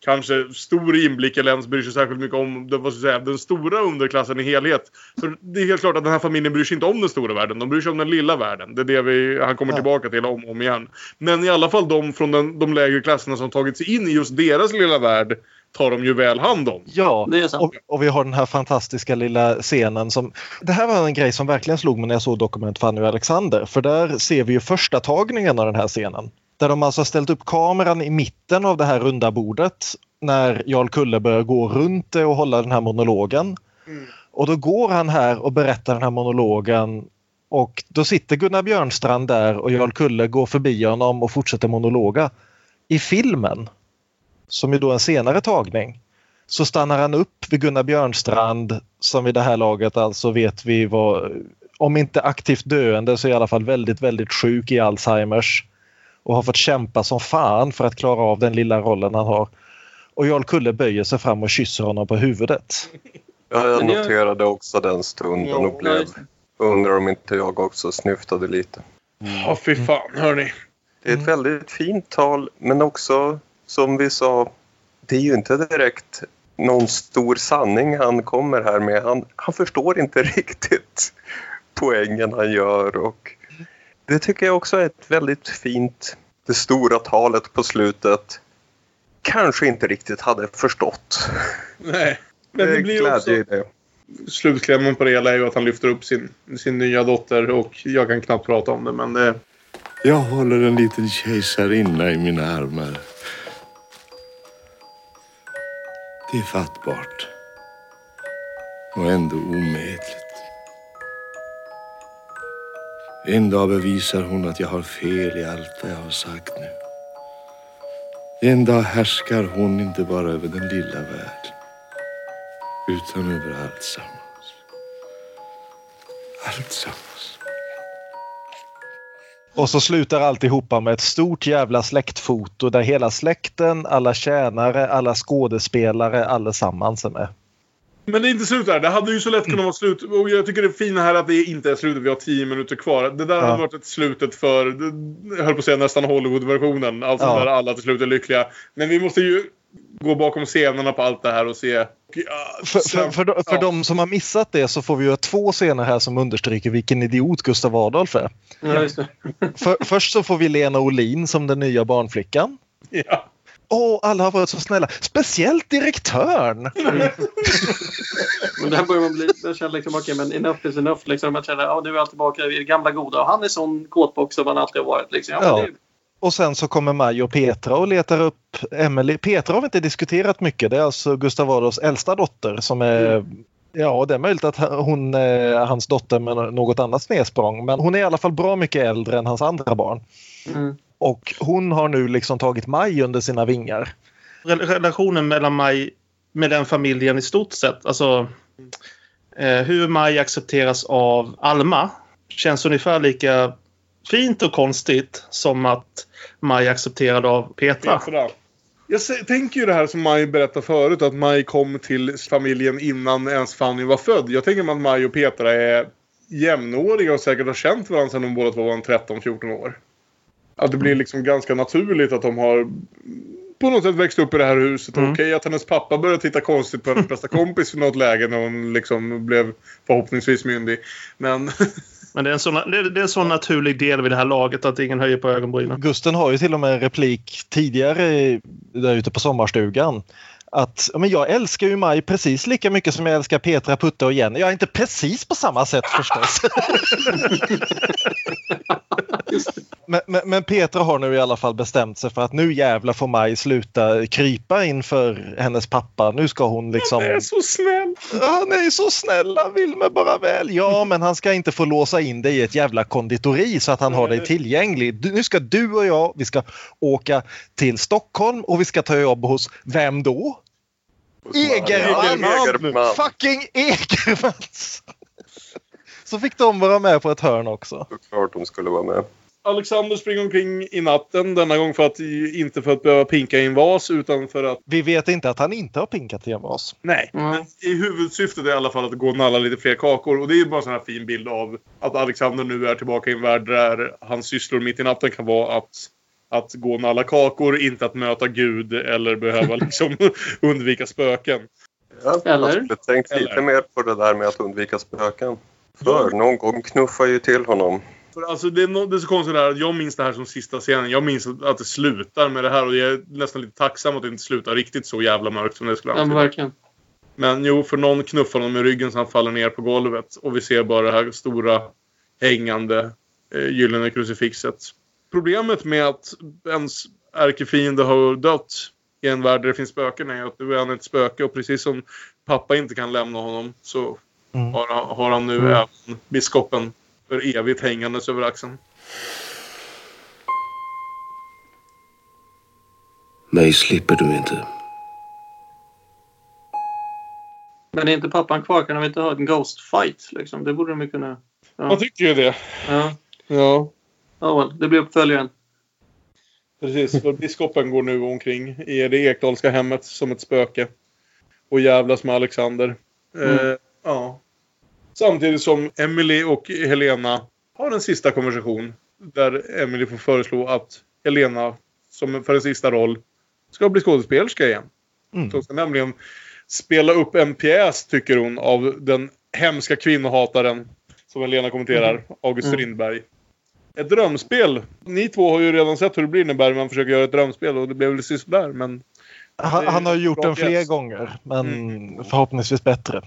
kanske stor inblick eller ens bryr sig särskilt mycket om det, vad ska jag säga, den stora underklassen i helhet. Så det är helt klart att den här familjen bryr sig inte om den stora världen. De bryr sig om den lilla världen. Det är det vi, han kommer Ja. tillbaka till om och om igen. Men i alla fall de från den, de lägre klasserna som tagit sig in i just deras lilla värld tar de ju väl hand om. Ja, och, och vi har den här fantastiska lilla scenen som... Det här var en grej som verkligen slog mig när jag såg Dokument Fanny och Alexander. För där ser vi ju första tagningen av den här scenen. Där de alltså har ställt upp kameran i mitten av det här runda bordet när Jarl Kulle börjar gå runt det och hålla den här monologen. Och då går han här och berättar den här monologen och då sitter Gunnar Björnstrand där och Jarl Kulle går förbi honom och fortsätter monologa. I filmen, som ju då är en senare tagning, så stannar han upp vid Gunnar Björnstrand som vid det här laget alltså vet vi var, om inte aktivt döende så i alla fall väldigt, väldigt sjuk i Alzheimers och har fått kämpa som fan för att klara av den lilla rollen han har. Och Jarl Kulle böjer sig fram och kysser honom på huvudet. Ja, jag noterade också den stunden och blev, undrar om inte jag också snyftade lite. Ja, fy fan hörni. Det är ett väldigt fint tal men också som vi sa, det är ju inte direkt någon stor sanning han kommer här med. Han, han förstår inte riktigt poängen han gör och det tycker jag också är ett väldigt fint, det stora talet på slutet kanske inte riktigt hade förstått. Nej. Men det är blir också... i det. Slutklämmen på det hela är ju att han lyfter upp sin, sin nya dotter och jag kan knappt prata om det men det... Jag håller en liten kejsarinna i mina armar. Det är fattbart. Och ändå omätligt. En dag bevisar hon att jag har fel i allt vad jag har sagt nu. En dag härskar hon inte bara över den lilla världen. Utan över allt sammans. Allt sammans. Och så slutar alltihopa med ett stort jävla släktfoto där hela släkten, alla tjänare, alla skådespelare, allesammans är med. Men det är inte slut där. Det hade ju så lätt kunnat vara slut. Och jag tycker det är fina här att det inte är slutet. Vi har tio minuter kvar. Det där Ja. hade varit ett slutet för, jag höll på att säga nästan Hollywood-versionen. Alltså Ja. där alla till slut är lyckliga. Men vi måste ju gå bakom scenerna på allt det här och se. För, för, för, de- för ja. de som har missat det så får vi göra två scener här som understryker vilken idiot Gustav Adolf är. Ja. För, först så får vi Lena Olin som den nya barnflickan. Ja. Åh, alla har varit så snälla. Speciellt direktören. Men där börjar man bli... Jag känner liksom, okej, men enough is enough. Liksom. Man känner, ja, nu är allt tillbaka i det gamla goda. Och han är sån kåtbock som han alltid har varit. Liksom. Ja, Ja. men det, Och sen så kommer Maj och Petra och letar upp Emily. Petra har vi inte diskuterat mycket. Det är alltså Gustav Adolfs äldsta dotter som är Ja, det är möjligt att hon är hans dotter med något annat snedsprång. Men hon är i alla fall bra mycket äldre än hans andra barn. Mm. Och hon har nu liksom tagit Maj under sina vingar. Rel- Relationen mellan Maj med den familjen i stort sett. Alltså eh, hur Maj accepteras av Alma känns ungefär lika fint och konstigt som att Maj accepterad av Petra. Petra. Jag tänker ju det här som Maj berättade förut, att Maj kom till familjen innan ens Fanny var född. Jag tänker mig att Maj och Petra är jämnåriga och säkert har känt varandra sedan de båda två var en 13-14 år. Att det blir liksom ganska naturligt att de har på något sätt växt upp i det här huset. Mm. Okej att hennes pappa började titta konstigt på hennes bästa kompis i något läge när hon liksom blev förhoppningsvis myndig. Men Men det är, en sån, det, det är en sån naturlig del vid det här laget att ingen höjer på ögonbrynen. Gusten har ju till och med en replik tidigare där ute på sommarstugan. Att men jag älskar ju Maj precis lika mycket som jag älskar Petra, Putte och Jenny. Jag är inte precis på samma sätt förstås. men, men, men Petra har nu i alla fall bestämt sig för att nu jävlar får Maj sluta krypa inför hennes pappa. Nu ska hon liksom... Han är så snäll! Han är så snäll, han vill mig bara väl. Ja, men han ska inte få låsa in dig i ett jävla konditori så att han har dig tillgänglig. Du, nu ska du och jag, vi ska åka till Stockholm och vi ska ta jobb hos vem då? Egerman! Egerman. Fucking Egermans! Så fick de vara med på ett hörn också. Klart de skulle vara med. Alexander springer omkring i natten denna gång för att inte för att behöva pinka i en vas utan för att Vi vet inte att han inte har pinkat i en vas. Nej, men i huvudsyftet är i alla fall att gå och nalla lite fler kakor. Och det är ju bara en sån här fin bild av att Alexander nu är tillbaka i en värld där hans sysslor mitt i natten kan vara att, att gå och nalla kakor, inte att möta Gud eller behöva liksom undvika spöken. Ja, Eller? Jag skulle tänkt lite Eller? mer på det där med att undvika spöken. För någon gång knuffar ju till honom. För alltså det, är no, det är så konstigt det här att jag minns det här som sista scenen. Jag minns att det slutar med det här och jag är nästan lite tacksam att det inte slutar riktigt så jävla mörkt som det skulle ja, men antyda. verkligen. Men jo, för någon knuffar honom i ryggen så han faller ner på golvet. Och vi ser bara det här stora hängande eh, gyllene krucifixet. Problemet med att ens ärkefiende har dött i en värld där det finns spöken är att nu är han ett spöke och precis som pappa inte kan lämna honom så Mm. har, han- har han nu Mm. även biskopen för evigt hängandes över axeln. Mig slipper du inte. Men är inte pappan kvar kan de inte ha en Ghost fight? Liksom? Det borde de ju kunna... Ja. Man tycker ju det. Ja. Ja, Ja, väl, det blir uppföljaren. precis. För biskopen går nu omkring i det Ekdalska hemmet som ett spöke. Och jävlas med Alexander. Mm. Eh, ja. Samtidigt som Emily och Helena har en sista konversation. Där Emily får föreslå att Helena, som för en sista roll, ska bli skådespelerska igen. Mm. De ska nämligen spela upp en pjäs, tycker hon, av den hemska kvinnohataren som Helena kommenterar, August Mm. Strindberg. Ett drömspel. Ni två har ju redan sett hur det blir när Bergman försöker göra ett drömspel och det blev väl sådär men... Han, han har gjort den fler gånger, men förhoppningsvis bättre.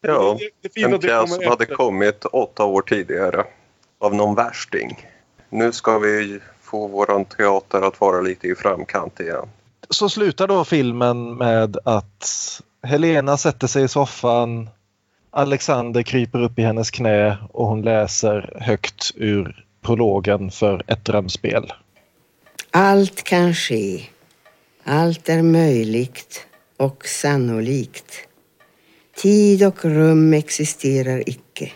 Ja, Det- det en pjäs som hade kommit åtta år tidigare. Av någon värsting. Nu ska vi få våran teater att vara lite i framkant igen. Så slutar då filmen med att Helena sätter sig i soffan. Alexander kryper upp i hennes knä och hon läser högt ur prologen för ett drömspel. Allt kan ske. Allt är möjligt och sannolikt. Tid och rum existerar icke.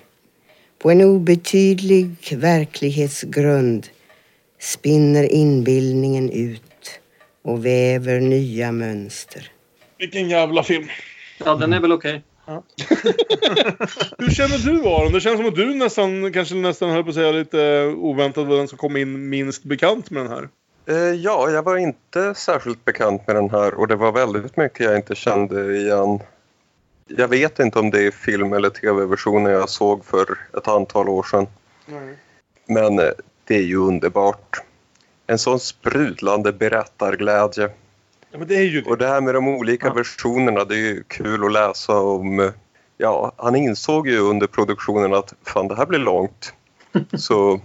På en obetydlig verklighetsgrund spinner inbildningen ut och väver nya mönster. Vilken jävla film. Ja, den är väl okej. Ja. Hur känner du Aron? Det känns som att du nästan, kanske nästan höll på att säga lite oväntat var den som kom in minst bekant med den här. Eh, Ja, jag var inte särskilt bekant med den här och det var väldigt mycket jag inte kände igen. Jag vet inte om det är film eller tv-versionen jag såg för ett antal år sedan. Men eh, det är ju underbart. En sån sprudlande berättarglädje. Ja, men det är ju det. Och det här med de olika versionerna, det är ju kul att läsa om. Ja, han insåg ju under produktionen att fan det här blir långt. Så,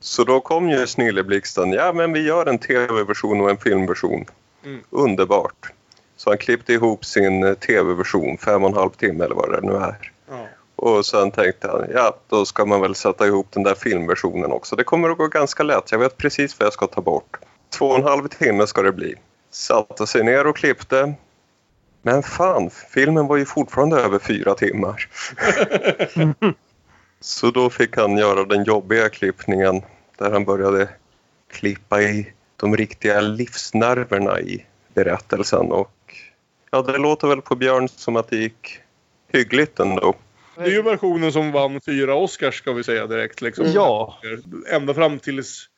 så då kom ju Snilleblixten. Ja, men vi gör en tv-version och en filmversion. Mm. Underbart. Så han klippte ihop sin eh, tv-version, fem och en halv timme eller vad det nu är. Ja. Och sen tänkte han, ja då ska man väl sätta ihop den där filmversionen också. Det kommer att gå ganska lätt, jag vet precis vad jag ska ta bort. Två och en halv timme ska det bli. Satte sig ner och klippte. Men fan, filmen var ju fortfarande över fyra timmar. Så då fick han göra den jobbiga klippningen där han började klippa i de riktiga livsnerverna i berättelsen. Och ja, det låter väl på Björn som att det gick hyggligt ändå. Det är ju versionen som vann fyra Oscars ska vi säga direkt. Liksom. Ja. Ända fram tills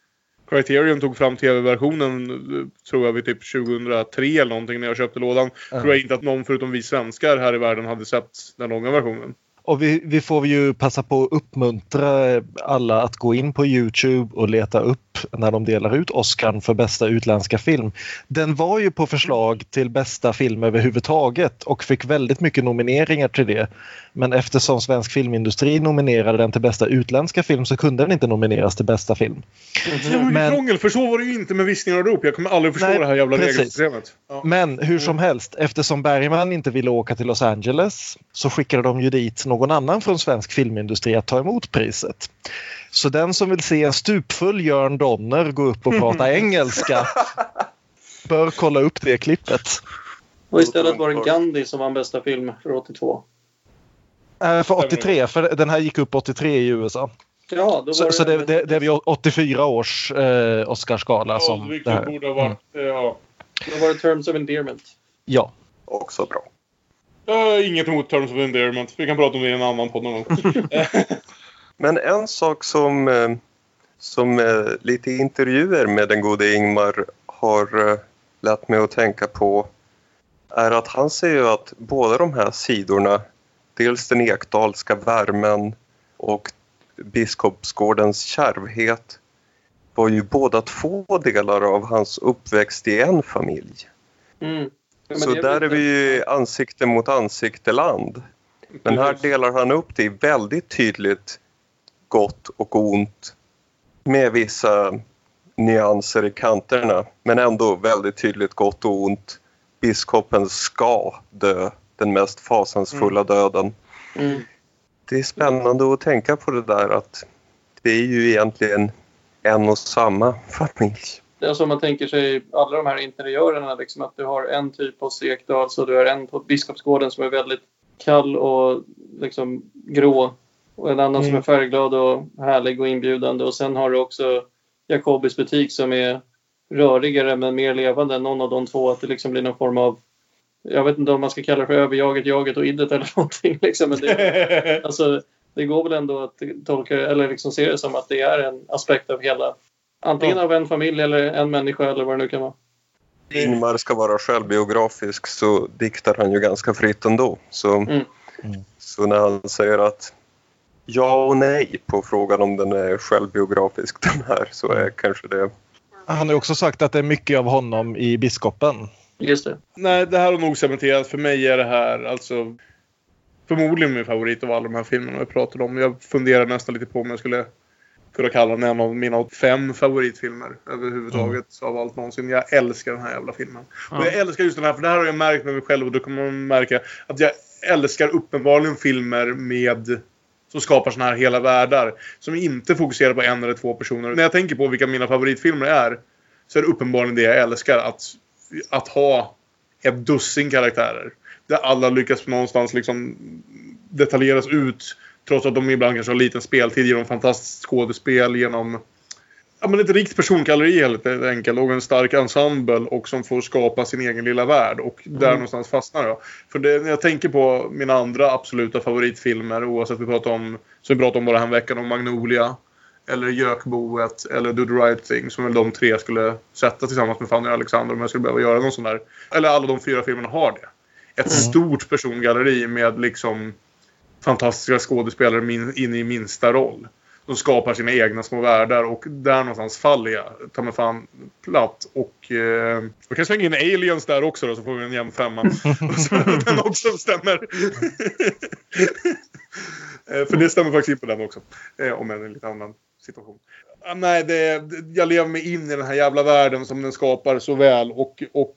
Criterion tog fram tv-versionen eh, tror jag vid typ 2003 eller någonting när jag köpte lådan. Ja. Tror jag inte att någon förutom vi svenskar här i världen hade sett den långa versionen. Och vi, vi får ju passa på att uppmuntra alla att gå in på Youtube och leta upp när de delar ut Oscar för bästa utländska film. Den var ju på förslag till bästa film överhuvudtaget och fick väldigt mycket nomineringar till det. Men eftersom svensk filmindustri nominerade den till bästa utländska film så kunde den inte nomineras till bästa film. Det var ju Men- krångel, för så var det ju inte med viskningar och rop. Jag kommer aldrig förstå Nej, det här jävla precis. regelsystemet. Ja. Men hur som helst, eftersom Bergman inte ville åka till Los Angeles så skickade de ju dit någon annan från svensk filmindustri att ta emot priset. Så den som vill se en stupfull Jörn Donner gå upp och prata engelska bör kolla upp det klippet. Och istället var det Gandhi som vann bästa film för 82. Äh, för 83, för den här gick upp 83 i USA. Ja, då Så, var så det, det, det är ju 84 års eh, Oscarsgala som det här. borde ha varit... eh, Ja. Då var det Terms of Endearment. Ja. Också bra. Jag har inget emot Terms of Endearment. Vi kan prata om det i en annan podd någon gång. Men en sak som, eh, som eh, lite intervjuer med den gode Ingmar har eh, lärt mig att tänka på är att han säger ju att båda de här sidorna, dels den ekdalska värmen och Biskopsgårdens kärvhet var ju båda två delar av hans uppväxt i en familj. Mm. Så är där är vi ansikte mot ansikteland. Men här delar han upp det i väldigt tydligt gott och ont med vissa nyanser i kanterna. Men ändå väldigt tydligt gott och ont. Biskopen ska dö den mest fasansfulla döden. Mm. Det är spännande att tänka på det där att det är ju egentligen en och samma familj. Det är som man tänker sig alla de här interiörerna. Liksom, att du har en typ på Ekdal så du har en på Biskopsgården som är väldigt kall och liksom grå. Och en annan som Mm. är färgglad och härlig och inbjudande. Och sen har du också Jacobis butik som är rörigare men mer levande än någon av de två. Att det liksom blir någon form av jag vet inte om man ska kalla det för överjaget, jaget och iddet eller någonting. Liksom. Men det, alltså, det går väl ändå att tolka eller liksom se det som att det är en aspekt av hela Antingen av en familj eller en människa eller vad det nu kan vara. Ingmar ska vara självbiografisk så diktar han ju ganska fritt ändå. Så, Mm. så när han säger att ja och nej på frågan om den är självbiografisk den här så är kanske det Han har också sagt att det är mycket av honom i Biskopen. Just det. Nej, det här har nog cementerat. För mig är det här alltså förmodligen min favorit av alla de här filmerna vi pratade om. Jag funderar nästan lite på om jag skulle kunna kalla den en av mina fem favoritfilmer överhuvudtaget av allt någonsin. Jag älskar den här jävla filmen. Och jag älskar just den här, för det här har jag märkt med mig själv och då kommer man märka att jag älskar uppenbarligen filmer med som skapar såna här hela världar. Som inte fokuserar på en eller två personer. När jag tänker på vilka mina favoritfilmer är så är det uppenbarligen det jag älskar. Att, att ha ett dussin karaktärer. Där alla lyckas någonstans liksom detaljeras ut. Trots att de ibland kanske har liten speltid genom fantastiskt skådespel, genom ja, men ett rikt persongalleri helt enkelt och en stark ensemble och som får skapa sin egen lilla värld och där Mm. någonstans fastnar jag. För det, när jag tänker på mina andra absoluta favoritfilmer oavsett vi pratar om, som vi pratade om bara här veckan, om Magnolia eller Gökboet eller Do the right thing som väl de tre skulle sätta tillsammans med Fanny och Alexander om jag skulle behöva göra någon sån där. Eller alla de fyra filmerna har det. Ett stort persongalleri med liksom fantastiska skådespelare min, in i minsta roll. De skapar sina egna små världar och där någonstans faller jag ta mig fan platt. Och eh, vi kan slänga in aliens där också då så får vi en jämn femma. Den också stämmer. Eh, För det stämmer faktiskt in på den också. Eh, Om än en lite annan situation. Nej, det, jag lever mig in i den här jävla världen som den skapar så väl. Och, och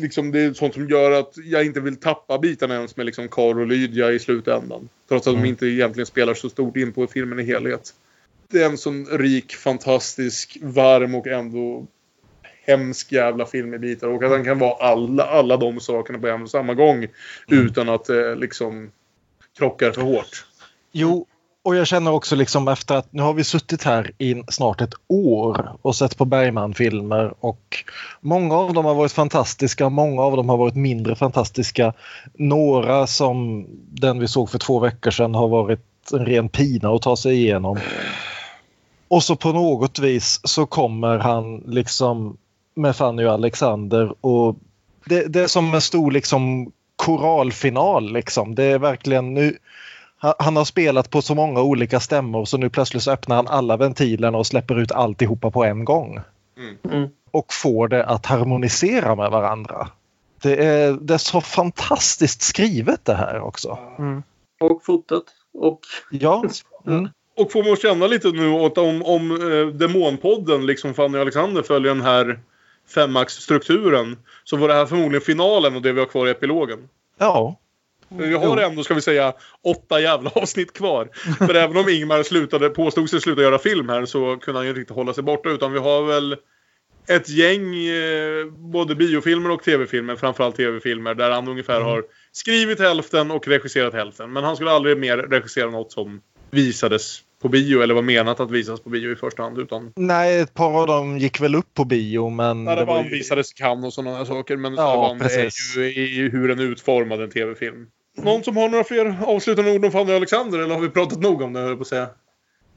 liksom det är sånt som gör att jag inte vill tappa bitarna ens med liksom Carl och Lydia i slutändan. Trots att de inte egentligen spelar så stort in på filmen i helhet. Det är en sån rik, fantastisk, varm och ändå hemsk jävla film i bitar. Och att den kan vara alla, alla de sakerna på en och samma gång. Utan att det liksom krockar för hårt. Jo, och jag känner också liksom efter att nu har vi suttit här i snart ett år och sett på Bergman-filmer och många av dem har varit fantastiska, många av dem har varit mindre fantastiska. Några som den vi såg för två veckor sedan har varit en ren pina att ta sig igenom. Och så på något vis så kommer han liksom med Fanny och Alexander och det, det är som en stor liksom koralfinal liksom. Det är verkligen nu han- har spelat på så många olika stämmor så nu plötsligt så öppnar han alla ventilerna och släpper ut alltihopa på en gång. Mm. Och får det att harmonisera med varandra. Det är, det är så fantastiskt skrivet det här också. Och fotot. Och... Ja. Mm. Och får man känna lite nu åt om, om eh, Demonpodden, liksom Fanny och Alexander, följer den här femaxstrukturen. Så var det här förmodligen finalen och det vi har kvar i epilogen. Ja. Vi har ändå, ska vi säga, åtta jävla avsnitt kvar. För även om Ingmar slutade, påstod sig sluta göra film här så kunde han ju inte riktigt hålla sig borta. Utan vi har väl ett gäng eh, både biofilmer och tv-filmer, framförallt tv-filmer, där han ungefär har skrivit hälften och regisserat hälften. Men han skulle aldrig mer regissera något som visades på bio eller var menat att visas på bio i första hand. Utan Nej, ett par av dem gick väl upp på bio men... när det det var ju- visades i Cannes och sådana saker. Men Ja, precis. är ju hur den är utformad, en tv-film. Någon som har några fler avslutande ord om Fanny och Alexander? Eller har vi pratat nog om det, höll jag på att säga?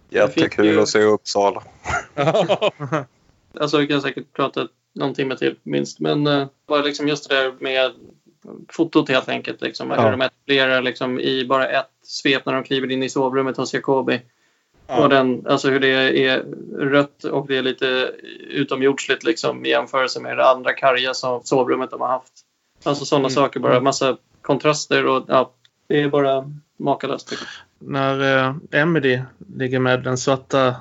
Jättekul att se Uppsala. Alltså vi kan säkert prata någon timme till minst. Men uh, bara liksom just det där med fotot helt enkelt. Liksom, Ja. Hur de etablerar liksom, i bara ett svep när de kliver in i sovrummet hos Jacobi. Ja. Och den, alltså hur det är rött och det är lite utomjordsligt liksom, i jämförelse med det andra karga som sovrummet de har haft. Alltså sådana Mm. saker, bara massa kontraster och ja, det är bara makalöst. När eh, Emily ligger med den svarta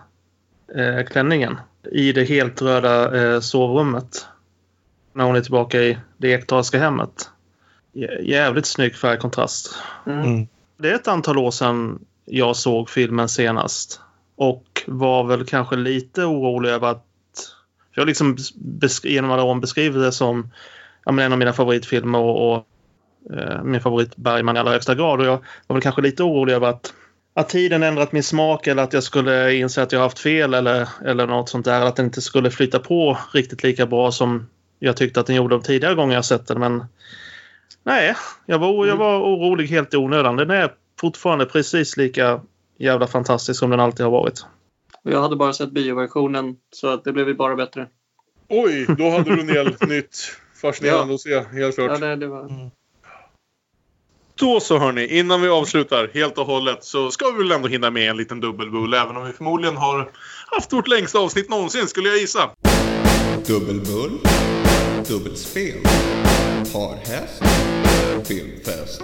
eh, klänningen i det helt röda eh, sovrummet. När hon är tillbaka i det ektalska hemmet. Jä- Jävligt snygg färgkontrast. Mm. Det är ett antal år sedan jag såg filmen senast. Och var väl kanske lite orolig över att... Jag liksom genom alla år beskrivit det som ja, men en av mina favoritfilmer och, och min favorit Bergman i allra högsta grad. Och jag var väl kanske lite orolig över att, att tiden ändrat min smak eller att jag skulle inse att jag haft fel eller, eller något sånt där. Att den inte skulle flytta på riktigt lika bra som jag tyckte att den gjorde de tidigare gånger jag sett den. Men nej, jag var, jag var orolig helt i onödan. Den är fortfarande precis lika jävla fantastisk som den alltid har varit. Jag hade bara sett bioversionen så att det blev ju bara bättre. Oj, då hade du en del nytt fascinerande att se. Helt klart. Ja, det, det var... Då så hörni, innan vi avslutar helt och hållet så ska vi väl ändå hinna med en liten dubbelbull. Även om vi förmodligen har haft vårt längsta avsnitt någonsin skulle jag gissa. Dubbelbull, dubbelspel, parhäst, filmfest.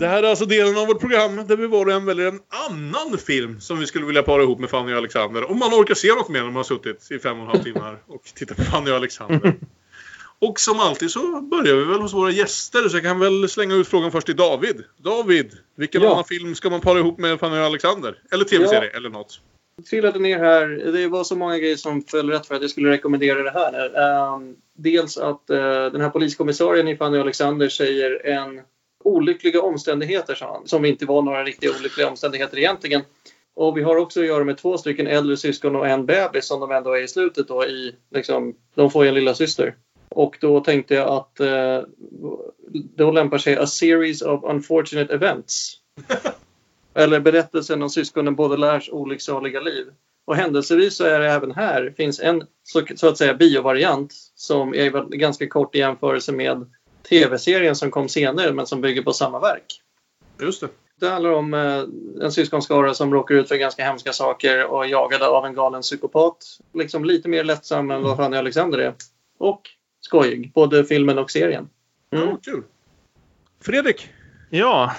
Det här är alltså delen av vårt program där vi var och en väljer en annan film som vi skulle vilja para ihop med Fanny och Alexander. Om man orkar se något mer när man har suttit i fem och en halv timmar och tittat på Fanny och Alexander. Och som alltid så börjar vi väl hos våra gäster så jag kan väl slänga ut frågan först till David. David, vilken Ja. annan film ska man para ihop med Fanny och Alexander? Eller tv-serie eller något. trillade ner här. Det var så många grejer som föll rätt för att jag skulle rekommendera det här. Ehm, dels att eh, den här poliskommissarien i Fanny Alexander säger en olyckliga omständigheter, sa han, som inte var några riktiga olyckliga omständigheter egentligen. Och vi har också att göra med två stycken äldre syskon och en bebis som de ändå är i slutet då i, liksom, de får ju en lilla syster. Och då tänkte jag att eh, då lämpar sig A series of unfortunate events. Eller berättelsen om syskonen både lärs olycksaliga liv. Och händelsevis så är det även här finns en så, så att säga biovariant som är ganska kort i jämförelse med tv-serien som kom senare men som bygger på samma verk. Just det. Det handlar om eh, en syskonskara som råkar ut för ganska hemska saker och är jagade av en galen psykopat. Liksom lite mer lättsam än vad Fanny Alexander är. Och skojig, både filmen och serien. Mm. Ja, kul. Fredrik? Ja,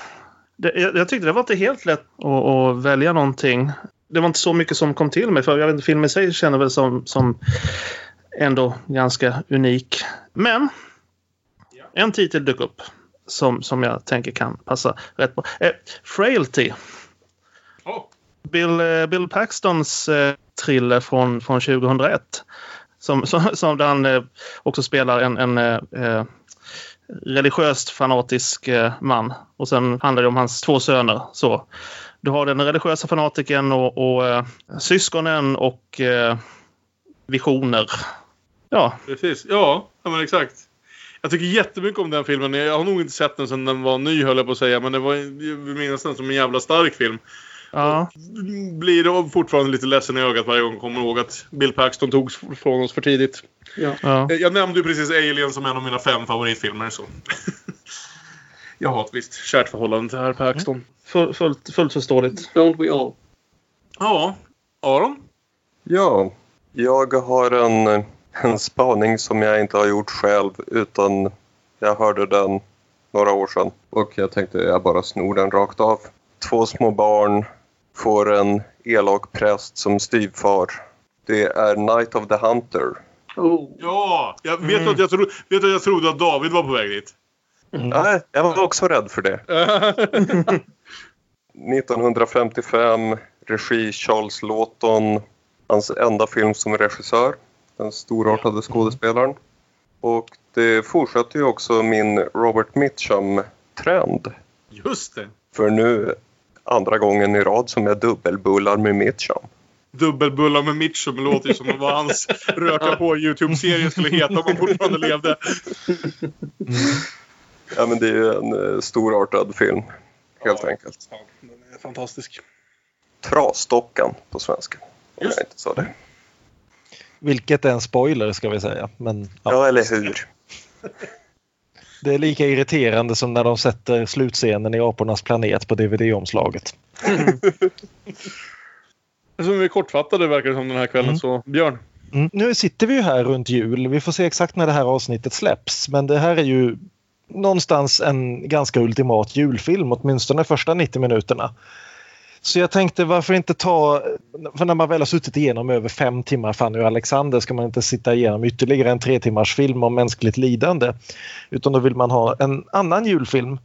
det, jag, jag tyckte det var inte helt lätt att, att välja någonting. Det var inte så mycket som kom till mig. För jag vet, inte, filmen i sig känner väl som, som ändå ganska unik. Men en titel dök upp som, som jag tänker kan passa rätt bra. Eh, Frailty. Bill, eh, Bill Paxtons eh, thriller från, från 2001. Som, som, som där han eh, också spelar en, en eh, eh, religiöst fanatisk eh, man. Och sen handlar det om hans två söner. Så. Du har den religiösa fanatiken och, och eh, syskonen och eh, visioner. Ja. Precis. Ja, ja men exakt. Jag tycker jättemycket om den filmen. Jag har nog inte sett den sedan den var ny höll jag på att säga. Men det var, jag minns den som en jävla stark film. Ja. Blir då fortfarande lite ledsen i ögat varje gång jag kommer ihåg att Bill Paxton togs från oss för tidigt. Ja. Ja. Jag nämnde ju precis Alien som en av mina fem favoritfilmer. Så. jag har ett visst kärt förhållande till herr Paxton. Full, fullt, fullt förståeligt. Don't we all? Ja. Aron? Ja, jag har en, en spaning som jag inte har gjort själv utan jag hörde den några år sedan och jag tänkte jag bara snor den rakt av. Två små barn får en elak präst som styvfar. Det är Night of the Hunter. Oh. Ja! Jag vet, att jag tro, vet att jag trodde att David var på väg dit. Nej, jag var också rädd för det. 1955, regi Charles Lawton. Hans enda film som regissör. Den storartade skådespelaren. Och det fortsätter ju också min Robert Mitchum-trend. Just det. För nu andra gången i rad som jag dubbelbullar med Mitchum. Dubbelbullar med Mitchum låter ju som vad hans röka på YouTube-serie skulle heta om han fortfarande levde. Ja men det är ju en eh, storartad film. Helt enkelt. Ja, den är fantastisk. Trasdockan på svenska. Om jag inte sa det. Vilket är en spoiler ska vi säga. Men, Ja, eller hur? Det är lika irriterande som när de sätter slutscenen i Apornas planet på DVD-omslaget. Som vi kortfattade verkar det som den här kvällen. Så Björn? Mm. Nu sitter vi ju här runt jul. Vi får se exakt när det här avsnittet släpps. Men det här är ju någonstans en ganska ultimat julfilm, åtminstone de första 90 minuterna. Så jag tänkte varför inte ta, för när man väl har suttit igenom över fem timmar Fanny och Alexander ska man inte sitta igenom ytterligare en tre timmars film om mänskligt lidande. Utan då vill man ha en annan julfilm.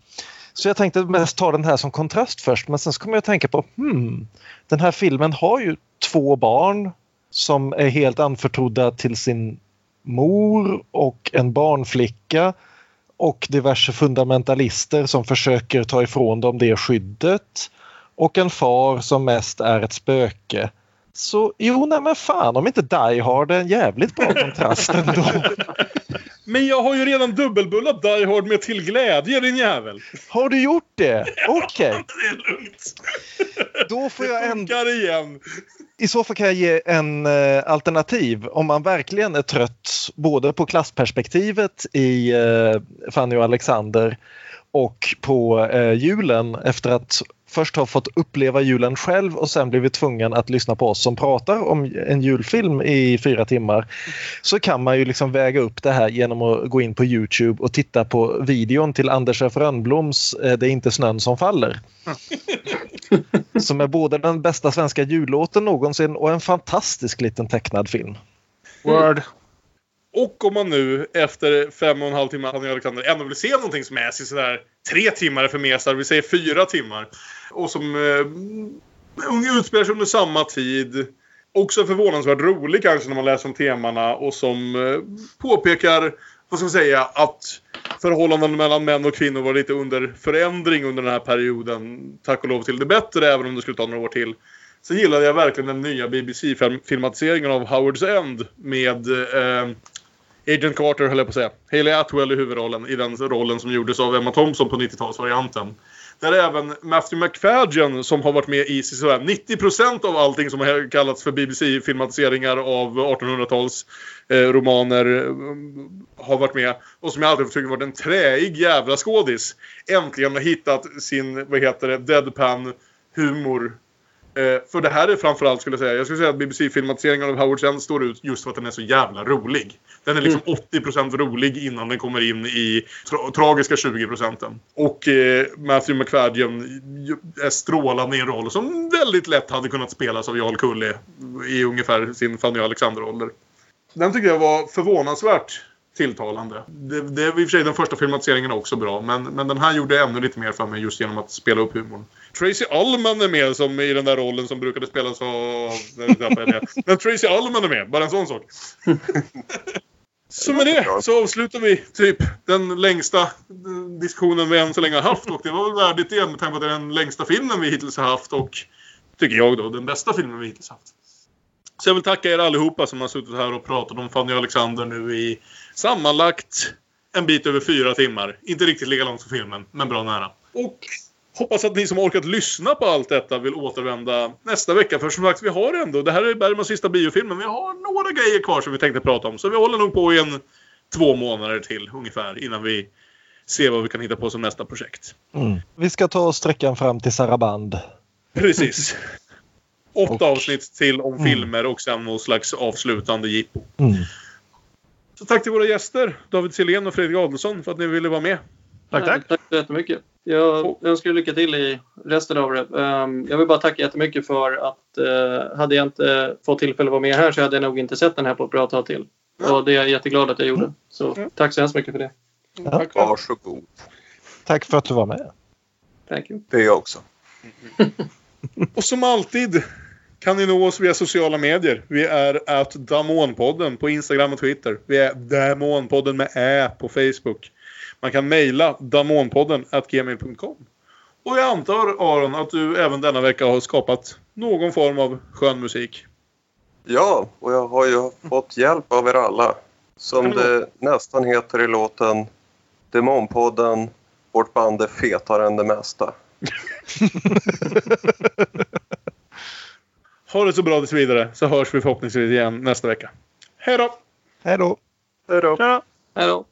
Så jag tänkte mest ta den här som kontrast först men sen så kommer jag att tänka på hmm, den här filmen har ju två barn som är helt anförtrodda till sin mor och en barnflicka och diverse fundamentalister som försöker ta ifrån dem det skyddet och en far som mest är ett spöke. Så jo, nej men fan om inte Die Hard är en jävligt bra kontrast ändå. Men jag har ju redan dubbelbullat Die Hard med till glädje din jävel. Har du gjort det? Okej. Det är lugnt. Då får jag en... Funkar igen. I så fall kan jag ge en eh, alternativ om man verkligen är trött både på klassperspektivet i eh, Fanny och Alexander och på eh, julen efter att först ha fått uppleva julen själv och sen blivit tvungen att lyssna på oss som pratar om en julfilm i fyra timmar så kan man ju liksom väga upp det här genom att gå in på Youtube och titta på videon till Anders F Rönnbloms eh, Det är inte snön som faller. Som är både den bästa svenska jullåten någonsin och en fantastisk liten tecknad film. Word. Och om man nu efter fem och en halv timme han och Alexander ändå vill se någonting som är sådär tre timmar för mesar, vi säger fyra timmar. Och som eh, mm, utspelar sig under samma tid. Också förvånansvärt rolig kanske när man läser om temana och som eh, påpekar, vad ska man säga, att förhållanden mellan män och kvinnor var lite under förändring under den här perioden. Tack och lov till det bättre, även om det skulle ta några år till. Sen gillade jag verkligen den nya BBC-filmatiseringen av Howards End med eh, Agent Carter, höll jag på att säga. Haley Atwell i huvudrollen, i den rollen som gjordes av Emma Thompson på 90-talsvarianten. Där även Matthew McFadgen, som har varit med i 90% av allting som har kallats för BBC-filmatiseringar av 1800-tals eh, romaner, eh, har varit med. Och som jag alltid tyckt varit en träig jävla skådis. Äntligen har hittat sin, vad heter det, deadpan-humor för det här är framförallt skulle jag säga, jag skulle säga att BBC-filmatiseringen av Howard End står ut just för att den är så jävla rolig. Den är liksom 80% rolig innan den kommer in i tra tragiska 20%. Och eh, Matthew McFadden är strålande i en roll som väldigt lätt hade kunnat spelas av Jarl Kulle i ungefär sin Fanny Alexander-ålder. Den tycker jag var förvånansvärt tilltalande. Det, det är i och för sig den första filmatiseringen också bra, men, men den här gjorde ännu lite mer för mig just genom att spela upp humorn. Tracy Ullman är med som i den där rollen som brukade spelas av... Men Tracy Ullman är med, bara en sån sak. Så med det så avslutar vi typ den längsta diskussionen vi än så länge har haft. Och det var väl värdigt det med tanke på att det är den längsta filmen vi hittills har haft. Och, tycker jag då, den bästa filmen vi hittills har haft. Så jag vill tacka er allihopa som har suttit här och pratat om Fanny Alexander nu i sammanlagt en bit över fyra timmar. Inte riktigt lika långt som filmen, men bra nära. Och hoppas att ni som orkat lyssna på allt detta vill återvända nästa vecka. För som sagt, vi har ändå, det här är Bergmans sista biofilm, men vi har några grejer kvar som vi tänkte prata om. Så vi håller nog på i en två månader till ungefär innan vi ser vad vi kan hitta på som nästa projekt. Mm. Vi ska ta sträckan fram till Saraband. Precis. Åtta och... avsnitt till om mm. filmer och sen någon slags avslutande jippo. Mm. Så tack till våra gäster, David Silén och Fredrik Adelsson, för att ni ville vara med. Tack, tack. Tack så jättemycket. Jag önskar lycka till i resten av det. Ehm, jag vill bara tacka jättemycket för att eh, hade jag inte fått tillfälle att vara med här så hade jag nog inte sett den här på ett bra tag till. Och det är jag jätteglad att jag gjorde. Så tack så hemskt mycket för det. Ja. Varsågod. Tack för att du var med. Thank you. Det är jag också. och som alltid kan ni nå oss via sociala medier. Vi är att Damonpodden på Instagram och Twitter. Vi är Damonpodden med Ä på Facebook. Man kan mejla damonpodden gmail.com. Och jag antar Aron att du även denna vecka har skapat någon form av skön musik. Ja, och jag har ju fått hjälp av er alla. Som det nästan heter i låten Demonpodden, vårt band är fetare än det mesta. ha det så bra tills vidare så hörs vi förhoppningsvis igen nästa vecka. Hej då! Hej då! Hej då! Hej då!